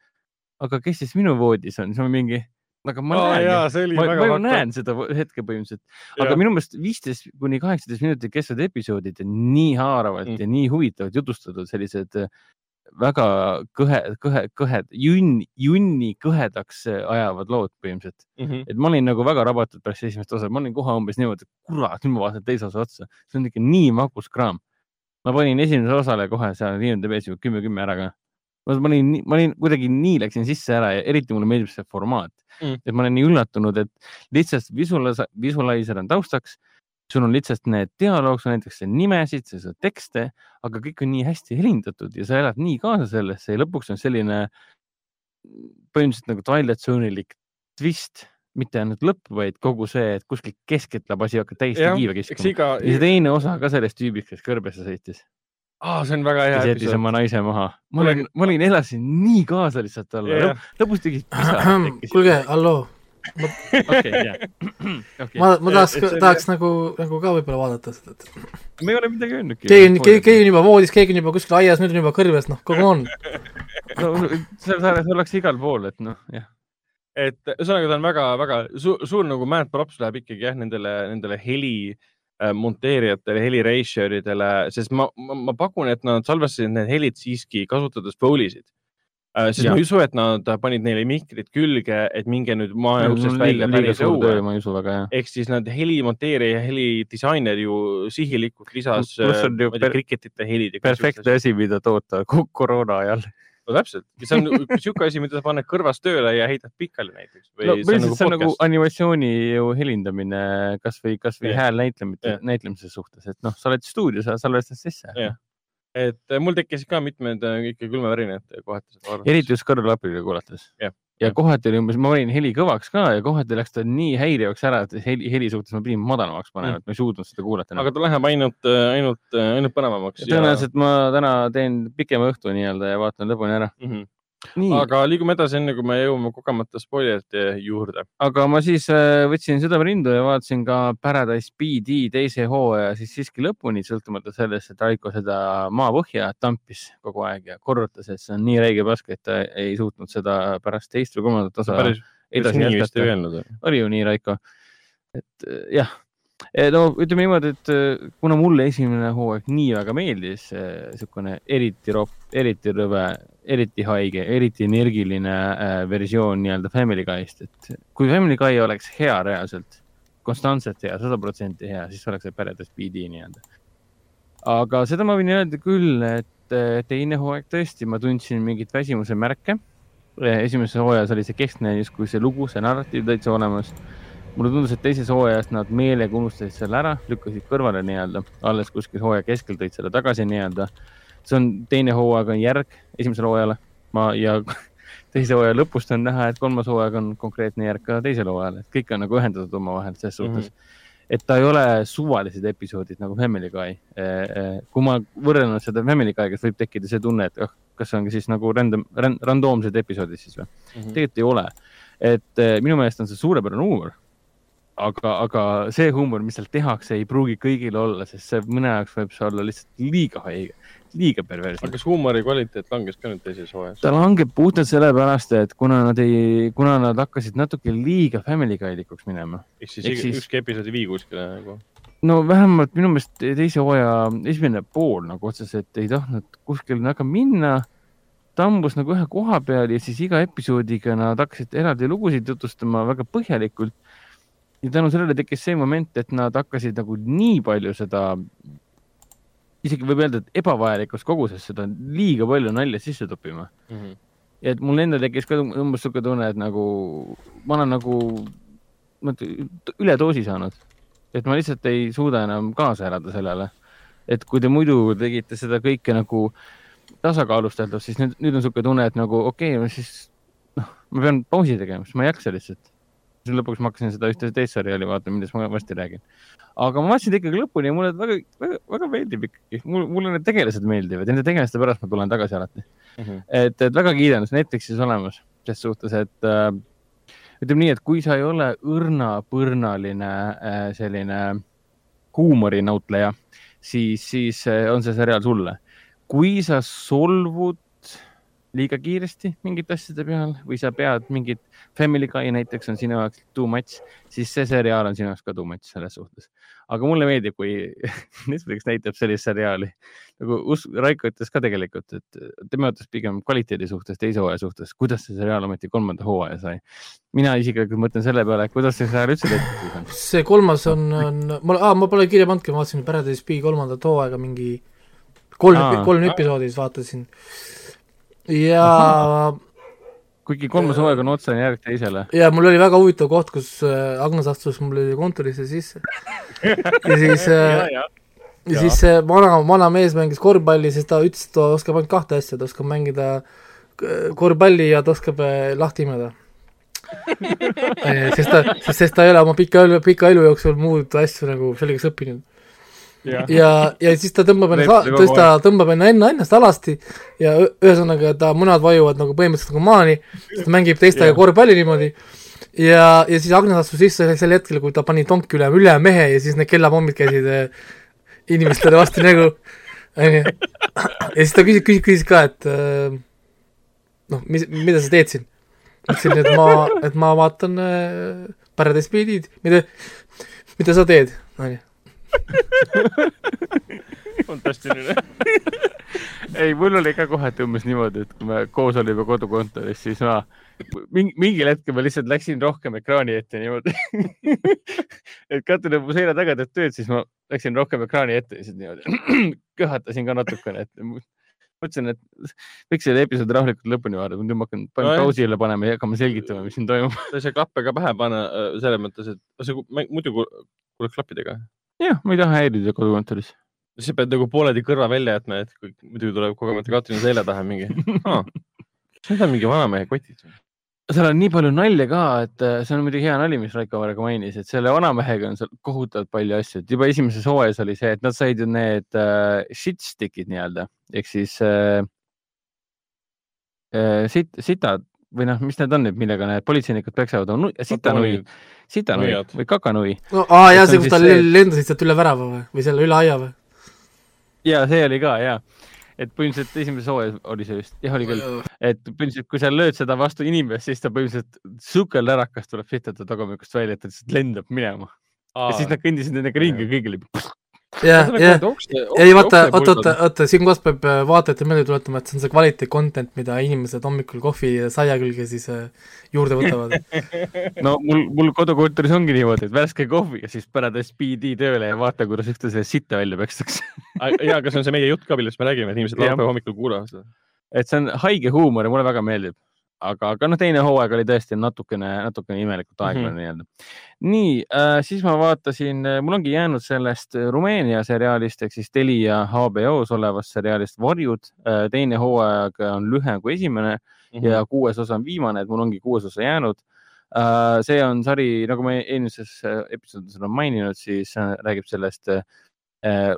aga kes siis minu voodis on, siis ma mingi, aga ma näen see oli ma, ma ju näen seda hetke põhimõtteliselt, aga minu meelest viisteist kuni kaheksateist minutit kestvad episoodid on nii haaravalt Mm. mm. ja nii huvitavalt jutustatud, sellised äh, väga kõhe, kõhe, kõhed, junni, junni kõhedaks äh, ajavad lood põhimõtteliselt. Mhm. et ma olin nagu väga rabatud pärast esimest osa, ma olin kohe umbes niimoodi, et kurat, nüüd ma vaatan teise osa otsa, see on ikka nii magus kraam. ma panin esimese osale kohe seal IMDB-s juba kümme, kümme ära ka. Ma olin, ma olin kuidagi nii läksin sisse ära ja eriti mulle meeldib see formaat Mm. et ma olen nii üllatunud, et lihtsalt visualis-, visualizer on taustaks. sul on lihtsalt need dialoog, sul näidatakse nimesid, sa saad tekste, aga kõik on nii hästi helindatud ja sa elad nii kaasa sellesse ja lõpuks on selline põhimõtteliselt nagu Twilight Zone'ilik twist mitte ainult lõpp, vaid kogu see, et kuskilt keskelt läheb asi hakkab täiesti eks kiskuma. iga, ja see teine osa ka sellest tüübist, kes kõrbesse sõitis, aa, see on väga hea kes jättis oma naise maha. ma olin, ma olin, elasin nii kaasa lihtsalt talle lõpus tegid pisarad kuulge, halloo, okei, jah. ma, ma tahaks tahaks nagu, nagu ka võib-olla vaadata seda, et me ei ole midagi öelnudki. keegi on, keegi, keegi on juba voodis, keegi on juba kuskil aias, nüüd on juba kõrves, noh, come on. no, seal saares ollakse igal pool, et noh, jah. et ühesõnaga ta on väga-väga suur, suur nagu mad props läheb ikkagi jah, nendele, nendele heli äh, monteerijatele, heli reisjööridele, sest ma, ma, ma pakun, et nad salvestasid need helid siiski kasutades Foley'sid äh,. sest Jah. ma ei usu, et nad panid neile mikrid külge, et minge nüüd maja uksest välja päris õue. ma ei usu väga, jah. ehk siis nad helimonteerija ja helidisainer ju sihilikult lisas ju äh, per- kriketite helid. perfektne asi, mida toota ko- koroona ajal. No täpselt, see on niisugune asi, mida sa paned kõrvast tööle ja heidad pikali näiteks. no põhimõtteliselt see on nagu animatsiooni ju helindamine kasvõi, kasvõi hääl näitlemise näitlemise suhtes, et noh, sa oled stuudios, sa salvestad sisse. Et mul tekkisid ka mitmed äh, ikka külmavärinad kohati eriti just kõrvaklappiga kuulates Jah.. Ja kohati oli umbes, ma panin heli kõvaks ka ja kohati läks ta nii häirivaks ära, et heli, heli suhtes ma pidin madalamaks panema, et ma ei suutnud seda kuulata aga ta läheb ainult, ainult, ainult põnevamaks. tõenäoliselt ma täna teen pikema õhtu nii-öelda ja vaatan lõpuni ära. Mm -hmm. nii, aga liigume edasi, enne kui me jõuame kogemata spoilerite juurde. aga ma siis äh, võtsin südamerindu ja vaatasin ka Paradise BD teise hooaja siis siiski lõpuni, sõltumata sellest, et Raiko seda maapõhja tampis kogu aeg ja korrutas, et see on nii räige pask, et ta ei suutnud seda pärast teist või kolmandat osa edasi jätkata. oli ju nii, Raiko? et äh, jah, no ütleme niimoodi, et äh, kuna mulle esimene hooaeg nii väga meeldis, niisugune eriti ropp, eriti rõve, eriti haige, eriti energiline versioon nii-öelda Family Guy'st, et kui Family Guy oleks hea reaalselt, konstantselt hea, sada protsenti hea, siis oleks see Paradise BD nii-öelda. aga seda ma võin öelda küll, et teine hooaeg tõesti, ma tundsin mingit väsimuse märke. esimeses hooajas oli see keskne justkui see lugu, see narratiiv täitsa olemas mulle tundus, et teises hooajas nad meelega unustasid selle ära, lükkasid kõrvale nii-öelda, alles kuskil hooaja keskel tõid selle tagasi nii-öelda. see on teine hooaeg on järg esimesele hooajale, ma ja teise hooaja lõpust on näha, et kolmas hooaeg on konkreetne järg ka teisele hooajale, et kõik on nagu ühendatud omavahel selles suhtes mm. -hmm. et ta ei ole suvalised episoodid nagu Family Guy. kui ma võrrelnud seda Family Guy'ga, siis võib tekkida see tunne, et oh, kas see ongi siis nagu random, randoomsed episoodid siis või? tegelikult ei ole. et eh, minu meelest on see suurepärane huumor. aga, aga see huumor, mis seal tehakse, ei pruugi kõigil olla, sest see mõne jaoks võib see olla lihtsalt liiga haige, liiga perversne aga. kas huumori kvaliteet langes ka nüüd teises hooajas? ta langeb puhtalt sellepärast, et kuna nad ei, kuna nad hakkasid natuke liiga Family Guy-likuks minema. ehk siis siis- ükski episood ei vii kuskile nagu. no vähemalt minu meelest teise hooaja esimene pool nagu otseselt ei tahtnud kuskile väga minna. tambus nagu ühe koha peal ja siis iga episoodiga nad hakkasid eraldi lugusid jutustama väga põhjalikult. Ja tänu sellele tekkis see moment, et nad hakkasid nagu nii palju seda, isegi võib öelda, et ebavajalikus koguses seda liiga palju nalja sisse toppima. ja et mul endal tekkis ka umbes sihuke tunne, et nagu ma olen nagu üledoosi saanud, et ma lihtsalt ei suuda enam kaasa elada sellele. et kui te muidu tegite seda kõike nagu tasakaalustatult, siis nüüd, nüüd on niisugune tunne, et nagu okei okay,, siis noh, ma pean pausi tegema, sest ma ei jaksa lihtsalt. Siis lõpuks ma hakkasin seda ühte teist seriaali vaatama, millest ma varsti räägin. aga ma vaatasin ta ikkagi lõpuni ja mulle väga, väga, väga meeldib ikkagi, mul, mulle need tegelased meeldivad ja nende tegelaste pärast ma tulen tagasi alati. et, et väga kiidan, see Netflixis olemas, ses suhtes, et äh, ütleme nii, et kui sa ei ole õrnapõrnaline äh, selline huumorinautleja, siis, siis äh, on see seriaal sulle. kui sa solvud liiga kiiresti mingite asjade peal või sa pead mingit Family Guy näiteks on sinu jaoks too much, siis see seriaal on sinu jaoks ka too much selles suhtes. aga mulle meeldib, kui Netflix näitab sellist seriaali nagu Us- Raiko ütles ka tegelikult, et tema ütles pigem kvaliteedi suhtes, teise hooaja suhtes, kuidas see seriaal ometi kolmanda hooaja sai. mina isiklikult mõtlen selle peale, kuidas see seriaal üldse tehtud on. see kolmas on, on, ma, aa, ma pole kirja pannudki, ma vaatasin Paradise B kolmandat hooaega mingi kolm kolm episoodi siis vaatasin. ja, kuigi kolmas hooaeg on otsene järg teisele. ja mul oli väga huvitav koht, kus äh, Agnes astus mul kontorisse sisse. ja siis äh, ja siis see vana, vana mees mängis korvpalli, siis ta ütles, et ta oskab ainult kahte asja, ta oskab mängida k- korvpalli ja ta oskab äh, lahti imeda. sest ta, sest ta ei ole oma pika elu, pika elu jooksul muud asju nagu selgeks õppinud. jah, ja, ja siis ta tõmbab ennast, kogu ta tõmbab enna enne ennast alasti ja ühesõnaga ta munad vajuvad nagu põhimõtteliselt nagu maani, ta mängib teistega Jah. korvpalli niimoodi ja, ja siis Agnes astus sisse sel hetkel, kui ta pani tonki üle, üle mehe ja siis need kellapommid käisid äh, inimestele vastu nägu, onju. ja siis ta küsis, küsis, küsis ka, et äh, noh, mis, mida sa teed siin? ütlesin, et ma, et ma vaatan äh, Paradise Beat'id, mida, mida sa teed, onju. fantastiline. ei, mul oli ka kohati umbes niimoodi, et kui me koos olime kodukontoris, siis ma mingi, mingil hetkel ma lihtsalt läksin rohkem ekraani ette niimoodi. et Katrin on mu selja taga teeb tööd, siis ma läksin rohkem ekraani ette lihtsalt niimoodi. köhatasin ka natukene, et mõtlesin, et võiks selle episoodi rahulikult lõpuni vaadata, nüüd ma hakkan Nojah. pausile panema ja hakkama selgitama, mis siin toimub. sa ei saa klappe ka pähe panna äh, selles mõttes, et see, muidu kuuled klappidega. jah, ma ei taha häirida kodukontoris. sa pead nagu pooleldi kõrva välja jätma, et kui muidu tuleb kogemata Katrini selja taha mingi ah,. Need on mingi vanamehe kotid. seal on nii palju nalja ka, et äh, see on muidugi hea nali, mis Raiko Varga mainis, et selle vanamehega on seal kohutavalt palju asju, et juba esimeses hooajas oli see, et nad said ju need äh, shitstick'id nii-öelda ehk siis äh, sit-, sitad või noh, mis need on nüüd, millega need politseinikud peksavad, sitanui, sitanui Nuiad. või kakanui. No aa jaa, see on kus ta see- lendasid sealt üle värava või, või selle üle aia või? ja see oli ka ja, et põhimõtteliselt esimeses hooajas oli see vist, jah oli küll, et põhimõtteliselt kui sa lööd seda vastu inimest, siis ta põhimõtteliselt sukel lärakas tuleb sitata tagumikust välja, et ta lihtsalt lendab minema. Ja siis nad kõndisid nendega ringi kõigile. jah, jah, ei vaata, oota, oota, oota, siin kohas peab äh, vaatajatele meelde tuletama, et see on see kvaliteet content, mida inimesed hommikul kohvi ja saia külge siis äh, juurde võtavad. no mul, mul kodukontoris ongi niimoodi, et värske kohvi ja siis Paradise PD tööle ja vaata, kuidas üksteisele sitta välja pekstakse. ja, aga see on see meie jutt ka, millest me räägime, et inimesed laupäeva hommikul kuulavad seda. et see on haige huumor ja mulle väga meeldib. aga, aga noh, teine hooaeg oli tõesti natukene, natukene imelikult aeglane mm Mhm. -hmm. nii-öelda. nii äh,, siis ma vaatasin, mul ongi jäänud sellest äh, Rumeenia seriaalist ehk siis Telia HBO-s olevast seriaalist Varjud äh,. teine hooaeg on lühem kui esimene Mhm. ja kuues osa on viimane, et mul ongi kuues osa jäänud. see on sari, nagu me eelmises äh, episoodis oleme maininud, siis äh, räägib sellest äh,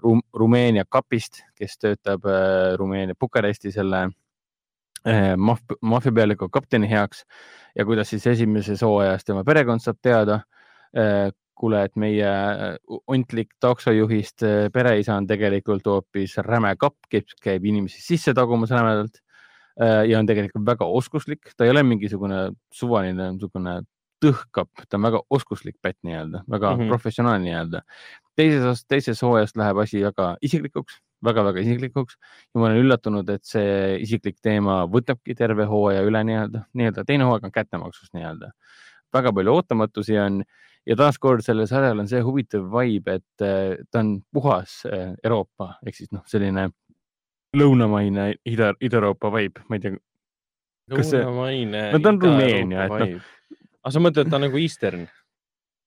Rum Rumeenia kapist, kes töötab äh, Rumeenia Bukaresti selle äh, maf- maffiapealiku kapteni heaks ja kuidas siis esimeses hooajas tema perekond saab teada. kuule, et meie äh, ontlik taksojuhist pereisa on tegelikult hoopis räme kapp, kes käib inimesi sisse tagumas rämedalt ja on tegelikult väga oskuslik, ta ei ole mingisugune suvaline niisugune tõhkap, ta on väga oskuslik pätt nii-öelda, väga mm. -hmm. professionaalne nii-öelda. teises, teises hooajas läheb asi väga isiklikuks väga-väga isiklikuks ja ma olen üllatunud, et see isiklik teema võtabki terve hooaja üle nii-öelda, nii-öelda teine hooaeg on kättemaksus nii-öelda. väga palju ootamatusi on ja taaskord sellel sarjal on see huvitav vibe, et äh, ta on puhas äh, Euroopa ehk siis noh, selline lõunamaine Ida, Ida-Euroopa vibe, ma ei tea, lõunamaine. no ta on Rumeenia, et noh. aga sa mõtled, ta on nagu Eastern?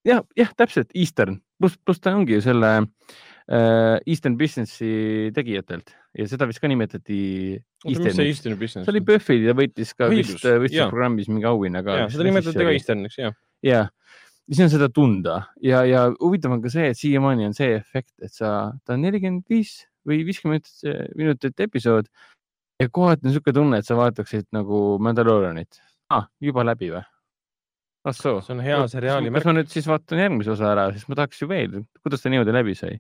jah, jah, täpselt Eastern, pluss, pluss ta ongi ju selle äh, Eastern Businessi tegijatelt ja seda vist ka nimetati see oli Buffy ja võitis ka Õigus, vist, võistis jaa. programmis mingi auhinna ka. seda nimetati ka Easterniks, jah. ja, siis on seda tunda ja, ja huvitav on ka see, et siiamaani on see efekt, et sa, ta on nelikümmend viis või viiskümmend minutit episood ja kohati on niisugune tunne, et sa vaataksid nagu Mandaloorianit ah,. juba läbi või? Ah soo. see on hea seriaali kas märk. ma nüüd siis vaatan järgmise osa ära, siis ma tahaks ju veel, kuidas ta niimoodi läbi sai.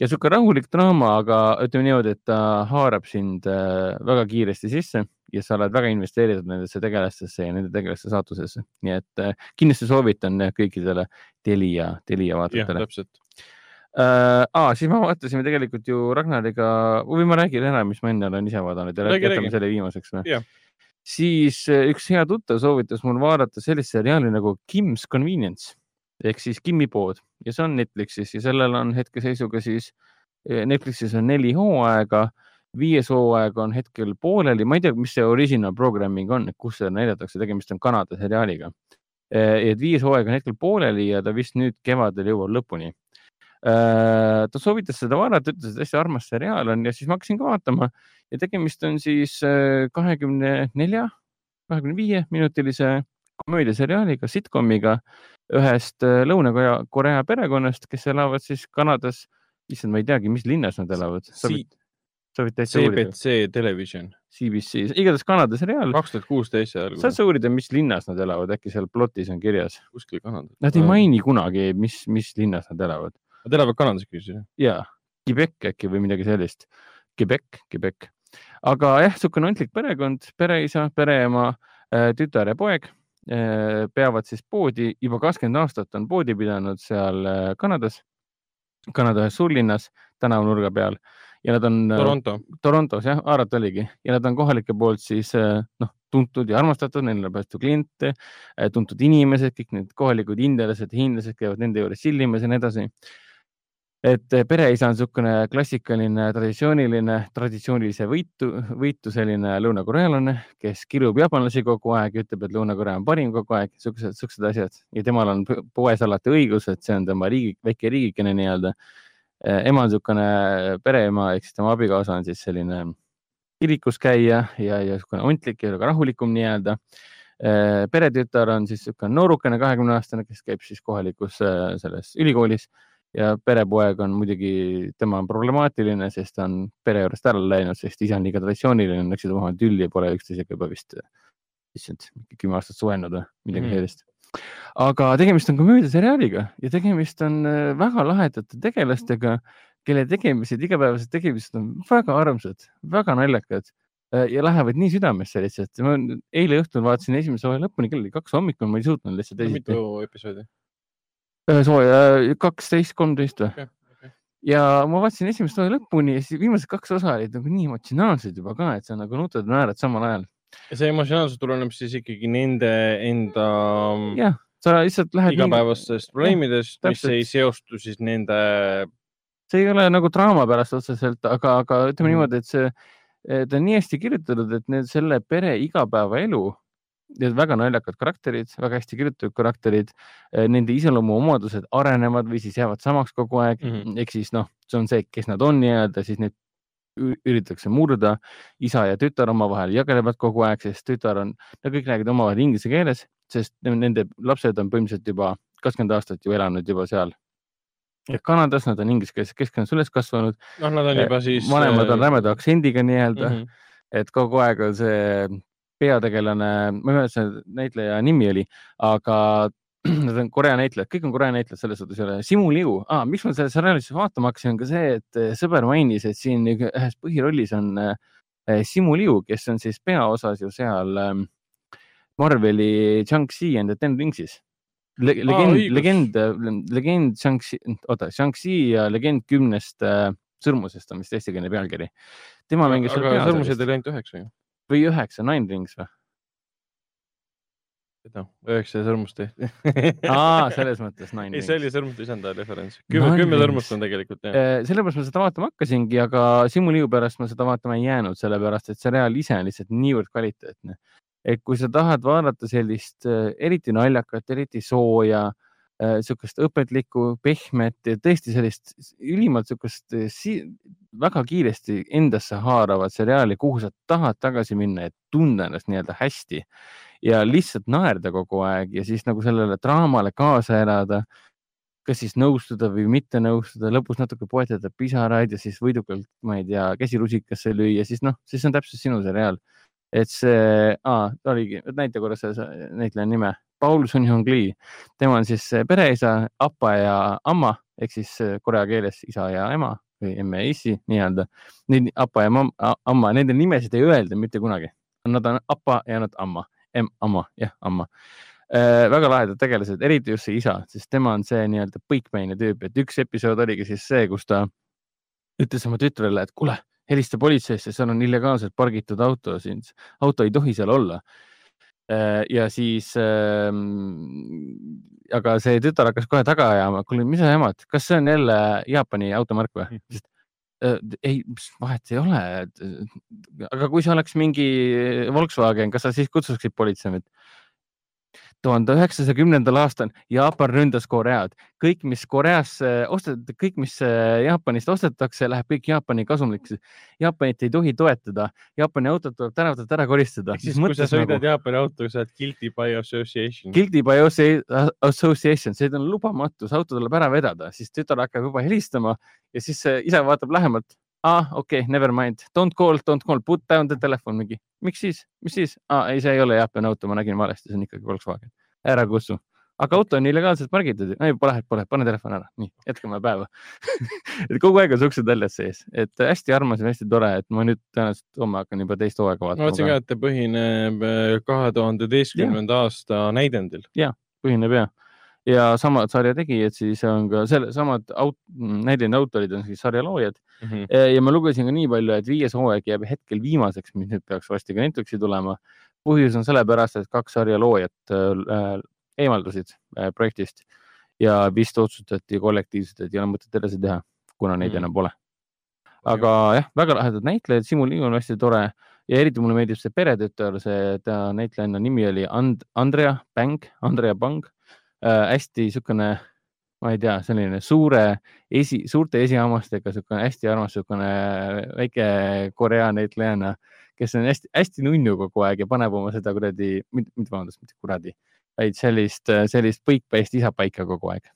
ja sihuke rahulik draama, aga ütleme niimoodi, et ta haarab sind äh, väga kiiresti sisse ja sa oled väga investeeritud nendesse tegelastesse ja nende tegelaste saatusesse, nii et äh, kindlasti soovitan äh, kõikidele Telia, Telia vaatajatele. täpselt. äh, ah, siis me vaatasime tegelikult ju Ragnariga või ma räägin ära, mis ma enne olen ise vaadanud ja Räägi, jätame räägi. selle viimaseks või? Siis äh, üks hea tuttav soovitas mul vaadata sellist seriaali nagu Kim's Convenience ehk siis Kimi pood ja see on Netflixis ja sellel on hetkeseisuga siis eh, Netflixis on neli hooaega, viies hooaeg on hetkel pooleli, ma ei tea, mis see original programming on, kus seda näidatakse, tegemist on Kanada seriaaliga. et viies hooaeg on hetkel pooleli ja ta vist nüüd kevadel jõuab lõpuni. Ta soovitas seda vaadata, ütles, et hästi armas seriaal on ja siis ma hakkasin ka vaatama ja tegemist on siis kahekümne nelja, kahekümne viie minutilise komöödiaseriaaliga, sitcomiga ühest äh, Lõuna-Korea perekonnast, kes elavad siis Kanadas. issand, ma ei teagi, mis linnas nad elavad. CBC Television, CBC, igatahes Kanada seriaal. kaks tuhat kuusteist ja saad sa uurida, mis linnas nad elavad, äkki seal plotis on kirjas? kuskil Kanadas. Nad ei. maini kunagi, mis, mis linnas nad elavad. Nad elavad Kanadas küll, ja, Quebec äkki või midagi sellist. Quebec, Quebec. aga jah, niisugune ontlik perekond, pereisa, pereema, tütar ja poeg eh, peavad siis poodi, juba kakskümmend aastat on poodi pidanud seal eh, Kanadas, Kanada ühes suurlinnas tänavanurga peal ja nad on Toronto. Torontos jah, arvata oligi ja nad on kohalike poolt siis noh, tuntud ja armastatud, neil on palju kliente, tuntud inimesed, kõik need kohalikud indialased, hiinlased käivad nende juures sillimas ja nii edasi. Et eh, pereisa on niisugune klassikaline, traditsiooniline, traditsioonilise võitu, võitu selline lõunakorealane, kes kirub jaapanlasi kogu aeg, ütleb, et Lõuna-Korea on parim kogu aeg, siuksed, siuksed asjad ja temal on poes alati õigus, et see on tema riigi, väike riigikene nii-öelda. ema on niisugune pereema ehk siis tema abikaasa on siis selline kirikus käija ja, ja niisugune ontlik ja rahulikum nii-öelda. peretütar on siis niisugune noorukene, kahekümne aastane, kes käib siis kohalikus selles ülikoolis ja perepoeg on muidugi, tema on problemaatiline, sest ta on pere juurest ära läinud, sest ise on liiga traditsiooniline, läksid omavahel tülli ja pole üksteisega juba vist, issand, kümme aastat suhelnud või midagi Mhm. sellist. aga tegemist on komöödiaseriaaliga ja tegemist on äh, väga lahedate tegelastega, kelle tegemised, igapäevased tegemised on väga armsad, väga naljakad äh, ja lähevad nii südamesse lihtsalt. ma eile õhtul vaatasin esimese hooaja lõpuni, kell oli kaks hommikul, ma ei suutnud lihtsalt esiti. mitu episoodi? sooja, kaksteist, kolmteist või ja ma vaatasin esimest hooaja lõpuni ja siis viimased kaks osa olid nagu nii emotsionaalsed juba ka, et sa nagu nutad ja naerad samal ajal. ja see emotsionaalsus tuleneb siis ikkagi nende enda jah, sa lihtsalt lähed. igapäevastest probleemidest, mis ei seostu siis nende see ei ole nagu draama pärast otseselt, aga, aga ütleme Mhm. niimoodi, et see, ta on nii hästi kirjutatud, et need selle pere igapäevaelu, need väga naljakad karakterid, väga hästi kirjutatud karakterid, nende iseloomuomadused arenevad või siis jäävad samaks kogu aeg mm. -hmm. ehk siis noh, see on see, kes nad on nii-öelda, siis neid üritatakse murda. isa ja tütar omavahel jagelevad kogu aeg, sest tütar on, nad kõik räägivad omavahel inglise keeles, sest nende lapsed on põhimõtteliselt juba kakskümmend aastat ju elanud juba seal Kanadas, nad on ingliskeelses keskkonnas üles kasvanud, noh, nad on juba siis. Eh, vanemad on rämeda aktsendiga nii-öelda mm. -hmm. et kogu aeg on see peategelane, ma ei mäleta, see näitleja nimi oli, aga nad on Korea näitlejad, kõik on Korea näitlejad, selles suhtes ei ole. Simu Liu ah,, miks ma seda seriaalis vaatama hakkasin, on ka see, et eh, sõber mainis, et siin ühes põhirollis on eh, Simu Liu, kes on siis peaosas ju seal eh, Marveli Shang-Chi and the Ten Ringsis Le. legend õigus. legend, legend Shang-Chi, oota, Shang-Chi ja legend kümnest äh, sõrmusest on vist eestikeelne pealkiri. tema mängis aga sõrmused oli ainult üheksa ju. Või üheksa, Nine Rings või? üheksa sõrmust tehti. aa, selles mõttes Nine ei, Rings see. oli sõrmuste isanda referents. kümme, kümme sõrmust on tegelikult jah. Eh, sellepärast ma seda vaatama hakkasingi, aga Simu Liu pärast ma seda vaatama ei jäänud, sellepärast et seriaal ise on lihtsalt niivõrd kvaliteetne. et kui sa tahad vaadata sellist eh, eriti naljakat, eriti sooja, niisugust õpetlikku, pehmet ja tõesti sellist ülimalt niisugust si väga kiiresti endasse haaravat seriaali, kuhu sa tahad tagasi minna, et tunda ennast nii-öelda hästi ja lihtsalt naerda kogu aeg ja siis nagu sellele draamale kaasa elada kas siis nõustuda või mitte nõustuda, lõpus natuke poetada pisaraid ja siis võidukalt, ma ei tea, käsi rusikasse lüüa, siis noh, siis on täpselt sinu seriaal. et see, oligi, näita korra selle näitleja nime, Paul Sun-Hyung Lee, tema on siis pereisa, apa ja amma ehk siis korea keeles isa ja ema või emme ja issi nii-öelda. Neid apa ja mam- amma, nende nimesid ei öelda mitte kunagi, nad on apa ja nad amma, amma, jah, amma. Äh, väga lahedad tegelased, eriti just see isa, sest tema on see nii-öelda põikpäine tüüp, et üks episood oligi siis see, kus ta ütles oma tütrele, et kuule, helista politseisse, seal on illegaalselt pargitud auto siin, auto ei tohi seal olla. Ja siis ähm,, aga see tütar hakkas kohe taga ajama, kuule, mis sa jamad, kas see on jälle Jaapani automärk või? sest äh, ei, vahet ei ole. aga kui see oleks mingi Volkswagen, kas sa siis kutsuksid politsei? Tuhande üheksasaja kümnendal aastal Jaapan ründas Koread, kõik, mis Koreasse ostetakse, kõik, mis äh, Jaapanist ostetakse, läheb kõik Jaapani kasumlikuks. Jaapanit ei tohi toetada, Jaapani autod tuleb tänavatelt ära koristada. ehk siis, kui sa sõidad Jaapani autoga, sa oled guilty by association. Guilty by Associ- association, see on lubamatu, see auto tuleb ära vedada, siis tütar hakkab juba helistama ja siis see isa vaatab lähemalt. aa, okei okay,, never mind, don't call, don't call, put down the telephone mingi. miks siis, mis siis? aa, ei, see ei ole Jaapani auto, ma nägin valesti, see on ikkagi Volkswagen. ära kutsu. aga auto on illegaalselt pargitud. ei, pole, pole, pane telefon ära, nii, jätkame päeva et kogu aeg on siuksed väljad sees, et hästi armas ja hästi tore, et ma nüüd tõenäoliselt homme hakkan juba teist hooaega ma vaatasin ka, vaatama. et ta põhineb äh, kahe tuhande üheteistkümnenda aasta näidendil. põhineb ja, ja samad sarja tegijad siis on ka selle, samad aut-, näideline autorid on siis sarja loojad Mhm. ja ma lugesin ka nii palju, et viies hooaeg jääb hetkel viimaseks, mis nüüd peaks varsti ka Netflixi tulema. põhjus on sellepärast, et kaks sarja loojat äh, eemaldusid äh, projektist ja vist otsustati kollektiivselt, et ei ole mõtet edasi teha, kuna neid Mm. enam pole. aga jah, väga lahedad näitlejad, Simu Liiv on hästi tore ja eriti mulle meeldib see peretütar, see ta näitlejanna nimi oli And-, Andrea Bang, Andrea Bang äh,. Hästi niisugune, ma ei tea, selline suure esi, suurte esihammastega, niisugune hästi armas, niisugune väike Korea näitlejanna, kes on hästi-hästi nunnu kogu aeg ja paneb oma seda kuradi, mitte vabandust, mitte kuradi, vaid sellist, sellist põikpäist isapaika kogu aeg.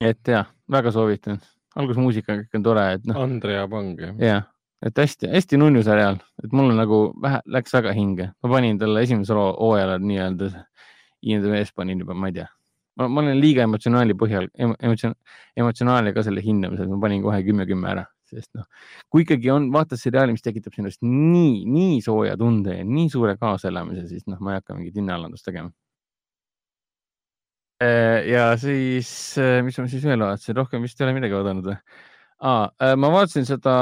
et ja väga soovitan, algusmuusika kõik on tore, et noh, Andrea Pang, jah. ja, et hästi-hästi nunnu seriaal, et mulle nagu vähe läks väga hinge, ma panin talle esimesel hoo- hooajal nii-öelda IMDB-s panin juba, ma ei tea, ma, ma olen liiga emotsionaali põhjal em,, emotsioon, emotsionaalne ka selle hindamisel, ma panin kohe kümme-kümme ära, sest noh, kui ikkagi on, vaatad seriaali, mis tekitab sinust nii, nii sooja tunde ja nii suure kaasaelamise, siis noh, ma ei hakka mingit hinnaalandust tegema. ja siis, mis ma siis veel vaatasin, rohkem vist ei ole midagi vaadanud või? Ah, ma vaatasin seda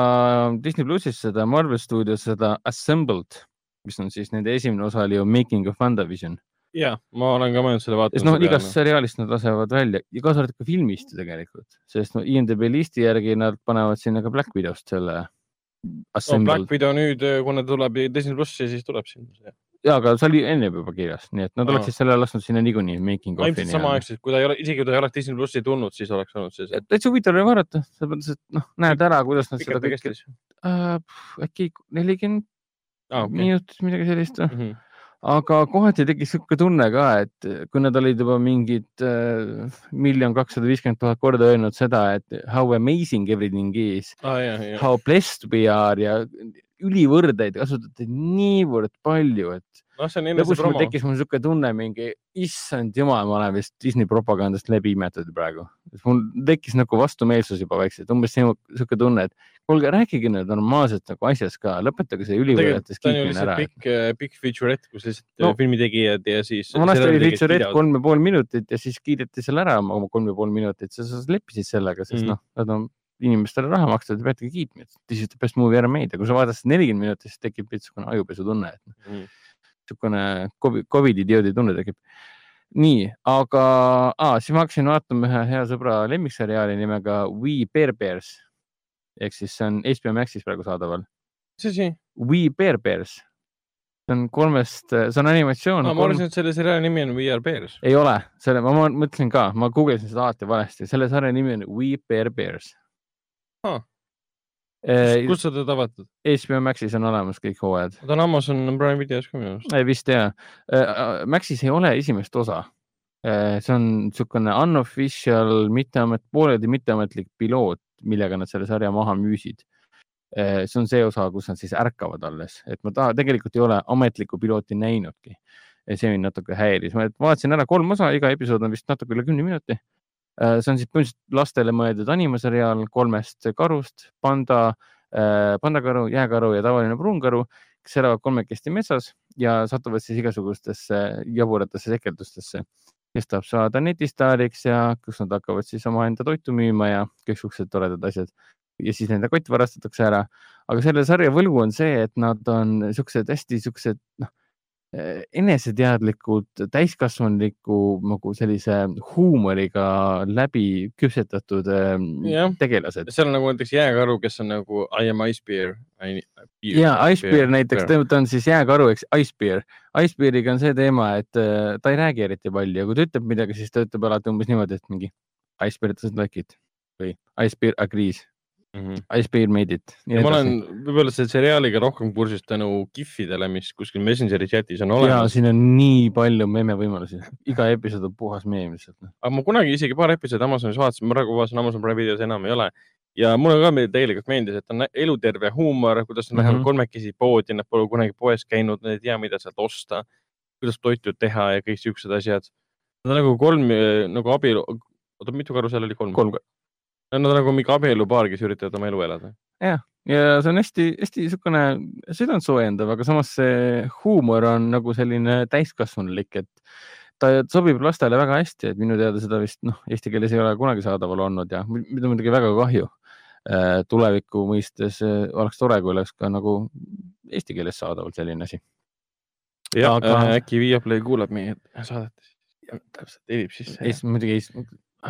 Disney plussis seda Marvel Studios seda Assembled, mis on siis nende esimene osa oli ju Making of WandaVision. Ja ma olen ka mõelnud selle sest noh, igast seriaalist nad lasevad välja ja kaasa arvatud ka filmist ju tegelikult, sest no IMDB listi järgi nad panevad sinna ka Black Widow'st selle no,. Black Widow nüüd, kui ta tuleb Disney plussi, siis tuleb sinna. ja, aga see oli enne juba kirjas, nii et nad oleksid selle lasknud sinna niikuinii Making ma of'i ilmselt samaaegselt, kui ta ei ole, isegi kui ta ei oleks Disney plussi tulnud, siis oleks olnud see. et täitsa huvitav oli vaadata, selles mõttes, et noh, näed ära, kuidas nad seda kõike äh,, äkki nelikümmend minutit, midagi sellist või? Mhm. Aga kohati tekkis sihuke tunne ka, et kui nad olid juba mingid äh, miljon kakssada viiskümmend tuhat korda öelnud seda, et how amazing everything is, ja. how blessed we are ja ülivõrdeid kasutati niivõrd palju, et noh, see on lõpus mul tekkis mul sihuke tunne mingi, issand jumal, ma olen vist Disney propagandast läbi imetatud praegu. mul tekkis nagu vastumeelsus juba vaikselt, umbes sihuke tunne, et kuulge, rääkige nüüd normaalselt nagu asjast ka, lõpetage see ülivõrdetes kiitmine ära. pikk, pikk featurette, kus lihtsalt No. no. filmitegijad ja siis. vanasti oli feature hetk kolm ja pool minutit ja siis kiideti selle ära oma kolm ja pool minutit, sa, leppisid sellega, sest Mhm. noh, nad on inimestele raha makstud ja peadki kiitma, et this is the best movie ever made ja kui sa vaatad seda nelikümmend minutit, siis tekib niisugune ajupesu tunne, et Mhm. niisugune Covid, Covidi idioodi tunne tekib. nii, aga ah, siis ma hakkasin vaatama ühe hea sõbra lemmikseriaali nimega We Bear Bears ehk siis see on HBO Maxis praegu saadaval. mis asi? We Bear Bears, see on kolmest, see on animatsioon ma arvasin, et selle seriaali nimi on We Are Bears. ei ole, selle ma mõtlesin ka, ma guugeldasin seda alati valesti, selle sarja nimi on We Bear Bears. Kus sa teda vaatad? HBO Maxis on olemas kõik hooajad, ta on Amazon Prime videos ka minu arust. vist ja eh,. Maxis ei ole esimest osa eh,. see on niisugune unofficial, mitteamet, pooleldi mitteametlik piloot, millega nad selle sarja maha müüsid see on see osa, kus nad siis ärkavad alles, et ma taha, tegelikult ei ole ametlikku pilooti näinudki. see mind natuke häiris, ma vaatasin ära kolm osa, iga episood on vist natuke üle kümne minuti. See on siis põhimõtteliselt lastele mõeldud animaseriaal kolmest karust, panda, pandakaru, jääkaru ja tavaline pruunkaru, kes elavad kolmekesti metsas ja satuvad siis igasugustesse jaburatesse sekeldustesse, kes tahab saada netistaariks ja kus nad hakkavad siis omaenda toitu müüma ja kõiksugused toredad asjad. Ja siis nende kott varastatakse ära. aga selle sarja võlu on see, et nad on siuksed hästi siuksed, noh, eneseteadlikult täiskasvanuliku nagu sellise huumoriga läbi küpsetatud eh, Jah. tegelased. seal on nagu näiteks jääkaru, kes on nagu I am ice bear. ja Icebear näiteks, ta on siis jääkaru, eks, Icebear. Icebeariga on see teema, et eh, ta ei räägi eriti palju ja kui ta ütleb midagi, siis ta ütleb alati umbes niimoodi, et mingi Icebear doesn't like it või Icebear agrees, Icebear made it. ma olen võib-olla selle seriaaliga rohkem kursis tänu kihvidele, mis kuskil Messengeri chatis on ja olemas. siin on nii palju meeme võimalusi, iga episood on puhas meem lihtsalt. noh. aga ma kunagi isegi paar episoodi Amazonis vaatasin, ma praegu vaatasin Amazon Prime videos enam ei ole. ja mulle ka tegelikult meeldis, et on eluterve huumor, kuidas nad lähevad Mhm. kolmekesi poodi, nad pole kunagi poes käinud, nad ei tea, mida sealt osta, kuidas toitu teha ja kõik siuksed asjad. Nad on nagu kolm nagu abielu, oota, mitu karu seal oli, kolm? kolm. Nad on nagu mingi abielupaar, kes üritavad oma elu elada. ja see on hästi-hästi niisugune südantsoojendav, aga samas see huumor on nagu selline täiskasvanulik, et ta sobib lastele väga hästi, et minu teada seda vist noh, eesti keeles ei ole kunagi saadaval olnud ja mi- mida muidugi väga kahju. tuleviku mõistes eh, oleks tore, kui oleks ka nagu eesti keeles saadaval selline asi. ja Aga- aga... äkki Viaplay kuulab meie saadet. täpselt, helib sisse. Muidugi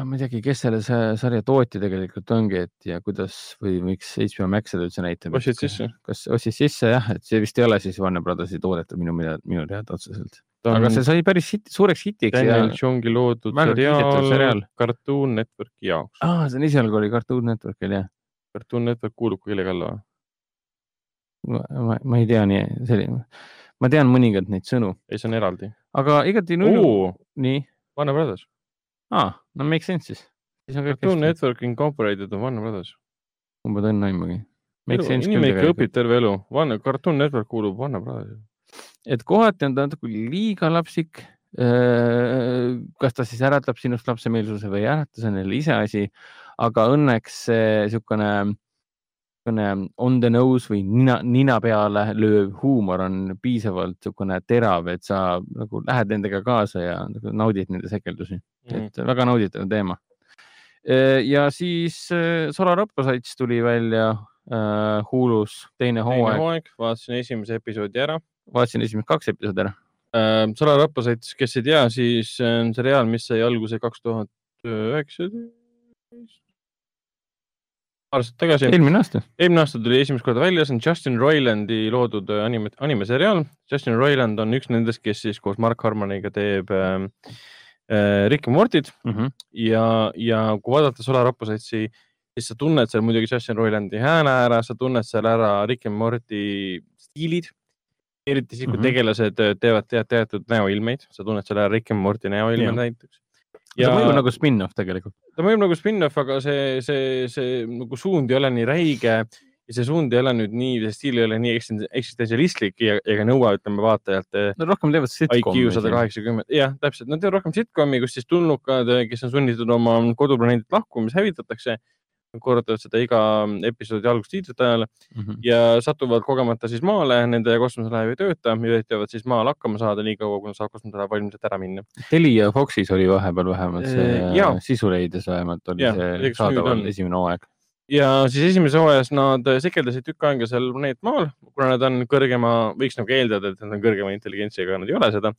ma ei teagi, kes selle sa- sarja tootja tegelikult ongi, et ja kuidas või miks HBO Max seda üldse näitab. Ostsid sisse? kas ostis sisse jah, et see vist ei ole siis Warner Brothersi toodetud minu, minu teada otseselt. Aga see sai päris hit, suureks hitiks Daniel Chongi loodud seriaal seriaal. Cartoon Networki jaoks. ah, see on esialgu oli Cartoon Networkil jah. Cartoon Network kuulub kellegi alla või? ma, ma, ma ei tea nii, selline, ma tean mõningaid neid sõnu, ei, see on eraldi. aga igati oo, nii, Warner Brothers. aa, no make sense siis. siis on kõik Cartoon hästi, Network Incorporated on Warner Brothers. umbes õnne aimugi. Inimene ikka õpib terve elu. Warner, Cartoon Network kuulub Warner Brothers. et kohati on ta natuke liiga lapsik. kas ta siis äratab sinust lapsemeelsuse või ei ärata, see on jälle iseasi, aga õnneks see niisugune, niisugune on the nose või nina, nina peale lööv huumor on piisavalt niisugune terav, et sa nagu lähed nendega kaasa ja nagu naudid nende sekeldusi, Mhm. et väga nauditav teema. ja siis äh, Solar Opposites tuli välja äh, Hulus teine teine hooaeg, hooaeg, vaatasin esimese episoodi ära. vaatasin esimesed kaks episoodi ära. Solar Opposites, kes ei tea, siis see on seriaal, mis sai alguse kaks tuhat üheksateist. Paar aastat tagasi. eelmine aasta eelmine aasta tuli esimest korda välja, see on Justin Roilandi loodud äh, anime, animeseriaal. Justin Roiland on üks nendest, kes siis koos Mark Harmoniga teeb äh, äh, Rick ja Mortit mm. -hmm. ja, ja kui vaadata Solar Oppositesi, siis sa tunned seal muidugi Justin Roilandi hääle ära, sa tunned seal ära Rick ja Morti stiilid. eriti siis, kui Mhm. tegelased äh, teevad teatud näoilmeid, sa tunned ära Rick ja Morti näoilmed Jah. näiteks. ja.... ta mõjub nagu spin-off tegelikult. ta mõjub nagu spin-off, aga see, see, see nagu suund ei ole nii räige ja see suund ei ole nüüd nii, see stiil ei ole nii eksistentsialistlik ja ega nõua, ütleme vaatajalt no rohkem teevad sitcomi. IQ sada. kaheksakümmend, jah, täpselt, nad teevad rohkem sitcomi, kus siis tulnukad, kes on sunnitud oma koduplaneedilt lahkuma, mis hävitatakse. Korrutavad seda iga episoodi algust tiitrite ajal Mhm. ja satuvad kogemata siis maale, nende kosmoselaev ei tööta, üritavad siis maal hakkama saada nii kaua, kui nad saavad kosmoselaev valmis, et ära minna. Telia Foxis oli vahepeal vähemalt Eh, see jaa. sisuleides vähemalt oli Jah, see saadaval esimene hooaeg. ja siis esimeses hooajas nad sekeldasid tükk aega seal planeet Maal, kuna nad on kõrgema, võiks nagu eeldada, et nad on kõrgema intelligentsiga, nad ei ole seda.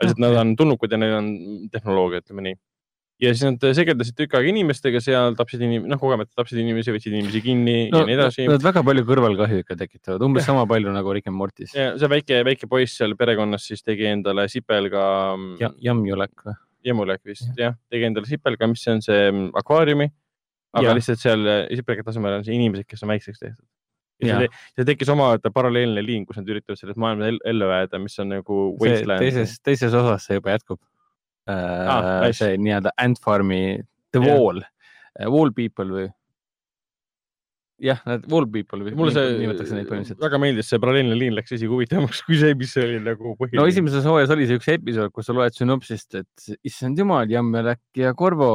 lihtsalt nad on tulnukud ja neil on tehnoloogia, ütleme nii. Ja siis nad sekeldasid tükk aega inimestega seal, tapsid inim-, noh, kogemata tapsid inimesi, võtsid inimesi kinni no, ja nii edasi. Nad väga palju kõrvalkahju ikka tekitavad, umbes sama palju nagu Rick and Mortis. ja see väike, väike poiss seal perekonnas siis tegi endale sipelga ja Jamjulek või? Jemulek vist jah, tegi endale sipelga, mis on see mm, akvaariumi. aga ja. lihtsalt seal sipelga tasemel on see inimesed, kes on väikseks tehtud. ja Jah. see, see tekkis omaette paralleelne liin, kus nad üritavad selles maailmas el- ellu jääda, mis on nagu teises, teises osas see juba jätkub Ah, äh,. nice. see nii-öelda Ant Farmi The Jah. Wall, Wall People või? jah, need Wall People või mulle see väga meeldis, see paralleelne liin läks isegi huvitavamaks kui see, mis oli nagu põhiline. no esimeses hooajas oli see üks episood, kus sa loed sünopsist, et issand jumal, Jammelek ja Korvo,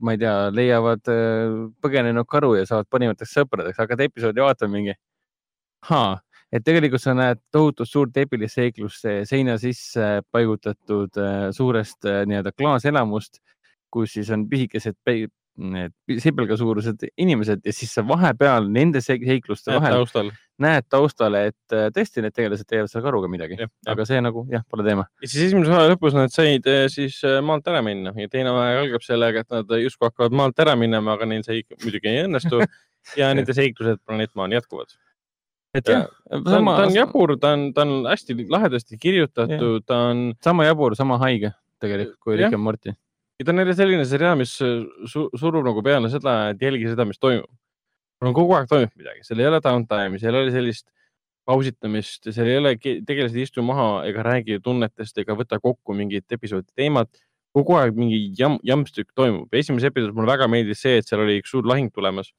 ma ei tea, leiavad äh, põgenenud karu ja saavad parimateks sõpradeks, hakkad episoodi vaatama mingi. Et tegelikult sa näed tohutult suurt epilist seiklust seina sisse paigutatud äh, suurest äh, nii-öelda klaaselamust, kus siis on pisikesed sipelga suurused inimesed ja siis sa vahepeal nende se- seikluste vahel taustal. näed taustale, et äh, tõesti need tegelased teevad seal karuga midagi, aga see nagu jah, pole teema. ja siis esimese osa lõpus nad said siis maalt ära minna ja teine aeg algab sellega, et nad justkui hakkavad maalt ära minema, aga neil see muidugi ei õnnestu ja nende seiklused planeet Maa on jätkuvad. Et Ja, jah, ta on, ta on, jabur, ta on, ta on hästi lahedasti kirjutatud, ta on, sama jabur, sama haige tegelikult kui. Rick and Morty. ta on jälle selline seriaal, mis su surub nagu peale seda, et jälgi seda, mis toimub. no kogu aeg toimub midagi, seal ei ole downtime'i, seal ei ole sellist pausitamist, seal ei ole, tegelased ei istu maha ega räägi tunnetest ega võta kokku mingit episoodi teemat. kogu aeg mingi jam, jamstükk toimub. esimeses episoodis mulle väga meeldis see, et seal oli üks suur lahing tulemas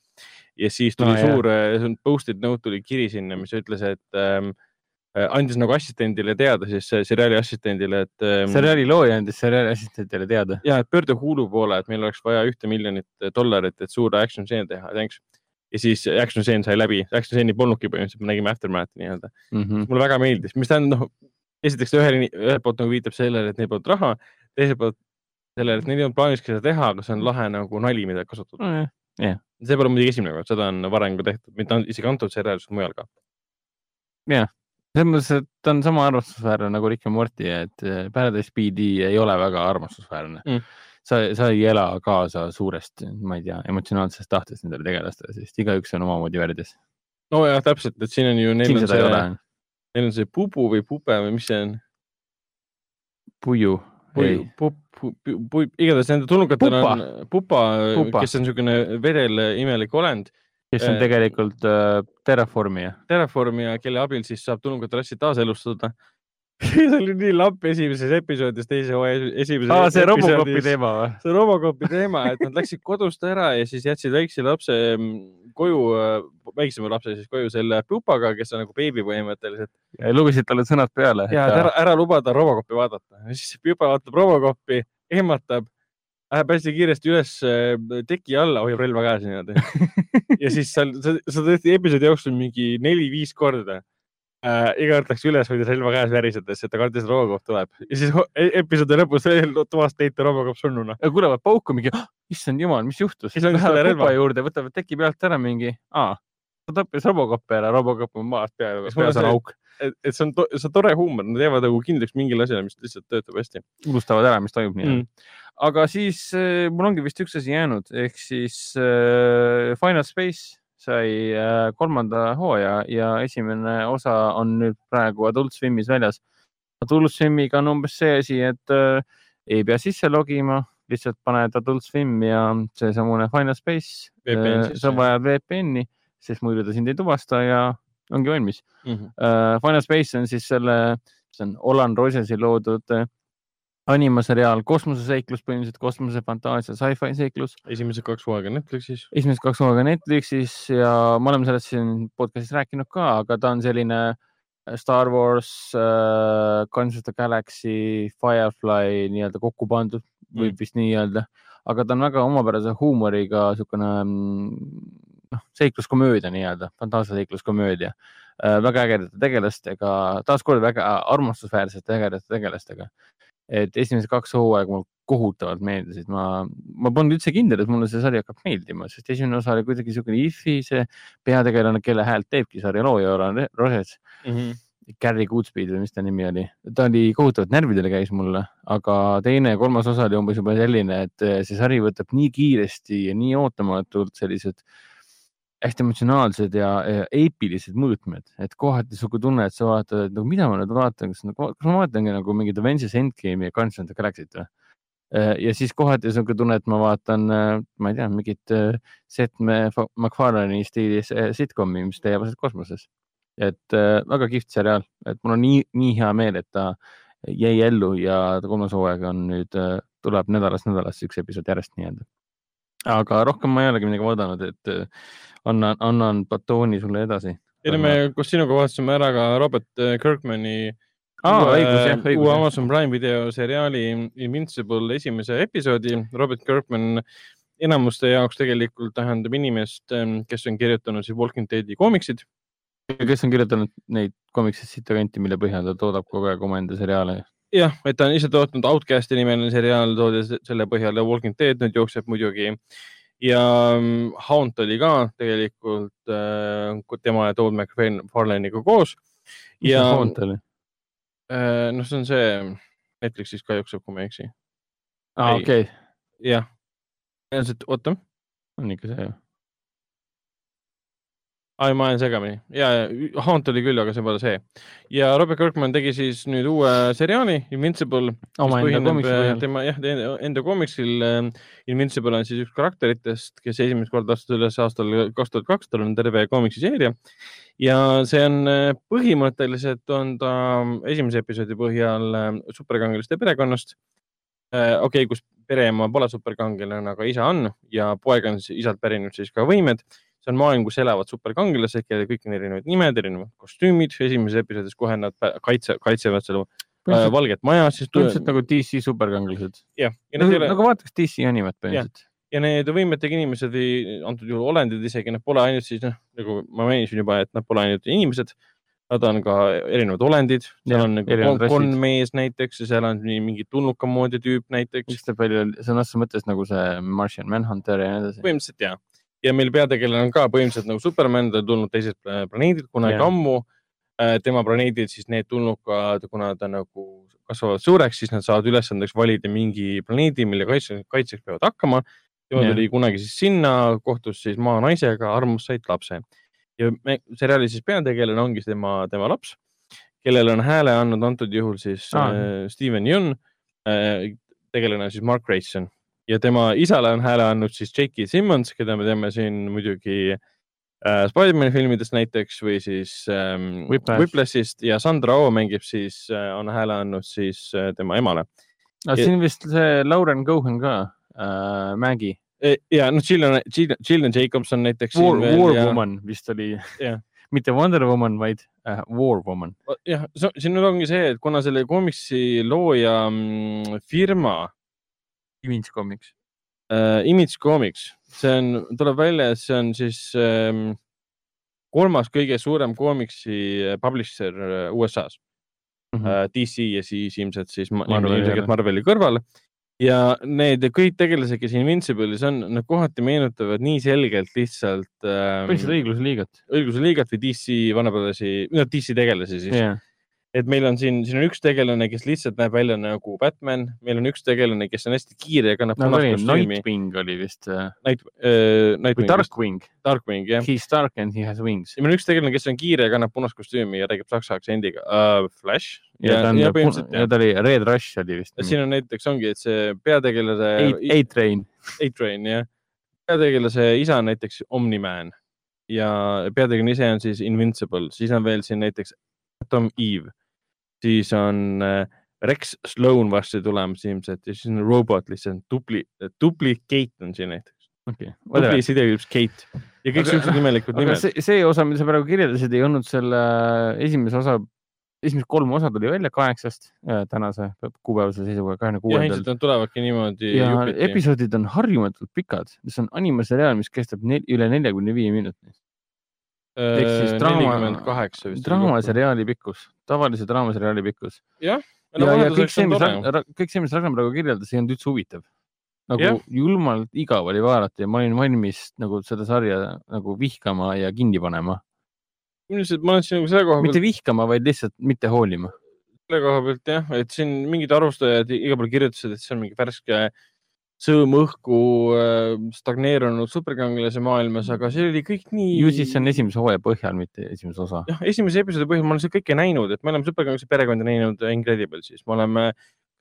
ja siis tuli No, no, jah. suur äh, post-it note tuli kiri sinna, mis ütles, et ähm, äh, andis nagu assistendile teada, siis äh, seriaali assistendile, et ähm, seriaali looja andis seriaali assistentidele teada. ja et pöördu Hulu poole, et meil oleks vaja ühte miljonit dollarit, et suur action stseen teha, thanks. ja siis action stseen sai läbi, action stseeni polnudki põhimõtteliselt, me nägime aftermath'i nii-öelda. Mhm. mulle väga meeldis, mis tähendab, noh, esiteks ta ühel, ühelt poolt nagu viitab sellele, et neil polnud raha, teiselt poolt sellele, et neil ei olnud plaaniski seda teha, aga see on lahe nagu nali, mida kasutada. See pole muidugi esimene kord, seda on varem ka tehtud, mitte isegi antud seriaalis, mujal ka. selles mõttes, et ta on sama armastusväärne nagu Rick and Morty, et äh, Paradise PD ei ole väga armastusväärne Mm. sa, sa ei ela kaasa suurest, ma ei tea, emotsionaalsest tahtest nendele tegelastele, sest igaüks on omamoodi värdjas. nojah, täpselt, et siin on ju, neil siin on see, neil on see pubu või pube või mis see on? puiu. ei, igatahes nende tulnukatel Pupa. on pupa, Pupa. kes on niisugune vedel imelik olend kes on tegelikult äh, terraformija. Terraformia, kelle abil siis saab tulnukate rassi taaselustada. see oli nii lapp esimeses episoodis, teise hooaja esimeses aa, see Robocopi. teema või? see Robocopi teema, et nad läksid kodust ära ja siis jätsid väikse lapse mm, koju, väiksema lapse siis koju selle pupaga, kes on nagu beebi põhimõtteliselt. lugesid talle sõnad peale. ja et ära, ära lubada Robocopi vaadata. siis see pupa vaatab Robocopi, ehmatab, läheb hästi kiiresti üles äh, teki alla, hoiab relva käes niimoodi. ja siis seal, seda tehti episoodi jooksul mingi neli-viis korda äh,. iga kord läks üles, hoides relva käes värisedes, et ta kartis, et Robocop tuleb ja siis e- episoodi lõpus toast leiti Robocop surnuna. kuulevad pauku mingi, issand jumal, mis juhtus? Siis talle Lähevad relva. juurde, võtavad teki pealt ära mingi, aa, ta tappis Robocopi ära, Robocop on maas, peaaegu, Kas mul peas on auk. et, et see on, see on tore huumor, nad jäävad nagu kindlaks mingile asjale, mis lihtsalt töötab hästi unustavad ära, mis toimub nii mm. mm.. aga siis äh, mul ongi vist üks asi jäänud, ehk siis äh, Final Space sai äh, kolmanda hooaja ja esimene osa on nüüd praegu Adult Swimis väljas. Adult Swimiga on umbes see asi, et äh, ei pea sisse logima, lihtsalt paned Adult Swim ja seesamune Final Space, sisse. sa vajad VPN-i, sest muidu ta sind ei tuvasta ja ongi valmis. Mm -hmm. Final Space on siis selle, see on Olan Rogesi loodud animaseriaal, kosmoseseiklus põhimõtteliselt, kosmosefantaasia, sci-fi seiklus. esimesed kaks hooaega Netflixis. esimesed kaks hooaega Netflixis ja me oleme sellest siin podcast'is rääkinud ka, aga ta on selline Star Wars uh,, Guardians of the Galaxy, Firefly nii-öelda kokku pandud, võib Mm. vist nii öelda, aga ta on väga omapärase huumoriga niisugune noh, seikluskomöödia nii-öelda, fantaasiaseikluskomöödia äh,. väga ägedate tegelastega, taaskord väga armastusväärsete ägedate tegelastega. Et esimesed kaks hooaega mulle kohutavalt meeldisid, ma, ma polnud üldse kindel, et mulle see sari hakkab meeldima, sest esimene osa oli kuidagi niisugune if'i, see peategelane, kelle häält teebki sarja looja, Oran Roses. Mm -hmm. Gary Goodspeed või mis ta nimi oli, ta oli kohutavalt närvidele käis mulle, aga teine ja kolmas osa oli umbes juba selline, et see sari võtab nii kiiresti ja nii ootamatult sellised hästi emotsionaalsed ja, ja eepilised mõõtmed, et kohati sihuke tunne, et sa vaatad, et no mida ma nüüd vaatan, kas, kas ma vaatangi nagu mingit Avengers Endgame'i ja Guardians of the Galaxy't või? ja siis kohati sihuke tunne, et ma vaatan, ma ei tea, mingit eh, Seth MacFarlane'i stiilis sitcomi, mis aset kosmoses et äh, väga kihvt seriaal, et mul on nii, nii hea meel, et ta jäi ellu ja kolmas hooaeg on nüüd äh,, tuleb nädalast nädalasse üks episood järjest nii-öelda. Aga rohkem ma ei olegi midagi vaadanud, et äh, annan, annan batooni sulle edasi. ei no me koos sinuga vaatasime ära ka Robert äh, Kirkmani uue, õigus jah, uue õigus jah. Amazon Prime video seriaali Invincible esimese episoodi. Robert Kirkman enamuste jaoks tegelikult tähendab inimest, kes on kirjutanud siis Walking Deadi koomiksid kes on kirjutanud neid komikseid sitta kanti, mille põhjal ta toodab kogu aeg omaenda seriaale. jah, et ta on ise tootnud Outcasti nimeline seriaal, toodi se- selle põhjal ja Walking Dead nüüd jookseb muidugi. ja mm, Haunt oli ka tegelikult äh, tema ja Todd McFarlane'iga koos mis ja see fond oli? äh, noh, see on see Netflixis ka jookseb, kui ma ei eksi. aa, Ei. okei, jah, oota on ikka see ju. ai, ma olen segamini ja, ja Haunt oli küll, aga see pole see ja Robert Kirkman tegi siis nüüd uue seriaali Invincible. omaenda komiksi põhjal. tema jah, enda komiksil äh, Invincible on siis üks karakteritest, kes esimest korda astus üles aastal kaks tuhat kaks, tal on terve komiksiseeria ja see on äh, põhimõtteliselt on ta esimese episoodi põhjal äh, superkangelaste perekonnast. okei okay,, kus pereema pole superkangelane, aga isa on ja poeg on isalt pärinud siis ka võimed see on maailm, kus elavad superkangelased, kellel kõik on erinevad nimed, erinevad kostüümid. esimeses episoodis kohe nad kaitse, kaitsevad seda äh, valget maja, siis põhimõtteliselt nagu DC superkangelased. jah, ja nagu ole nagu vaataks DC animet põhimõtteliselt. ja need võimetega inimesed või antud juhul olendid isegi, nad pole ainult siis noh, nagu ma mainisin juba, et nad pole ainult inimesed. Nad on ka erinevad olendid, seal Jah, on nagu konmees näiteks ja seal on nii mingi tulnuka moodi tüüp näiteks. mis teeb välja sõnasse mõttes nagu see Martian Manhunter ja nii edasi. põhimõtteliselt ja, ja meil peategelane on ka põhimõtteliselt nagu Superman, ta on tulnud teiselt pla- planeedilt kunagi Jah. ammu. tema planeedil siis need tulnukad, kuna ta nagu kasvavad suureks, siis nad saavad ülesandeks valida mingi planeedi, mille kaitse, kaitseks peavad hakkama. tema Jah. tuli kunagi siis sinna, kohtus siis maanaisega, armus said lapse ja me, seriaali siis peategelane ongi tema, tema laps, kellele on hääle andnud antud juhul siis Aa. äh, Steven Yeun äh,, tegelane siis Mark Grayson ja tema isale on hääle andnud siis J.K. Simmons, keda me teame siin muidugi äh, Spider-man'i filmidest näiteks või siis ähm, Whiplash. Whiplashist ja Sandra Oh mängib siis äh,, on hääle andnud siis äh, tema emale. aga siin vist see Lauren Cohen ka äh,, Maggie. ja noh, Gillian, Gillian Jacobson näiteks. War, War Woman vist oli mitte Wonder Woman, vaid äh, War Woman. jah, siin nüüd ongi see, et kuna selle komiksi looja mm, firma Image Comics. äh, Image Comics, see on, tuleb välja, et see on siis ähm, kolmas kõige suurem koomiksi äh, publisher äh, USA-s Mhm. äh,. DC ja siis ilmselt siis Ma- Marveli ilmselgelt. Marveli kõrval. ja need kõik tegelased, kes Invincible'is on, nad kohati meenutavad nii selgelt lihtsalt ähm, põhimõtteliselt õigluse liigat. õiguse liigat või DC vanapõlvesi, no DC tegelasi siis jah, et meil on siin, siin on üks tegelane, kes lihtsalt näeb välja nagu Batman, meil on üks tegelane, kes on hästi kiire ja kannab nagu punast kostüümi. Nightwing oli vist äh, Night äh,, või Nightwing, Darkwing. Darkwing jah. He is dark and he has wings. ja meil on üks tegelane, kes on kiire ja kannab punast kostüümi ja räägib saksa aktsendiga uh,. Flash. ja ja ja põhimõtteliselt jah. ta oli Red Rush oli vist. siin on näiteks ongi, et see peategelase, A-Train. A-Train jah. peategelase isa on näiteks Omni-Man ja peategelane ise on siis Invincible, siis on veel siin näiteks Atom Eve, siis on äh, Rex Sloan varsti tulemas ilmselt ja siis on robot lihtsalt dupli, duplicate on siin näiteks. okei. dupli sidekülps Kate ja kõik siuksed imelikud nimed. see, see osa, mida sa praegu kirjeldasid, ei olnud selle esimese osa, esimesed kolm osa tuli välja kaheksast äh, tänase kuupäevase seisuga, kahekümne ja kuuendal ilmselt. nad tulevadki niimoodi ja jupiti. episoodid on harjumatult pikad, see on animaseriaal, mis kestab nel, üle neljakümne viie minuti. Ehk siis draama- draamaseriaali pikkus, tavalise draamaseriaali pikkus. no ja, ja kõik vahelduseks see, mis kõik see, mis Ragnar praegu kirjeldas, ei olnud üldse huvitav. nagu Jah. julmalt igav oli vaadata ja ma olin valmis nagu seda sarja nagu vihkama ja kinni panema. üldiselt ma olen siin nagu selle koha mitte pealt, vihkama, vaid lihtsalt mitte hoolima. selle koha pealt jah, et siin mingid arvustajad igal pool kirjutasid, et see on mingi värske sõõm õhku äh, stagneerunud superkangelase maailmas, aga see oli kõik nii. ju siis see on esimese hooaja põhjal, mitte esimese osa. jah, esimese episoodi põhjal ma olen seda kõike näinud, et me oleme superkangelase perekonda näinud Incredible'is, me oleme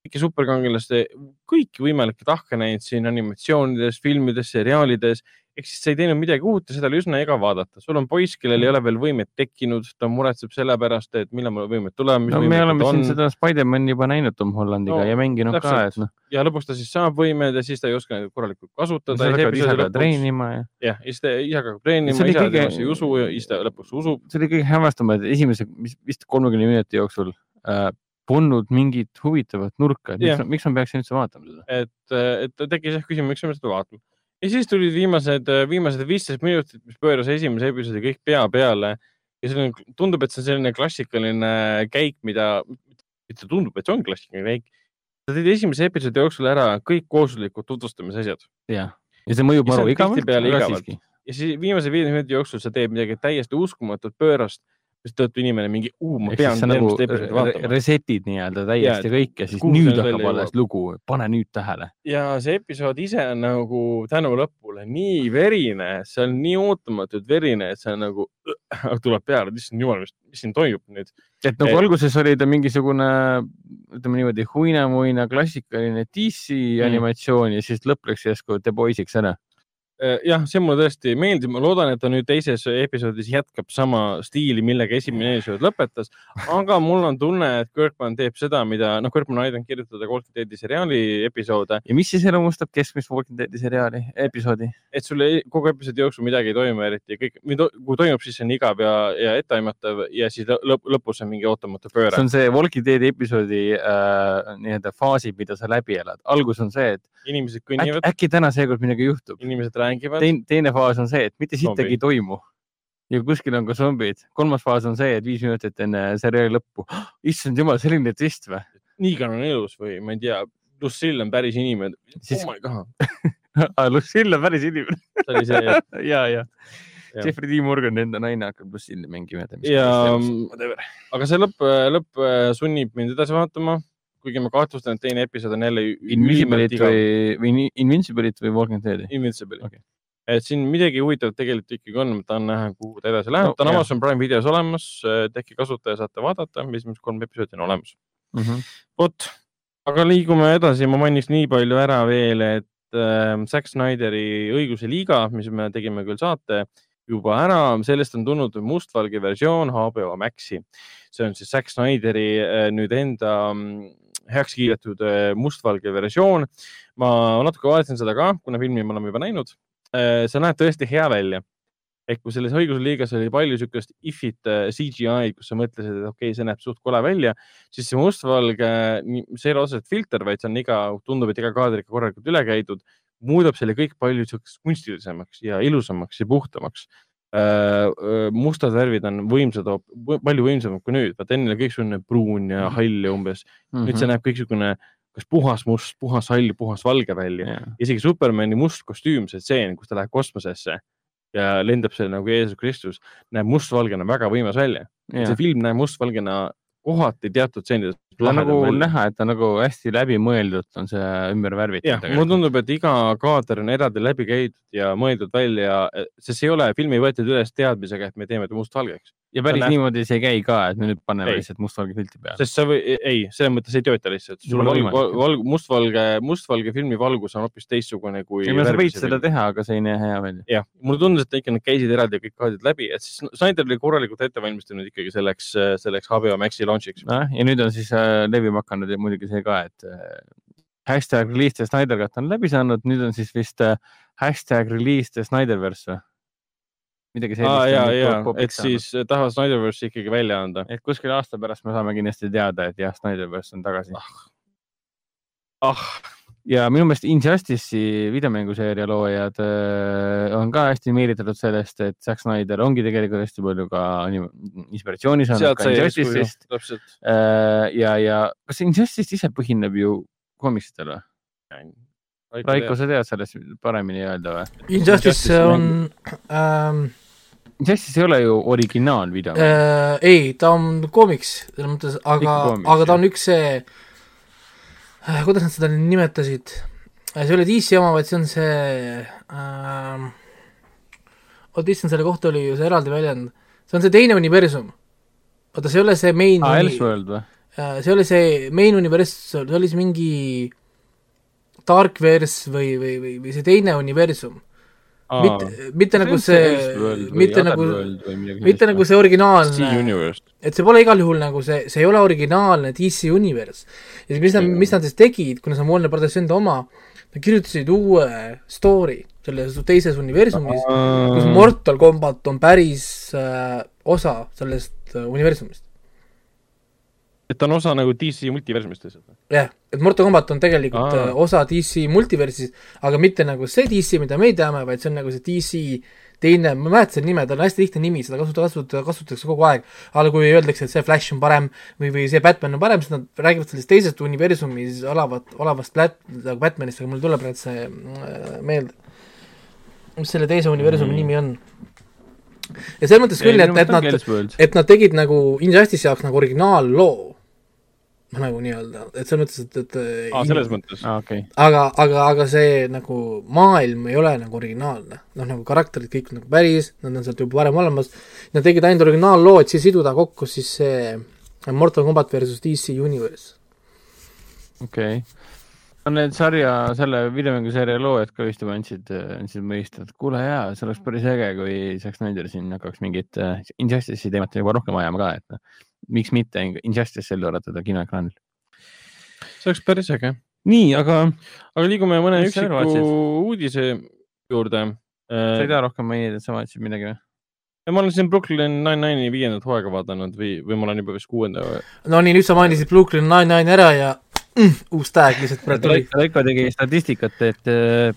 kõiki superkangelaste, kõiki võimalikke tahke näinud siin animatsioonides, filmides, seriaalides. Ehk siis sa ei teinud midagi uut ja seda oli üsna igav vaadata. sul on poiss, kellel ei ole veel võimet tekkinud, ta muretseb selle pärast, et millal mul võimed tulevad. no me oleme siin seda Spider-man'i juba näinud Tom Hollandiga No, ja mänginud ka, täpselt. et noh, ja lõpuks ta siis saab võimed ja siis ta ei oska neid korralikult kasutada. sa hakkad ise ka treenima ja jah, ja siis ta ise hakkab treenima, isa kõige- temast ei usu ja siis ta lõpuks usub. see oli kõige hämmastavam, et esimese, vist kolmekümne minuti jooksul äh, polnud mingit huvitavat nurka, et miks, miks ma peaksin üldse vaatama seda. et, et tekkis jah küsimus, miks me seda vaatame. Ja siis tulid viimased, viimased viisteist minutit, mis pööras esimese episoodi kõik pea peale ja selline, tundub, et see on selline klassikaline käik, mida, mitte tundub, et see on klassikaline käik. Sa tegid esimese episoodi jooksul ära kõik kooslikud tutvustamisasjad jah, ja see mõjub Ja maru igavalt, aga igavalt. siiski. ja siis viimase viie minuti jooksul sa teed midagi täiesti uskumatut pöörast, mistõttu inimene mingi, ma ehk pean nagu reset'id nii-öelda täiesti et kõik ja siis nüüd hakkab alles lugu, pane nüüd tähele. ja see episood ise on nagu tänu lõpule nii verine, see on nii ootamatult verine, et see on nagu tuleb peale, et issand jumal, mis, mis siin toimub nüüd. et nagu Et- alguses oli ta mingisugune, ütleme niimoodi, huina-muina klassikaline DC mm. animatsioon ja siis lõpp läks järsku The Boys'iks ära. Äh, jah, see mulle tõesti meeldib, ma loodan, et ta nüüd teises episoodis jätkab sama stiili, millega esimene episood lõpetas. aga mul on tunne, et Kirkman teeb seda, mida, noh, Kirkman on aidanud kirjutada Walking Deadi seriaali episoode, ja mis siis iseloomustab keskmist Walking Deadi seriaali, episoodi? et sul ei, kogu episoodi jooksul midagi ei toimu eriti, kõik, kui toimub, siis see on igav ja, ja etteaimatav ja siis lõp, lõpus on mingi ootamatu pööre see on see Walking Deadi episoodi äh, nii-öelda faasid, mida sa läbi elad. algus on see, et inimesed äkki, kõnnivad, äkki täna seekord midagi juhtub. inimesed räägivad, teine, teine faas on see, et mitte sittagi ei toimu ja kuskil on ka zombid. kolmas faas on see, et viis minutit enne seriaali lõppu, issand jumal, selline twist või? Negan on elus või ma ei tea, Lucille on päris inimene. Siis- oh my god, Lucille on päris inimene. see oli see, ja, ja Jah. Jeffrey D Morgan, enda naine hakkab Lucille'i mängima. ja aga see lõpp, lõpp äh, sunnib mind edasi vaatama, kuigi ma kahtlustan, et teine episood on jälle Invisible'it või, või Invincible'it või Walking Deadi? Invincible Okei. okay.. et siin midagi huvitavat tegelikult ikkagi on, ma tahan näha, kuhu ta edasi läheb No, ta on jah. Amazon Prime videos olemas, tehke kasutaja, saate vaadata, esimesed kolm episoodi on olemas. Mhm. vot, aga liigume edasi, ma mainiks nii palju ära veel, et äh, Zack Snyderi Õiguse liiga, mis me tegime küll saate juba ära, sellest on tulnud mustvalge versioon HBO Maxi. see on siis Zack Snyderi äh, nüüd enda mm, heaks kiidetud äh, mustvalge versioon. ma natuke vaatasin seda ka, kuna filmi me oleme juba näinud. see näeb tõesti hea välja ehk kui selles õigusliigas oli palju niisugust if-it äh, CGI-d, kus sa mõtlesid, et okei okay,, see näeb suht kole välja, siis see mustvalge, see ei ole otseselt filter, vaid see on iga, tundub, et iga kaader ikka korralikult üle käidud, muudab selle kõik palju niisuguseks kunstilisemaks ja ilusamaks ja puhtamaks. Mustad värvid on võimsad, palju võimsamad kui nüüd, vaata enne oli kõik selline pruun ja hall ja umbes, nüüd Mhm. see näeb kõik niisugune kas puhas must, puhas hall, puhas valge välja Jah. isegi Supermani must kostüüm, see tseen, kus ta läheb kosmosesse ja lendab seal nagu Jeesus Kristus, näeb mustvalgena väga võimas välja. see film näeb mustvalgena kohati teatud stseenides. Ta on nagu näha, et ta nagu hästi läbimõeldud on see ümber värvitud. mulle tundub, et iga kaader on eraldi läbi käidud ja mõeldud välja, sest see ei ole, film ei võetud üles teadmisega, et me teeme ta mustvalgeks. Ja päris näeb- niimoodi see ei käi ka, et me nüüd paneme Ei. lihtsalt mustvalge filtri peale. sest sa või, ei, selles mõttes ei tööta lihtsalt. sul valg, valg, mustvalge, mustvalge filmi valgus on hoopis teistsugune kui. ei no sa võid seda teha, aga see ei näe hea välja. jah, mulle tundus, et ikka nad käisid eraldi kõik kaardid läbi, et siis Snyder oli korralikult ette valmistunud ikkagi selleks, selleks HBO Maxi launch'iks. nojah, ja nüüd on siis äh, levima hakanud ja muidugi see ka, et äh, hashtag release the Snyder Cut on läbi saanud, nüüd on siis vist äh, hashtag release the Snyderverse või? Midagi sellist. aa ja, ja, et. siis tahavad Snyderverse'i ikkagi välja anda. et kuskil aasta pärast me saame kindlasti teada, et jah, Snyderverse on tagasi. ah, ja minu meelest Injustice'i videomänguseeria loojad äh, on ka hästi meelitatud sellest, et Zack Snyder ongi tegelikult hästi palju ka inspiratsiooni saanud ka Injustice'ist, täpselt. ja, ja kas Injustice ise põhineb ju komiksitel või? Raiko, sa tead sellest paremini öelda või? Injustice on ähm,, Injustice ei ole ju originaalvideo äh,. äh, ei, ta on koomiks, selles mõttes, aga aga ta on üks see äh,, kuidas nad seda nimetasid, see ei ole DC oma, vaid see on see ähm,, oot issand, selle kohta oli ju see eraldi väljend, see on see teine universum. oota, see ei ole see main uni- Elseworld või? Äh, see oli see main universum, see oli see mingi Darkverse või, või, või, või see teine universum. mitte, mitte nagu see, mitte nagu, mitte nagu see originaalne, et see pole igal juhul nagu see, see ei ole originaalne DC Universe. ja mis nad, mis nad siis tegid, kuna see on Warner Brothers enda oma, nad kirjutasid uue story selles teises universumis, kus Mortal Combat on päris äh, osa sellest äh, universumist. Et ta on osa nagu DC multiversumist lihtsalt. jah, et Mortal Combat on tegelikult Aa. äh, osa DC multiversis, aga mitte nagu see DC, mida me teame, vaid see on nagu see DC teine, ma ei mäleta selle nime, tal on hästi lihtne nimi, seda kasutada, kasutatakse kogu aeg. aga kui öeldakse, et see Flash on parem või, või see Batman on parem, siis nad räägivad sellest teisest universumis olavat, olavast Bat-, nagu Batmanist, aga mul ei tule praegu see äh, meelde. mis selle teise universumi nimi on. ja selles mõttes küll, et, et nad, nad. et nad tegid nagu Injustice'i jaoks nagu originaalloo. Nagu nii-öelda, et selles mõttes, et, et aa, selles mõttes. aa, okei. aga, aga, aga see nagu maailm ei ole nagu originaalne, noh nagu karakterid kõik nagu päris, nad on sealt juba varem olemas, nad tegid ainult originaalloo, et siis siduda kokku siis see Mortal Combat versus DC Universe. okei okay.. no need sarja, selle videomängusarja loojad ka vist juba andsid, andsid mõista, et kuule jaa, see oleks päris äge, kui Zack Snyder siin hakkaks mingit äh, Injustice'i teemat juba rohkem ajama ka, et noh, miks mitte Injustice ellu äratada kinoekraanil. see oleks päris äge. nii, aga aga liigume mõne üksiku uudise juurde. sa ei taha rohkem mainida, et sa vaatasid midagi või? ma olen siin Brooklyn Nine-Nine'i viiendat hooaega vaadanud või, või ma olen juba vist kuuenda. no nii, nüüd sa mainisid Brooklyn Nine-Nine ära ja uus tag lihtsalt praegu tuli. Raiko tegi statistikat, et äh,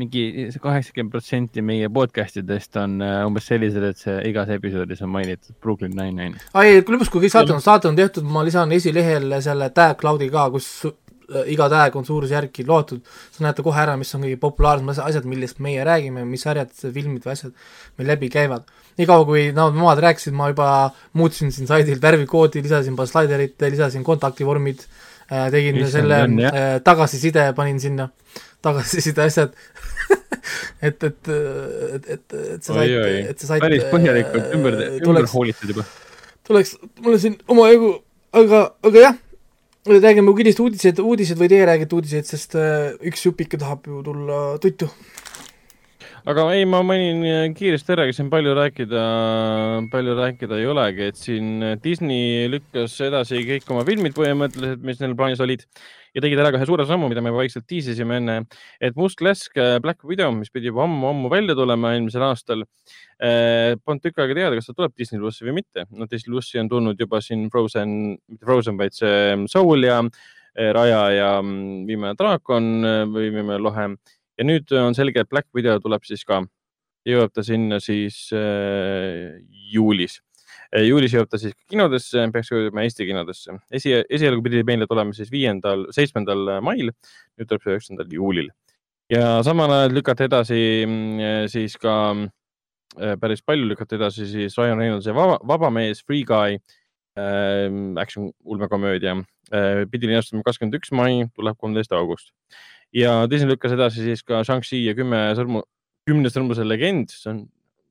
mingi kaheksakümmend protsenti meie podcast idest on äh, umbes sellised, et see igas episoodis on mainitud Brooklyn Nine-Nine. ai, lõpuks, kui kõik saate on, saate on tehtud, ma lisan esilehele selle tag cloud'i ka, kus äh, iga tag on suurusjärki loetud, sa näete kohe ära, mis on kõige populaarsemad asja- asjad, millest meie räägime, mis sarjad, filmid või asjad meil läbi käivad. niikaua, kui nad omad rääkisid, ma juba muutsin siin saidil värvikoodi, lisasin paar slaiderit, lisasin kontaktivormid äh,, tegin Issand, selle on, jah. äh, tagasiside, panin sinna, tagasiside asjad et, et, et, et, et sa said, et sa said päris põhjalikult ümber, äh, ümber tuleks, hoolitud juba. tuleks mulle siin omajagu, aga, aga jah, räägime kiiresti uudised, uudised või teie räägite uudiseid, sest äh, üks jupike tahab ju tulla tuttu. Aga ei, ma mainin äh, kiiresti ära, siin palju rääkida, palju rääkida ei olegi, et siin Disney lükkas edasi kõik oma filmid põhimõtteliselt, mis neil plaanis olid ja tegid ära ka ühe suure sammu, mida me vaikselt tiisisime enne, et Must Lesk äh, Black Widow, mis pidi juba ammu-ammu välja tulema eelmisel aastal eh,. Polnud tükk aega teada, kas ta tuleb Disney plussi või mitte. no Disney plussi on tulnud juba siin Frozen, mitte Frozen, vaid see Soul ja Raja ja mm, Viimane draakon või Viimane lohe ja nüüd on selge, et Black Widow tuleb siis ka, jõuab ta sinna siis äh, juulis äh,. juulis jõuab ta siis kinodesse, peaks jõudma Eesti kinodesse. esi, esialgu pidi meile tulema siis viiendal, seitsmendal mail, nüüd tuleb see üheksandal juulil ja samal ajal lükati edasi mm, siis ka äh, päris palju lükati edasi siis Ryan Reynoldsi Vaba, Vaba mees, Free Guy äh,, action ulmekomöödia äh,, pidi linastuma kakskümmend üks mai, tuleb kolmteist august ja Disney lükkas edasi siis ka Shang-Chi ja kümme sõrmu, kümne sõrmuse legend, see on,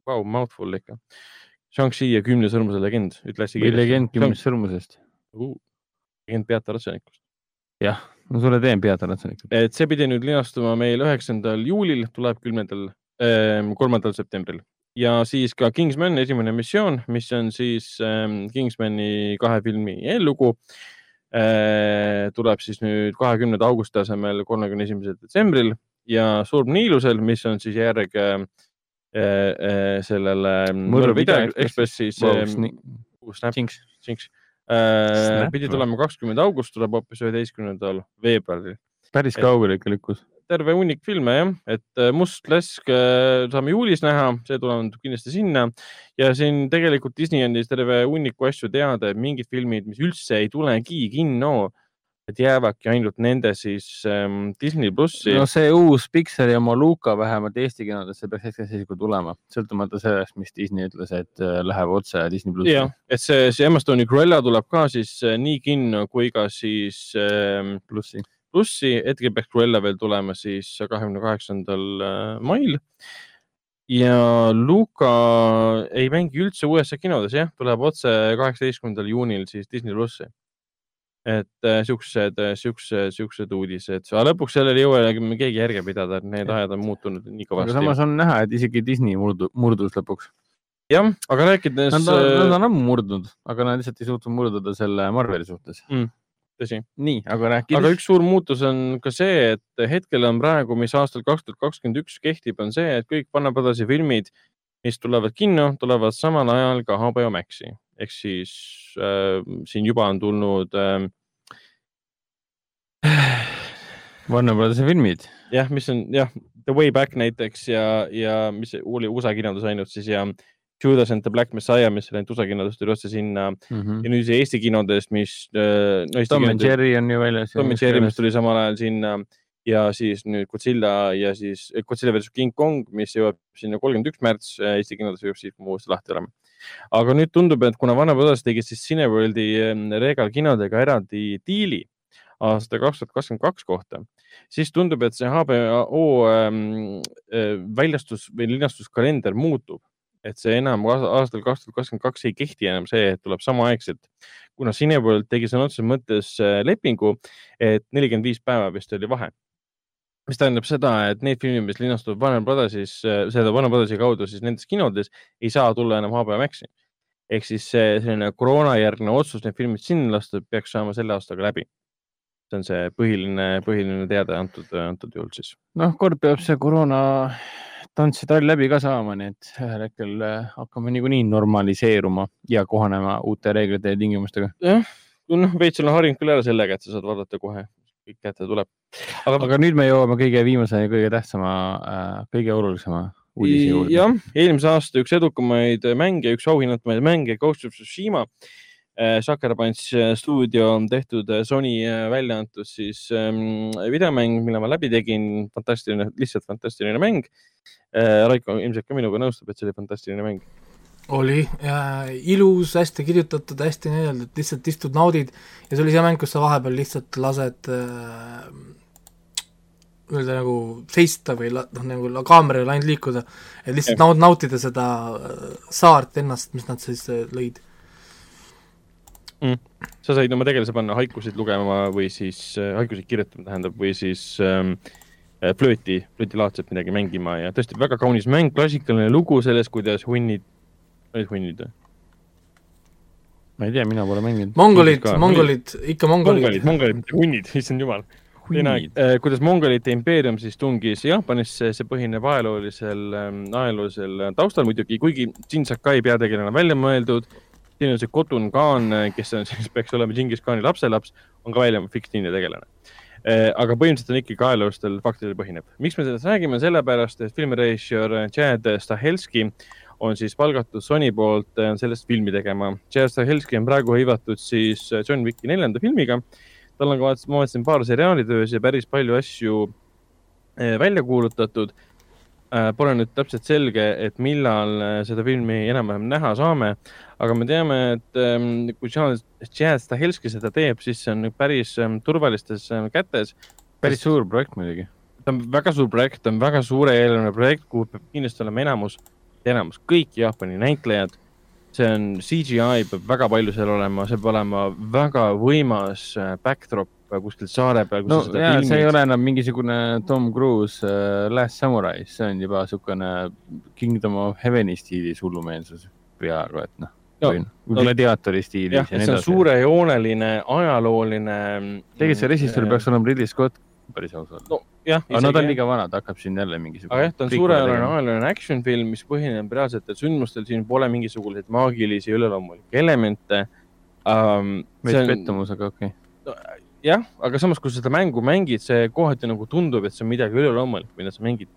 vau, mouthful ikka. Shang-Chi ja kümne sõrmuse legend, ütle hästi või legend kümnest sõrmusest. uh,. legend Beata Ratsanikust. jah, ma sulle teen pead ratsanikku. et see pidi nüüd linastuma meil üheksandal juulil, tuleb kümnendal, kolmandal septembril ja siis ka Kingsman, esimene missioon, mis on siis ähm, Kingsmani kahe filmi eellugu äh,. Tuleb siis nüüd kahekümnenda augusti asemel kolmekümne esimesel detsembril ja Surm Niilusel, mis on siis järg äh, äh, sellele Mõrv Video Video Ekspressis Wow, äh, sni- Snap, Jinx. Jinx äh, Snap pidi tulema kakskümmend august, tuleb hoopis üheteistkümnendal veebruaril päris kaugele ikka lükkus. Terve hunnik filme jah, et äh, Must Lesk äh, saame juulis näha, see tuleb kindlasti sinna. Ja siin tegelikult Disney andis terve hunniku asju teada, et mingid filmid, mis üldse ei tulegi kinno, et jäävadki ainult nende siis ähm, Disney plussi. No see uus Pixari ja Moluka vähemalt Eesti kinodesse peaks hetkeseisuga tulema, sõltumata sellest, mis Disney ütles, et äh, läheb otse Disney plussi. Jah, et see, see Emma Stone'i Cruella tuleb ka siis nii kinno kui ka siis ähm, plussi. plussi, hetkel peaks Cruella veel tulema siis kahekümne kaheksandal äh, mail. ja Luka ei mängi üldse USA kinodes jah, tuleb otse kaheksateistkümnendal juunil siis Disney plussi. et äh, siuksed, siuksed, siuksed uudised, aga lõpuks sellele ei jõua keegi järge pidada, et need ajad on muutunud nii kõvasti. samas on näha, et isegi Disney murdu, murdus lõpuks. jah, aga rääkides Nad on, äh, ammu murdunud, aga nad lihtsalt ei suutnud murduda selle Marveli suhtes. tõsi, nii, aga rääkides. aga üks suur muutus on ka see, et hetkel on praegu, mis aastal kaks tuhat kakskümmend üks kehtib, on see, et kõik Brothersi filmid, mis tulevad kinno, tulevad samal ajal ka HBO Maxi ehk siis äh, siin juba on tulnud äh, Brothersi filmid. jah, mis on jah, The Way Back näiteks ja, ja mis oli USA kinodes ainult siis ja Judas and the Black Messiah, mis oli ainult USA kinodes, tuli otse sinna ja nüüd see Eesti kinodest, mis äh, no, Tom and Jerry on ju väljas. Tom ja Jerry, mis tuli samal ajal sinna ja siis nüüd Godzilla ja siis eh, Godzilla versus King Kong, mis jõuab sinna kolmkümmend üks märts äh, Eesti kinodes jõuab siis, kui me uuesti lahti oleme. aga nüüd tundub, et kuna Warner Brothers tegi siis Cineworldi ähm, Regal kinodega eraldi diili aasta kaks tuhat kakskümmend kaks kohta, siis tundub, et see HBO ähm, äh, väljastus või linastuskalender muutub. Et see enam aas- aastal kaks tuhat kakskümmend kaks ei kehti enam see, et tuleb samaaegselt, kuna Cineworld tegi sõna otseses mõttes äh, lepingu, et nelikümmend viis päeva vist oli vahe mis tähendab seda, et need filmid, mis linastuvad Warner Brothersis, seda Warner Brothersi kaudu siis nendes kinodes, ei saa tulla enam HBO Maxi. ehk siis see selline koroonajärgne otsus need filmid sinna lasta peaks saama selle aastaga läbi. see on see põhiline, põhiline teade antud, antud juhul siis. noh, kord peab see koroona tants ja trall läbi ka saama, nii et ühel hetkel äh, hakkame niikuinii normaliseeruma ja kohanema uute reeglite ja tingimustega. jah, noh, veits olen harjunud küll ära sellega, et sa saad vaadata kohe, kõik kätte tuleb. aga, aga nüüd me jõuame kõige viimase ja kõige tähtsama, kõige olulisema uudise juurde. jah, eelmise aasta üks edukamaid mänge, üks auhinnatumaid mänge, Ghost of Tsushima. Sucker Punch äh, stuudio on tehtud äh, Sony äh, välja antud siis ähm, videomäng, mille ma läbi tegin, fantastiline, lihtsalt fantastiline mäng. Raiko ilmselt ka minuga nõustub, et see oli fantastiline mäng. oli äh, ilus, hästi kirjutatud, hästi nii öeldud, lihtsalt istud, naudid ja see oli see mäng, kus sa vahepeal lihtsalt lased äh, öelda nagu seista või la- noh, nagu la- kaamera ei ole ainult liikuda, et lihtsalt Jah. naud-, nautida seda äh, saart ennast, mis nad siis äh, lõid. sa said oma tegelase panna haikusid lugema või siis äh, haikusid kirjutama, tähendab, või siis ähm, äh, flööti, flöötilaadselt midagi mängima ja tõesti väga kaunis mäng, klassikaline lugu sellest, kuidas hunnid, olid hunnid või? ma ei tea, mina pole mänginud. mongolid mongolid, ikka mongolid, mongolid, mongolid, mitte hunnid, issand jumal. teine aeg, kuidas mongolite impeerium siis tungis Jaapanisse, see põhineb ajaloolisel, ajaloolisel taustal muidugi, kuigi Jin Sakai peategelane on välja mõeldud. siin on see Kotun Khan, kes on siis, peaks olema Džingis Khani lapselaps, on ka välja fiktiivne tegelane. Aga põhimõtteliselt on ikkagi ajaloolistel faktidel põhineb. miks me sellest räägime, sellepärast et filmirežissöör Chad Stahelski on siis palgatud Sony poolt äh, sellest filmi tegema. Chad Stahelski on praegu hõivatud siis äh, John Wicki neljanda filmiga tal on ma vaatasin paar seriaali töös ja päris palju asju välja kuulutatud. Pole nüüd täpselt selge, et millal eh, seda filmi enam-vähem näha saame, aga me teame, et em, kui Chad Stahelski seda teeb, siis see on päris em, turvalistes em, kätes. päris suur projekt muidugi. ta on väga suur projekt, ta on väga suure eelarve projekt, kuhu peab kindlasti olema enamus, enamus kõik Jaapani näitlejad. see on CGI peab väga palju seal olema, see peab olema väga võimas äh, backdrop kuskil saare peal. no ja see ei ole enam mingisugune Tom Cruise äh, Last Samurai, see on juba niisugune Kingdom of Heaven'i stiilis hullumeelsus peaaegu, et noh No, või no- no, gladiaatori stiilis jah, see on. suurejooneline ajaloolane. tegelikult see režissöör peaks olema Ridley Scott, päris aus olla. no jah, aga no ta on liiga vana, ta hakkab siin jälle mingisugune. aga jah, ta on suurejooneline ajalooline action film, mis põhineb reaalsetel sündmustel, siin pole mingisuguseid maagilisi üleloomulikke elemente um,. veits pettumus, aga okei okay.. jah, aga samas, kui seda mängu mängid, see kohati nagu tundub, et see on midagi üleloomulikku, mida sa mängid.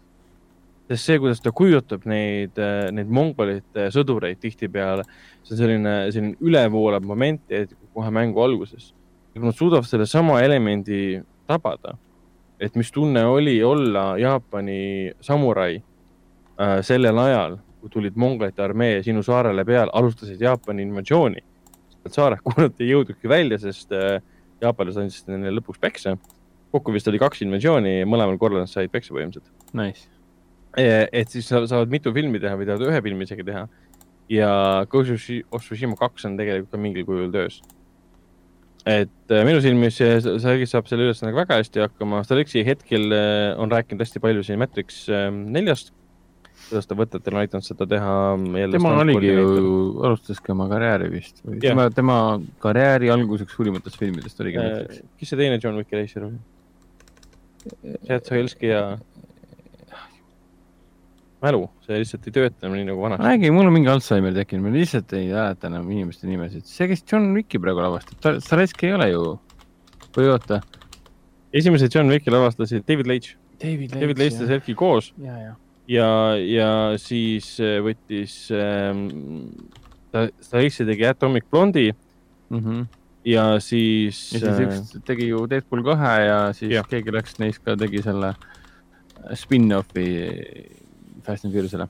sest see, kuidas ta kujutab neid, neid mongolite sõdureid tihtipeale, see on selline, selline ülevoolav moment kohe mängu alguses. kui nad suudavad sellesama elemendi tabada, et mis tunne oli olla Jaapani samurai äh, sellel ajal, kui tulid mongolite armee sinu saarele peale, alustasid Jaapani invasiooni saarelt, nad ei jõudnudki välja, sest äh, jaapanlased andsid neile lõpuks peksa. kokku vist oli kaks invasiooni mõlemal korral nad said peksa põhimõtteliselt. Nice. et siis sa saavad mitu filmi teha või tahavad ühe filmi isegi teha. ja Ghost of Tsushima kaks on tegelikult ka mingil kujul töös. et äh, minu silmis see- Sergei saab selle ülesandega väga hästi hakkama, Sergei hetkel äh, on rääkinud hästi palju siin Matrix neljast, kuidas ta võtetel on aidanud seda teha. tema oligi ju, alustaski oma karjääri vist või Jah. tema, tema karjääri alguseks suurimatest filmidest oligi Matrix. kes see teine John Wicki reisijal oli? Stahelski ja. mälu, see lihtsalt ei tööta enam nii nagu vanasti. räägi, mul on mingi Alžeimer tekkinud, ma lihtsalt ei mäleta enam inimeste nimesid. see, kes John Wicki praegu lavastab, Stareski ei ole ju, või oota. esimese John Wicki lavastasid David Leitch, David Leitch ja Sergei koos ja, ja. ja, ja siis äh, võttis ähm,, ta, ta lihtsalt tegi Atomic Blonde'i Mm -hmm. ja siis, ja siis äh, üks tegi ju Deadpool kahe ja siis Jah. ja. keegi läks neist ka tegi selle spin-off'i Fast and Furious'ile.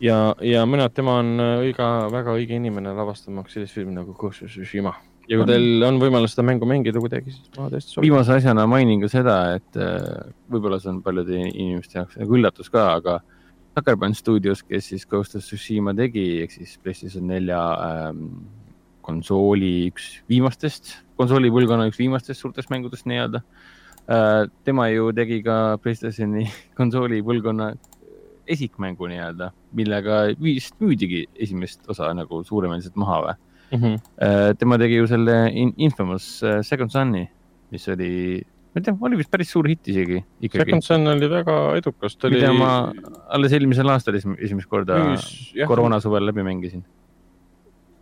ja, ja minu arust tema on õiga, väga õige inimene lavastamaks sellist filmi nagu Ghost of Tsushima. Ja kui teil on võimalus seda mängu mängida kuidagi, siis ma tõesti soovitan. viimase asjana mainin ka seda, et äh, võib-olla see on paljude inimeste jaoks nagu üllatus ka, aga Sucker Punch Studios, kes siis Ghost of Tsushima tegi, ehk siis PlayStation nelja ähm, konsooli üks viimastest, konsoolipõlvkonna üks viimastest suurtest mängudest nii-öelda äh,. tema ju tegi ka Playstationi konsoolipõlvkonna esikmängu nii-öelda, millega vist müüdigi esimest osa nagu suuremeelselt maha või? mm. -hmm. Tema tegi ju selle in Infamous äh, Second Sun'i, mis oli, ma ei tea, oli vist päris suur hitt isegi Second. Son oli väga edukas, ta oli mida ma alles eelmisel aastal esim- esimest korda müüs- jah, koroona suvel läbi mängisin.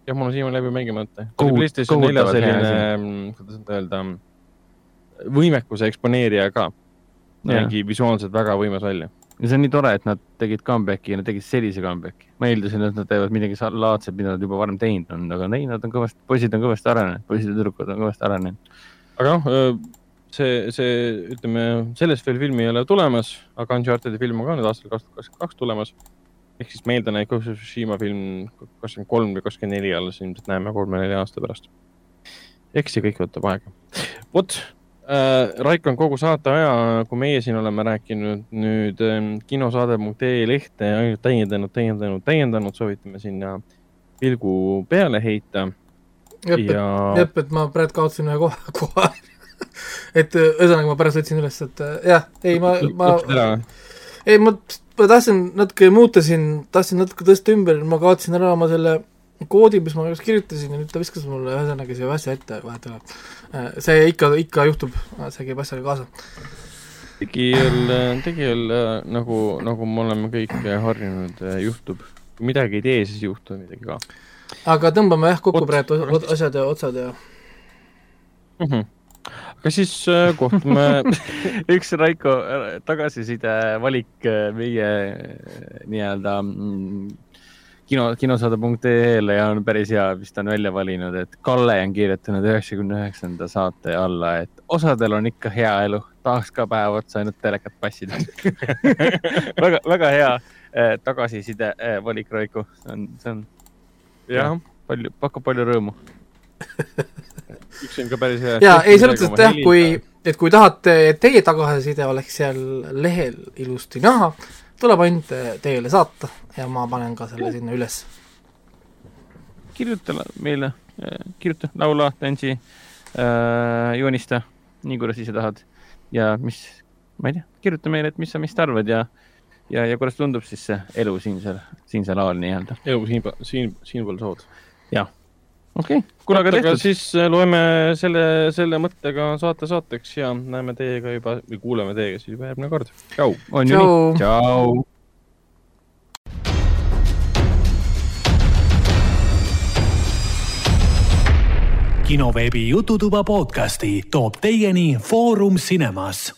jah, mul on siiamaani läbi mängimata. PlayStation nelja selline, kuidas nüüd öelda, võimekuse eksponeerija ka. nägi visuaalselt väga võimas välja. Ja see on nii tore, et nad tegid comeback'i ja nad tegid sellise comeback'i. ma eeldasin, et nad teevad midagi laadset, mida nad juba varem teinud on, aga ei, nad on kõvasti, poisid on kõvasti arenenud, poisid ja tüdrukud on kõvasti arenenud. aga noh, see, see, ütleme, sellest veel filmi ei ole tulemas, aga Uncharted'i film on ka nüüd aastal kaks tuhat kakskümmend kaks tulemas. ehk siis ma eeldan, et Ghost of Tsushima film kakskümmend kolm või kakskümmend neli alles ilmselt näeme kolme-nelja aasta pärast. eks see kõik võtab aega. vot äh,, Raiko on kogu saate aja, kui meie siin oleme rääkinud nüüd äh, kinosaade.ee lehte ainult täiendanud, täiendanud, täiendanud, soovitame sinna pilgu peale heita. Ja jep, et ma praegu kaotasin ühe koha, koha. et äh, ühesõnaga ma pärast võtsin üles, et äh, jah, ei ma, ma, ei ma, ma tahtsin natuke muuta siin, tahtsin natuke tõsta ümber, ma kaotasin ära oma selle koodi, mis ma just kirjutasin ja nüüd ta viskas mulle ühesõnaga siia asja ette vahetevahel. see ikka, ikka juhtub, see käib asjaga kaasa. tegijal, tegijal äh, nagu, nagu me oleme kõik äh, harjunud, juhtub. kui midagi ei tee, siis ei juhtu midagi ka aga tõmbame jah kokku praegu asjad ja otsad ja mm. -hmm. aga siis äh, kohtume üks Raiko äh, tagasiside valik äh, meie äh, nii-öelda mm, kino, kinosaade.ee-le ja on päris hea, mis ta on välja valinud, et Kalle on kirjutanud üheksakümne üheksanda saate alla, et osadel on ikka hea elu, tahaks ka päev otsa ainult telekat passida väga, väga hea äh, tagasiside äh, valik, Raiko, see on, see on jah, palju, pakub palju rõõmu. üks on ka päris hea. jaa, ei selles mõttes, et jah, kui, et kui tahate, et teie tagasiside oleks seal lehel ilusti näha, tuleb ainult teile saata ja ma panen ka selle sinna üles. kirjuta meile, kirjuta, laula, tantsi äh,, joonista, nii kuidas ise tahad ja mis, ma ei tea, kirjuta meile, et mis sa meist arvad ja ja, ja kuidas tundub siis see elu siinsel, siinsel alal nii-öelda. elu siin, siin, siinpool sood. Okei okay., kuule aga tehtud. siis äh, loeme selle, selle mõttega saate saateks ja näeme teiega juba või kuuleme teiega siis juba järgmine kord. tšau. on ju nii? tšau. kinoveebi Jututuba podcasti toob teieni Foorum Cinemas.